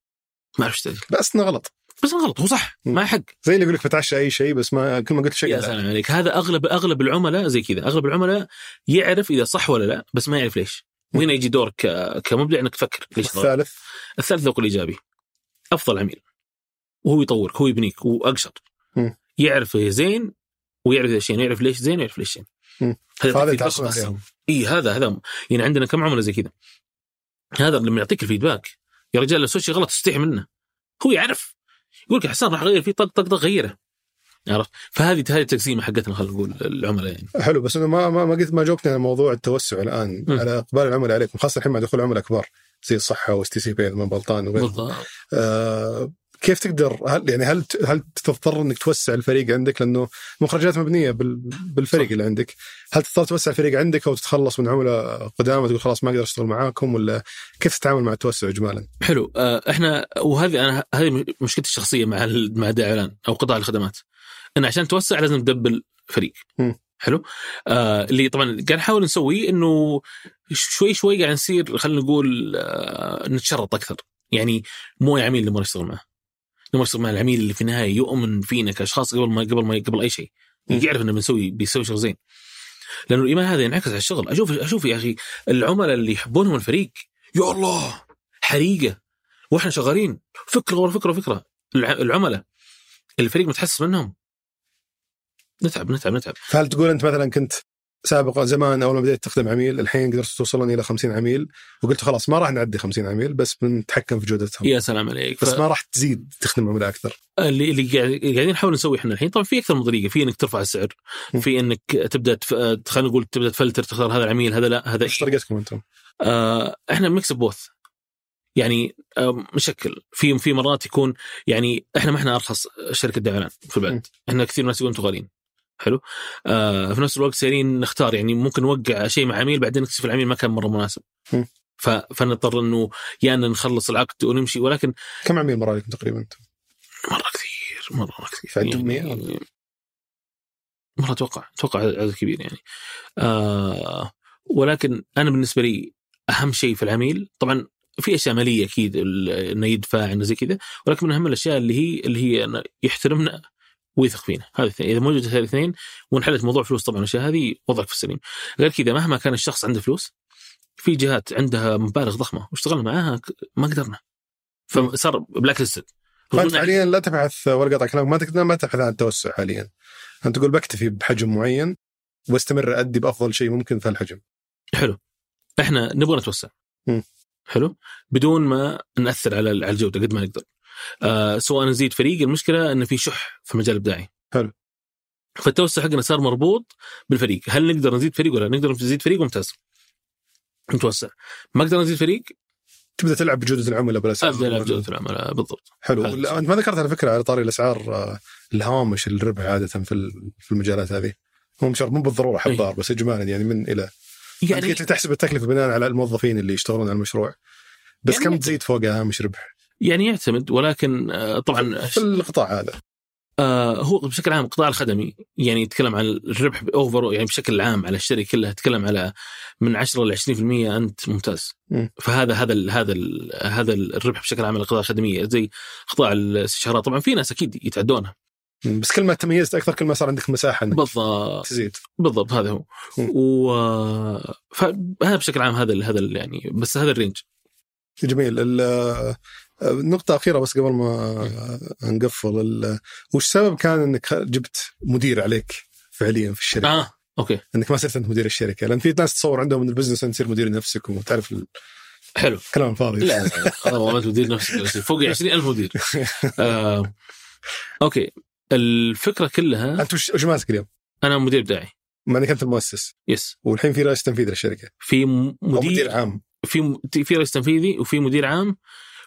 ما أعرف إيش التعديل. بس إنه غلط. بس غلط هو صح ما حق. زي اللي يقول لك بتعشى أي شيء بس ما كل ما قلت شيء يا لا. سلام عليك. هذا اغلب أغلب العملاء زي كذا. أغلب العملاء يعرف إذا صح ولا لا بس ما يعرف ليش. وهنا يجي دورك كمبدع إنك تفكر ليش الثالث. الثالث ذوق الإيجابي. أفضل عميل. وهو يطورك هو يبنيك هو اقشر مم. يعرف زين ويعرف إيش شين يعرف ليش زين ويعرف ليش مم. هذا. عليهم. إي هذا هذا. يعني عندنا كم عملاء زي كذا. هذا لما يعطيك الفيدباك يا رجال لو سويت شيء غلط تستحي منه. هو يعرف. يقول لك حسان راح اغير فيه طق طق طق غيره. عرفت؟ فهذه هذه التقسيمة حقتنا خلينا نقول العملاء يعني. حلو بس إنه ما ما ما قلت ما جاوبتني على موضوع التوسع الآن مم. على إقبال العملاء عليكم خاصة الحين مع دخول عملاء كبار زي الصحة و STC Pay من بلطان وغيره بالضبط. آه كيف تقدر هل يعني هل هل تضطر إنك توسع الفريق عندك؟ لأنه مخرجات مبنية بال بالفريق صح. اللي عندك. هل تضطر توسع الفريق عندك أو تتخلص من عملاء قدام وتقول خلاص ما أقدر أشتغل معاكم؟ ولا كيف تتعامل مع التوسع اجمالا؟ حلو. آه، إحنا وهذه أنا هذه مشكلتي الشخصية مع مع الاعلان أو قطاع الخدمات. إن عشان توسع لازم تدبل فريق. مم. حلو؟ آه اللي طبعا قاعد نحاول نسويه إنه شوي شوي قاعد نصير خلينا نقول آه نتشرط أكثر. يعني مو عميل نبغى نشتغل معه. نشتغل مع العميل اللي في النهاية يؤمن فينا كأشخاص قبل ما قبل ما قبل أي شيء. يعرف إنه بنسوي بيسوي شغل زين. لأنه الإيمان هذا ينعكس على الشغل. أشوف أشوف يا أخي العملاء اللي يحبونهم الفريق. يا الله! حريقة. وإحنا شغالين. فكرة ورا فكرة فكرة. الع- العملاء. الفريق متحسس منهم. نتعب نتعب نتعب. فهل تقول أنت مثلا كنت سابقا زمان أول ما بديت تخدم عميل الحين قدرت توصلون إلى 50 عميل وقلت خلاص ما راح نعدي 50 عميل بس بنتحكم في جودتهم. يا سلام عليك. بس ما راح تزيد تخدم عملاء أكثر. اللي اللي قاعد- قاعدين نحاول نسوي إحنا الحين طبعا في أكثر من طريقة في إنك ترفع السعر. في إنك تبدأ تف... خلينا نقول تبدأ تفلتر تختار هذا العميل هذا لا هذا إيش طريقتكم أنتم؟ آه إحنا mix both يعني آه مشكل. في في مرات يكون يعني إحنا ما إحنا أرخص شركة إعلان في. البلد. إحنا كثير ناس يقولون أنتم غاليين حلو. آه في نفس الوقت سايرين نختار يعني ممكن نوقع شيء مع عميل بعدين نكتشف العميل ما كان مرة مناسب. م. ف... فنضطر إنه يا ان نخلص العقد ونمشي. ولكن كم عميل مر عليكم تقريبا؟ أنتم؟ مرة كثير مرة كثير. فعندهم مية يعني مرة أتوقع أتوقع عدد كبير يعني. آه ولكن أنا بالنسبة لي أهم شيء في العميل طبعا في أشياء مالية أكيد إنه يدفع إنه زي كذا. ولكن من أهم الأشياء اللي هي اللي هي انه يحترمنا ويثق فينا. هذا الاثنين. إذا موجود الاثنين وانحلت موضوع فلوس طبعا الأشياء هذه وضعك في السليم. غير كذا مهما كان الشخص عنده فلوس في جهات عندها مبالغ ضخمة واشتغلنا معاها ما قدرنا. فصار بلاك ليستد فأنت حاليا لا تبحث ولا قطع كلامك ما تقدر ما تبحث عن التوسع حاليا. أنت تقول بكتفي بحجم معين واستمر أدي بأفضل شيء ممكن في الحجم حلو. إحنا نبغى نتوسع. حلو. بدون ما نأثر على على الجودة قد ما نقدر. آه سواء نزيد فريق المشكلة انه في شح في المجال الابداعي حلو. فالتوسع حقنا صار مربوط بالفريق. هل نقدر نزيد فريق ولا لا؟ نقدر نزيد فريق ممتاز. نتوسع ما نقدر نزيد فريق؟ تبدأ تلعب بجوده العملاء بالاساس أبدأ ألعب جوده العملاء بالضبط. حلو. أنت ما ذكرت على فكرة على طاري الأسعار آه، الهوامش الربح عادة في في المجالات هذه. مو شرط مو بالضرورة حبار بس اجمالا يعني من إلى. يعني لي تحسب التكلفة بناء على الموظفين اللي يشتغلون على المشروع. بس يعني كم تزيد فوقها هامش ربح؟ يعني يعتمد ولكن آه طبعا في القطاع هذا. آه هو بشكل عام القطاع الخدمي يعني يتكلم عن الربح اوفر يعني بشكل عام على الشركة كلها تتكلم على من 10 ل 20% أنت ممتاز. مم. فهذا هذا ال هذا ال هذا الربح بشكل عام على القطاع الخدميه زي قطاع الاستشارات. طبعا في ناس أكيد يتعدونها. بس كل ما تميزت أكثر كل ما صار عندك مساحة إنك بالضبط. تزيد. بالضبط هذا هو. مم. و فهذا بشكل عام هذا ال هذا ال يعني بس هذا الرينج. جميل. ال- آه، نقطة أخيرة بس قبل ما نقفل ال- وش السبب كان إنك جبت مدير عليك فعليا في الشركة؟ آه okay. إنك ما صرت أنت مدير الشركة لأن في ناس تصور عندهم من ال business أنت تصير مدير نفسك وتعرف حلو. الكلام الفاضي لا لا والله ما مدير نفسك فوق 20000 مدير. آه okay. الفكرة كلها أنت وش وش ماسك اليوم؟ أنا مدير ابداعي ما انك انت المؤسس yes والحين في رئيس تنفيذي للشركة. في مدير مدير عام. في م- في رئيس تنفيذي وفي مدير عام.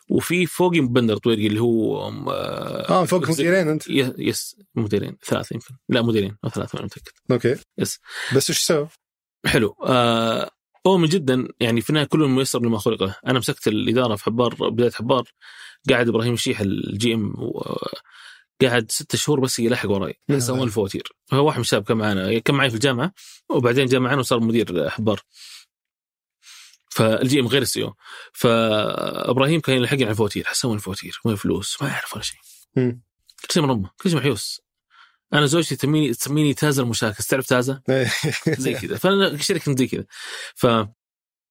وفي فوقي بندر طويرقي اللي هو آه فوق مديرين أنت؟ yes مديرين ثلاثة يمكن. لا مديرين أو ثلاثة ما متأكد. okay. yes. بس وش السبب؟ حلو. آه هو من جدا يعني في النهاية كل ميسر لما خلق له أنا مسكت الإدارة في حبار بداية حبار قاعد إبراهيم الشيح ال GM قاعد ستة شهور بس يلحق وراي. يسوون الفواتير. هو واحد من الشباب كان معنا كان معي في الجامعة وبعدين جاء معنا وصار مدير حبار. فال GM غير ال CEO فإبراهيم كان يلحقني على الفواتير حسوي الفواتير وين فلوس ما يعرف ولا شيء. كل شيء من امه كل شيء محيوس. أنا زوجتي تسميني تسميني تازا المشاكس تعرف تازا؟ زي كذا. فأنا شركة زي كذا. ف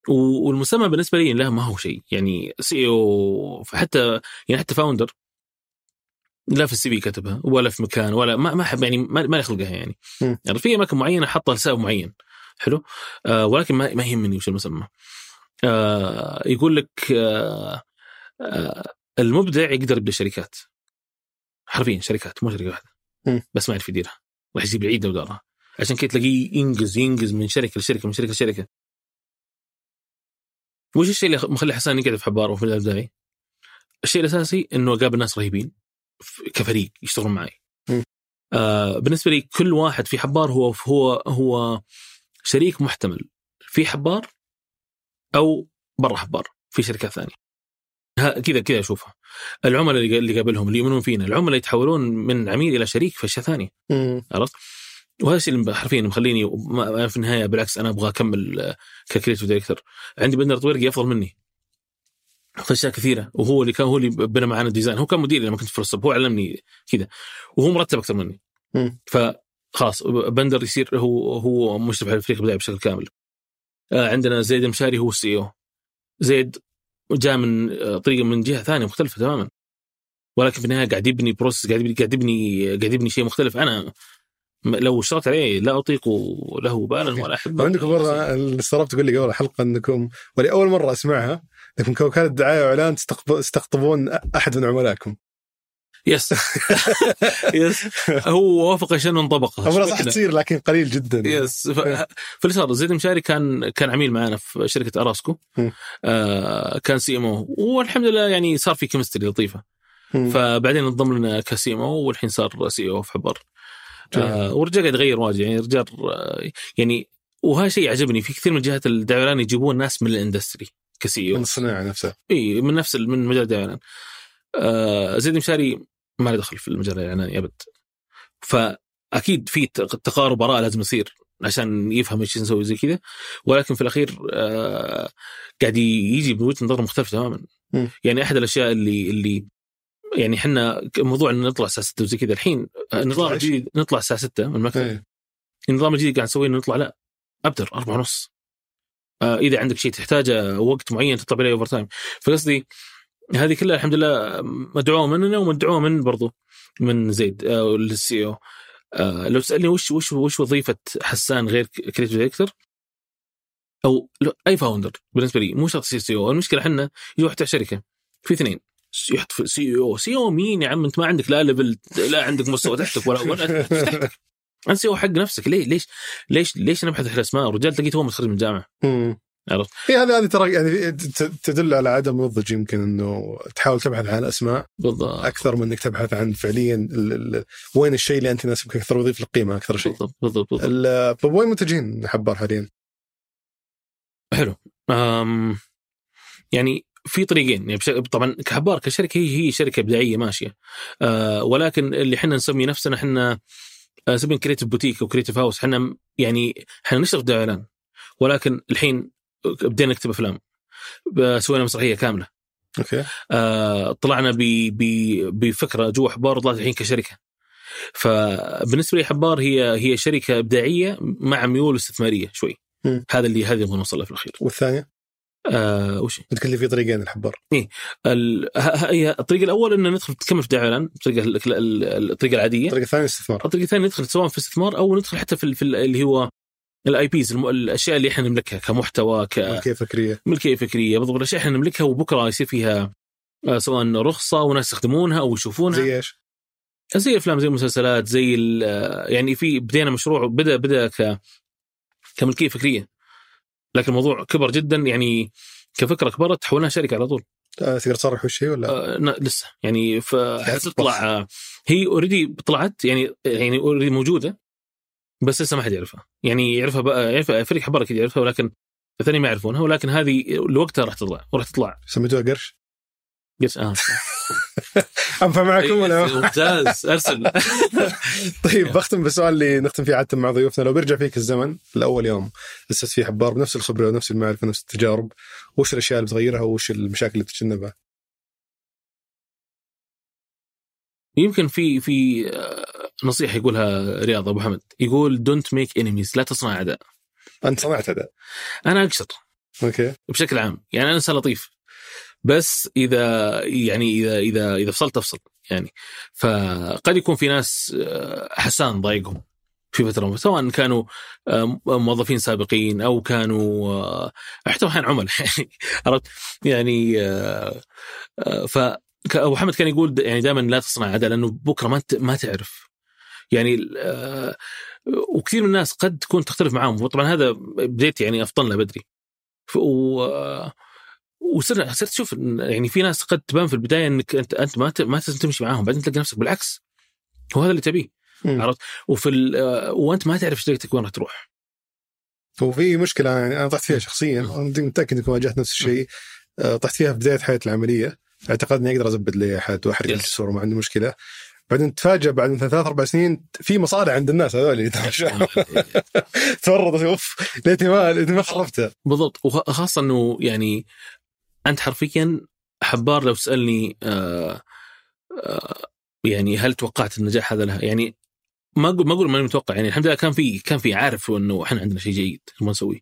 والمسمى بالنسبة لي لا ما هو شيء. يعني CEO حتى يعني حتى founder لا في ال CV كتبها ولا في مكان ولا ما ما احب يعني ما, ما يخلقها يعني. يعني في أماكن معينة حاطة لسبب معين. حلو؟ آه ولكن ما ما يهمني وش المسمى. آه يقول لك آه آه المبدع يقدر يبدا شركات. حرفيا شركات مو شركة واحدة. بس ما يعرف يديرها. راح يجيب العيد ودارها عشان كذا تلاقيه ينقز ينقز من شركة لشركة من شركة لشركة. وش الشيء اللي مخلي حسان يقعد في حبار وفي الأبداعي؟ الشيء الأساسي إنه قابل ناس رهيبين كفريق يشتغلون معي. آه بالنسبة لي كل واحد في حبار هو هو هو شريك محتمل. في حبار أو برا حبار في شركات ثانية. كذا كذا أشوفها. العملاء اللي اللي قابلهم اللي يؤمنون فينا، العملاء يتحولون من عميل إلى شريك في اشياء ثانية. عرفت؟ وهذا الشيء اللي حرفيا مخليني في النهاية بالعكس أنا أبغى أكمل ك creative director عندي بندر طويرقي أفضل مني في أشياء كثيرة وهو اللي كان هو اللي بنى معنا ال design هو كان مديري لما كنت في الصب هو علمني كذا وهو مرتب أكثر مني. فخلاص بندر يصير هو هو مشرف على الفريق الإبداعي بشكل كامل آه، عندنا زيد المشاري هو ال CEO. زيد جاء من آه، طريقه من جهة ثانية مختلفة تماما. ولكن في النهاية قاعد يبني process قاعد يبني قاعد يبني قاعد يبني شيء مختلف. أنا لو اشتركت عليه لا أطيق له بالا ولا أحبه. وعندكم برضه اللي استغربت تقول لي قبل الحلقة إنكم ولاول مرة أسمعها انكم كوكاله دعاية وإعلان تستقطبون أحد من عملائكم. yes yes هو وافق عشان انطبق. امرها صح تصير لكن قليل جدا. yes فاللي صار زيد المشاري كان كان عميل معنا في شركة أراسكو. آه كان CMO والحمد لله يعني صار في chemistry لطيفة. فبعدين انضم لنا ك CMO والحين صار CEO في حبار. آه والرجال قاعد يغير واجد. يعني الرجال آه يعني وهذا شيء عجبني في كثير من جهات الدعايه الإعلان يجيبون ناس من ال industry كسي من أو الصناعة نفسها. إي من نفس من مجال الدعايه. آه زيد المشاري ما له دخل في المجال الاعلاني أبد فأكيد في تق- تقارب اراء لازم يصير عشان يفهم إيش نسوي زي كذا ولكن في الأخير آه قاعد يجي بوجهة نظر مختلفة تماما مم. يعني أحد الأشياء اللي اللي يعني إحنا موضوع إن نطلع الساعة 6 وزي كذا الحين النظام إيش؟ الجديد نطلع الساعة 6 من المكتب إيه. النظام الجديد قاعد نسويه نطلع لا ابدر أربعة ونص آه إذا عندك شيء تحتاجه وقت معين تطلع عليه overtime فقصدي هذه كلها الحمد لله مدعومة مننا ومدعومة من برضو من زيد آه ال CEO. آه لو تسألني وش وش وش وظيفة حسان غير creative director؟ أو أي founder بالنسبة لي مو شرط CEO. المشكلة إحنا يجي واحد بتاع شركة في اثنين يحط في CEO. CEO مين يا عم؟ أنت ما عندك لا level لا عندك مستوى تحتك ولا ولا أنت CEO حق نفسك ليه ليش ليش ليش نبحث عن الأسماء؟ الرجال تلاقيه تو متخرج من الجامعة. عرفت؟ هي هذه هذه ترى يعني تدل على عدم نضج يمكن إنه تحاول تبحث عن أسماء بالضبط. أكثر من إنك تبحث عن فعليا ال ال وين الشيء اللي أنت يناسبك أكثر ويضيف لك قيمة أكثر شيء. بالضبط بالضبط, بالضبط. ال- طيب وين منتجين حبار حاليا؟ حلو. أم يعني في طريقين. يعني طبعا كحبار كشركة هي هي شركة إبداعية ماشية. أه ولكن اللي إحنا نسمي نفسنا إحنا نسميه creative boutique أو creative house إحنا م- إحنا في دعايه إعلان. ولكن الحين بدينا نكتب أفلام. سوينا مسرحية كاملة. أوكي. آه، طلعنا ب- ب- بفكرة جوا حبار طلعت الحين كشركة. فبالنسبة لي حبار هي هي شركة إبداعية مع ميول استثمارية شوي. مم. هذا اللي هذا اللي نبغى نوصل له في الأخير. والثانية؟ آه وش؟ قلت لي في طريقين الحبار. ال- ه- ه- هي الطريقة الأول ان ندخل نكمل في دعايه اعلان الطريقة ال- ال- الطريقة العادية. الطريقة الثانية استثمار. الطريقة الثانية ندخل سواء في استثمار أو ندخل حتى في, ال- في ال- اللي هو ال IPs الأشياء اللي إحنا نملكها كمحتوى ملكية فكرية. كملكيه فكرية. بالضبط الأشياء إحنا نملكها وبكرة يصير فيها آه، سواء رخصة وناس يستخدمونها أو يشوفونها. زي إيش؟ زي الافلام زي المسلسلات زي ال- يعني في بدينا مشروع بدأ بدأ ك كملكية فكرية. لكن الموضوع كبر جدا يعني كفكرة كبرت تحولناها شركة على طول. آه، تقدر تصرح وش هي ولا؟ آه لسه. يعني فحتطلع آه، هي already طلعت يعني يعني already موجودة. بس لسه ما حد يعرفها يعني يعرفها بقى يعرفها فريق حبار أكيد يعرفها ولكن الثاني ما يعرفونها ولكن هذه لوقتها راح تطلع وراح تطلع سميتوها قرش؟ قلت آه أنفع معكم ولا؟ ممتاز أرسل طيب بختم بالسؤال اللي نختم فيه عاده مع ضيوفنا لو بيرجع فيك الزمن لأول يوم اسست فيه حبار بنفس الخبرة ونفس المعرفة ونفس التجارب وش الأشياء اللي بتغيرها وش المشاكل اللي تتجنبها؟ يمكن في في آه، نصيحة يقولها رياض أبو حمد. يقول don't make enemies لا تصنع اعداء أنت صنعت هذا أنا اقصر أوكي. بشكل عام. يعني أنا إنسان لطيف. بس إذا يعني إذا إذا إذا فصلت أفصل. يعني فقد يكون في ناس آه، حسان ضايقهم في فترة سواء كانوا آه، موظفين سابقين أو كانوا آه، حتى أحيانا يعني عرفت؟ يعني ف أبو حمد كان يقول يعني دائما لا تصنع عداء لأنه بكرة ما ما تعرف. يعني آه، وكثير من الناس قد تكون تختلف معاهم. وطبعا هذا بديت يعني افطن بدري. ف- و وصرنا صرت أشوف إن يعني في ناس قد تبان في البداية إنك أنت أنت ما ما تمشي معاهم. بعدين تلاقي نفسك بالعكس. هو هذا اللي تبيه. عرفت؟ وفي آه، وأنت ما تعرف طريقتك وين راح تروح. وفي مشكلة يعني أنا طحت فيها شخصيا. أنا متأكد إنكم واجهت نفس الشيء. آه، طحت فيها في بداية حياتي العملية. اعتقد إني أقدر ازبد لي احد وأحرق Yes. الجسور وما عندي مشكلة. بعدين تفاجئ بعد مثلا ثلاث أربع سنين في مصالح عند الناس هذول تفرطت أوف ليتني ما ليتني ما خربتها بالضبط. وخاصه إنه يعني أنت حرفيا حبار لو تسألني آه آه يعني هل توقعت النجاح هذا؟ لها يعني ما أقول ما أقول ماني متوقع. يعني الحمد لله كان في كان في عارف إنه إحنا عندنا شيء جيد نبغى نسويه.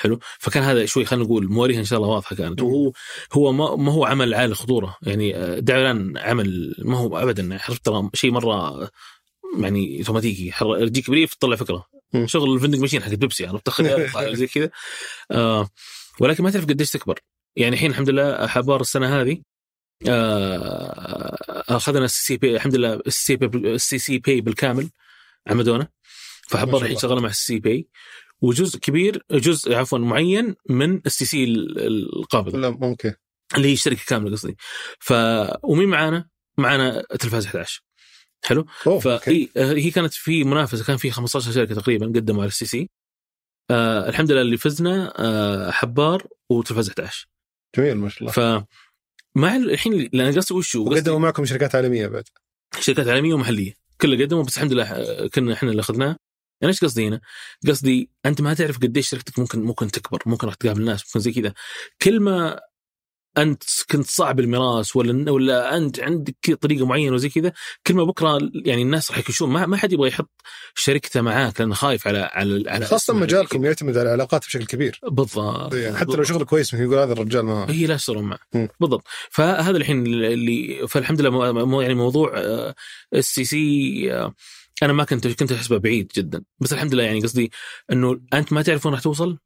حلو؟ فكان هذا شوي خلينا نقول مواريها إن شاء الله واضحة كانت. وهو هو ما, ما هو عمل عالي الخطورة. يعني آه، دعوة الان عمل ما هو ابدا. عرفت ترى شيء مرة يعني أوتوماتيكي. تجيك brief تطلع فكرة. مم. شغل الفندق ماشين حق بيبسي عرفت؟ زي كذا. آه ولكن ما تعرف قديش تكبر. يعني الحين الحمد لله حبار السنة هذه آه أخذنا ال CCB الحمد لله ال CB ال CCB بالكامل عمدونا. فحبار الحين. شغاله مع ال CB. وجزء كبير جزء عفوا معين من ال CC القابض لا ممكن. اللي هي الشركة كاملة قصدي. ف ومين معانا؟ معانا تلفاز 11 حلو؟ أوكي. فهي هي كانت في منافسة كان في 15 شركة تقريبا قدموا على ال CC. آه الحمد لله اللي فزنا آه حبار وتلفاز 11 جميل ما شاء الله. ف مع ال- الحين لأن قصدي وش هو؟ وقدموا معكم شركات عالمية بعد. شركات عالمية ومحلية. كلها قدموا بس الحمد لله آه، كنا إحنا اللي اخذناه يعني إيش قصدي هنا؟ قصدي أنت ما تعرف قديش شركتك ممكن ممكن تكبر، ممكن راح تقابل الناس، ممكن زي كذا. كل ما أنت كنت صعب المراس ولا ولا أنت عندك طريقة معينة وزي كذا، كل ما بكرة يعني الناس راح يكشون ما, ما حد يبغى يحط شركته معاك لأنه خايف على على على خاصة. مجالكم يعتمد على العلاقات بشكل كبير بالضبط يعني حتى لو شغل كويس يقول هذا الرجال ما هي لا يشتغلون معه. بالضبط فهذا الحين اللي فالحمد لله يعني موضوع آه، السي سي آه، أنا ما كنت كنت احسبه بعيد جدا. بس الحمد لله يعني قصدي إنه أنت ما تعرف وين راح توصل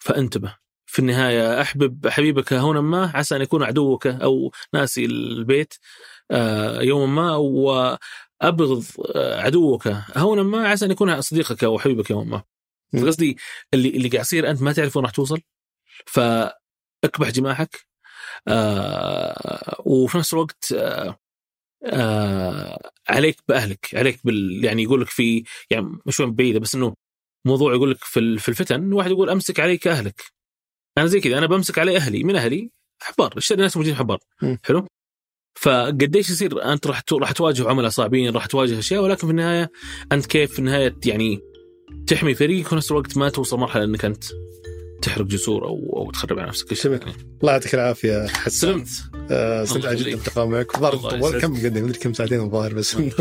فانتبه. في النهاية أحبب حبيبك هونا ما عسى أن يكون عدوك أو ناسي البيت آه، يوما ما وأبغض آه، عدوك هونا ما عسى أن يكون صديقك أو حبيبك يوما ما. مم. فقصدي اللي اللي قاعد يصير أنت ما تعرف وين راح توصل فاكبح جماحك آه وفي نفس الوقت آه عليك بأهلك عليك بال يعني يقول لك في يعني مش وين بعيدة بس إنه موضوع يقول لك في ال- في الفتن واحد يقول أمسك عليك أهلك. أنا زي كذا أنا بمسك علي أهلي من أهلي؟ حبار الشر الناس موجودين حبار؟ مم. حلو؟ فقديش يصير أنت راح راح تواجه عملاء صعبين راح تواجه أشياء ولكن في النهاية أنت كيف في النهاية يعني تحمي فريقك وفي نفس الوقت ما توصل مرحلة إنك أنت تحرق جسور أو أو تخرب على نفسك. جميل. الله. يعطيك العافية حسن. سلمت. آه، استمتع جدا يخليك. باللقاء معك الظاهر طول. كم قدم مدري كم ساعتين الظاهر بس إنه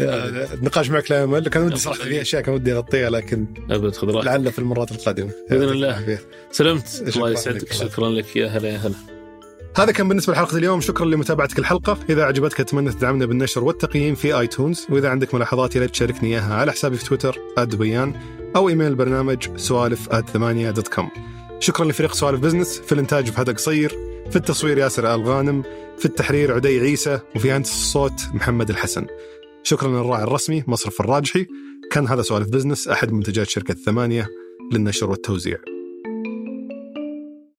آه، النقاش معك لا يمل. كان ودي صراحة في أشياء كان ودي أغطيها لكن أبد خذ راحتك. لعل في المرات القادمة. يعطيك الله. سلمت. الله. يسعدك. شكرا لك. يا هلا يا هلا. هذا كان بالنسبة لحلقة اليوم. شكرا لمتابعتك الحلقة. إذا عجبتك أتمنى تدعمنا بالنشر والتقييم في آيتونز. وإذا عندك ملاحظات يا ريت تشاركني إياها على حسابي في تويتر @دبيان. أو إيميل البرنامج سوالف ثمانية dot com شكرا لفريق سوالف بزنس في الإنتاج فهد قصير في التصوير ياسر آل غانم في التحرير عدي عيسى وفي هندسة الصوت محمد الحسن. شكرا للراعي الرسمي مصرف الراجحي. كان هذا سوالف بزنس أحد منتجات شركة ثمانية للنشر والتوزيع.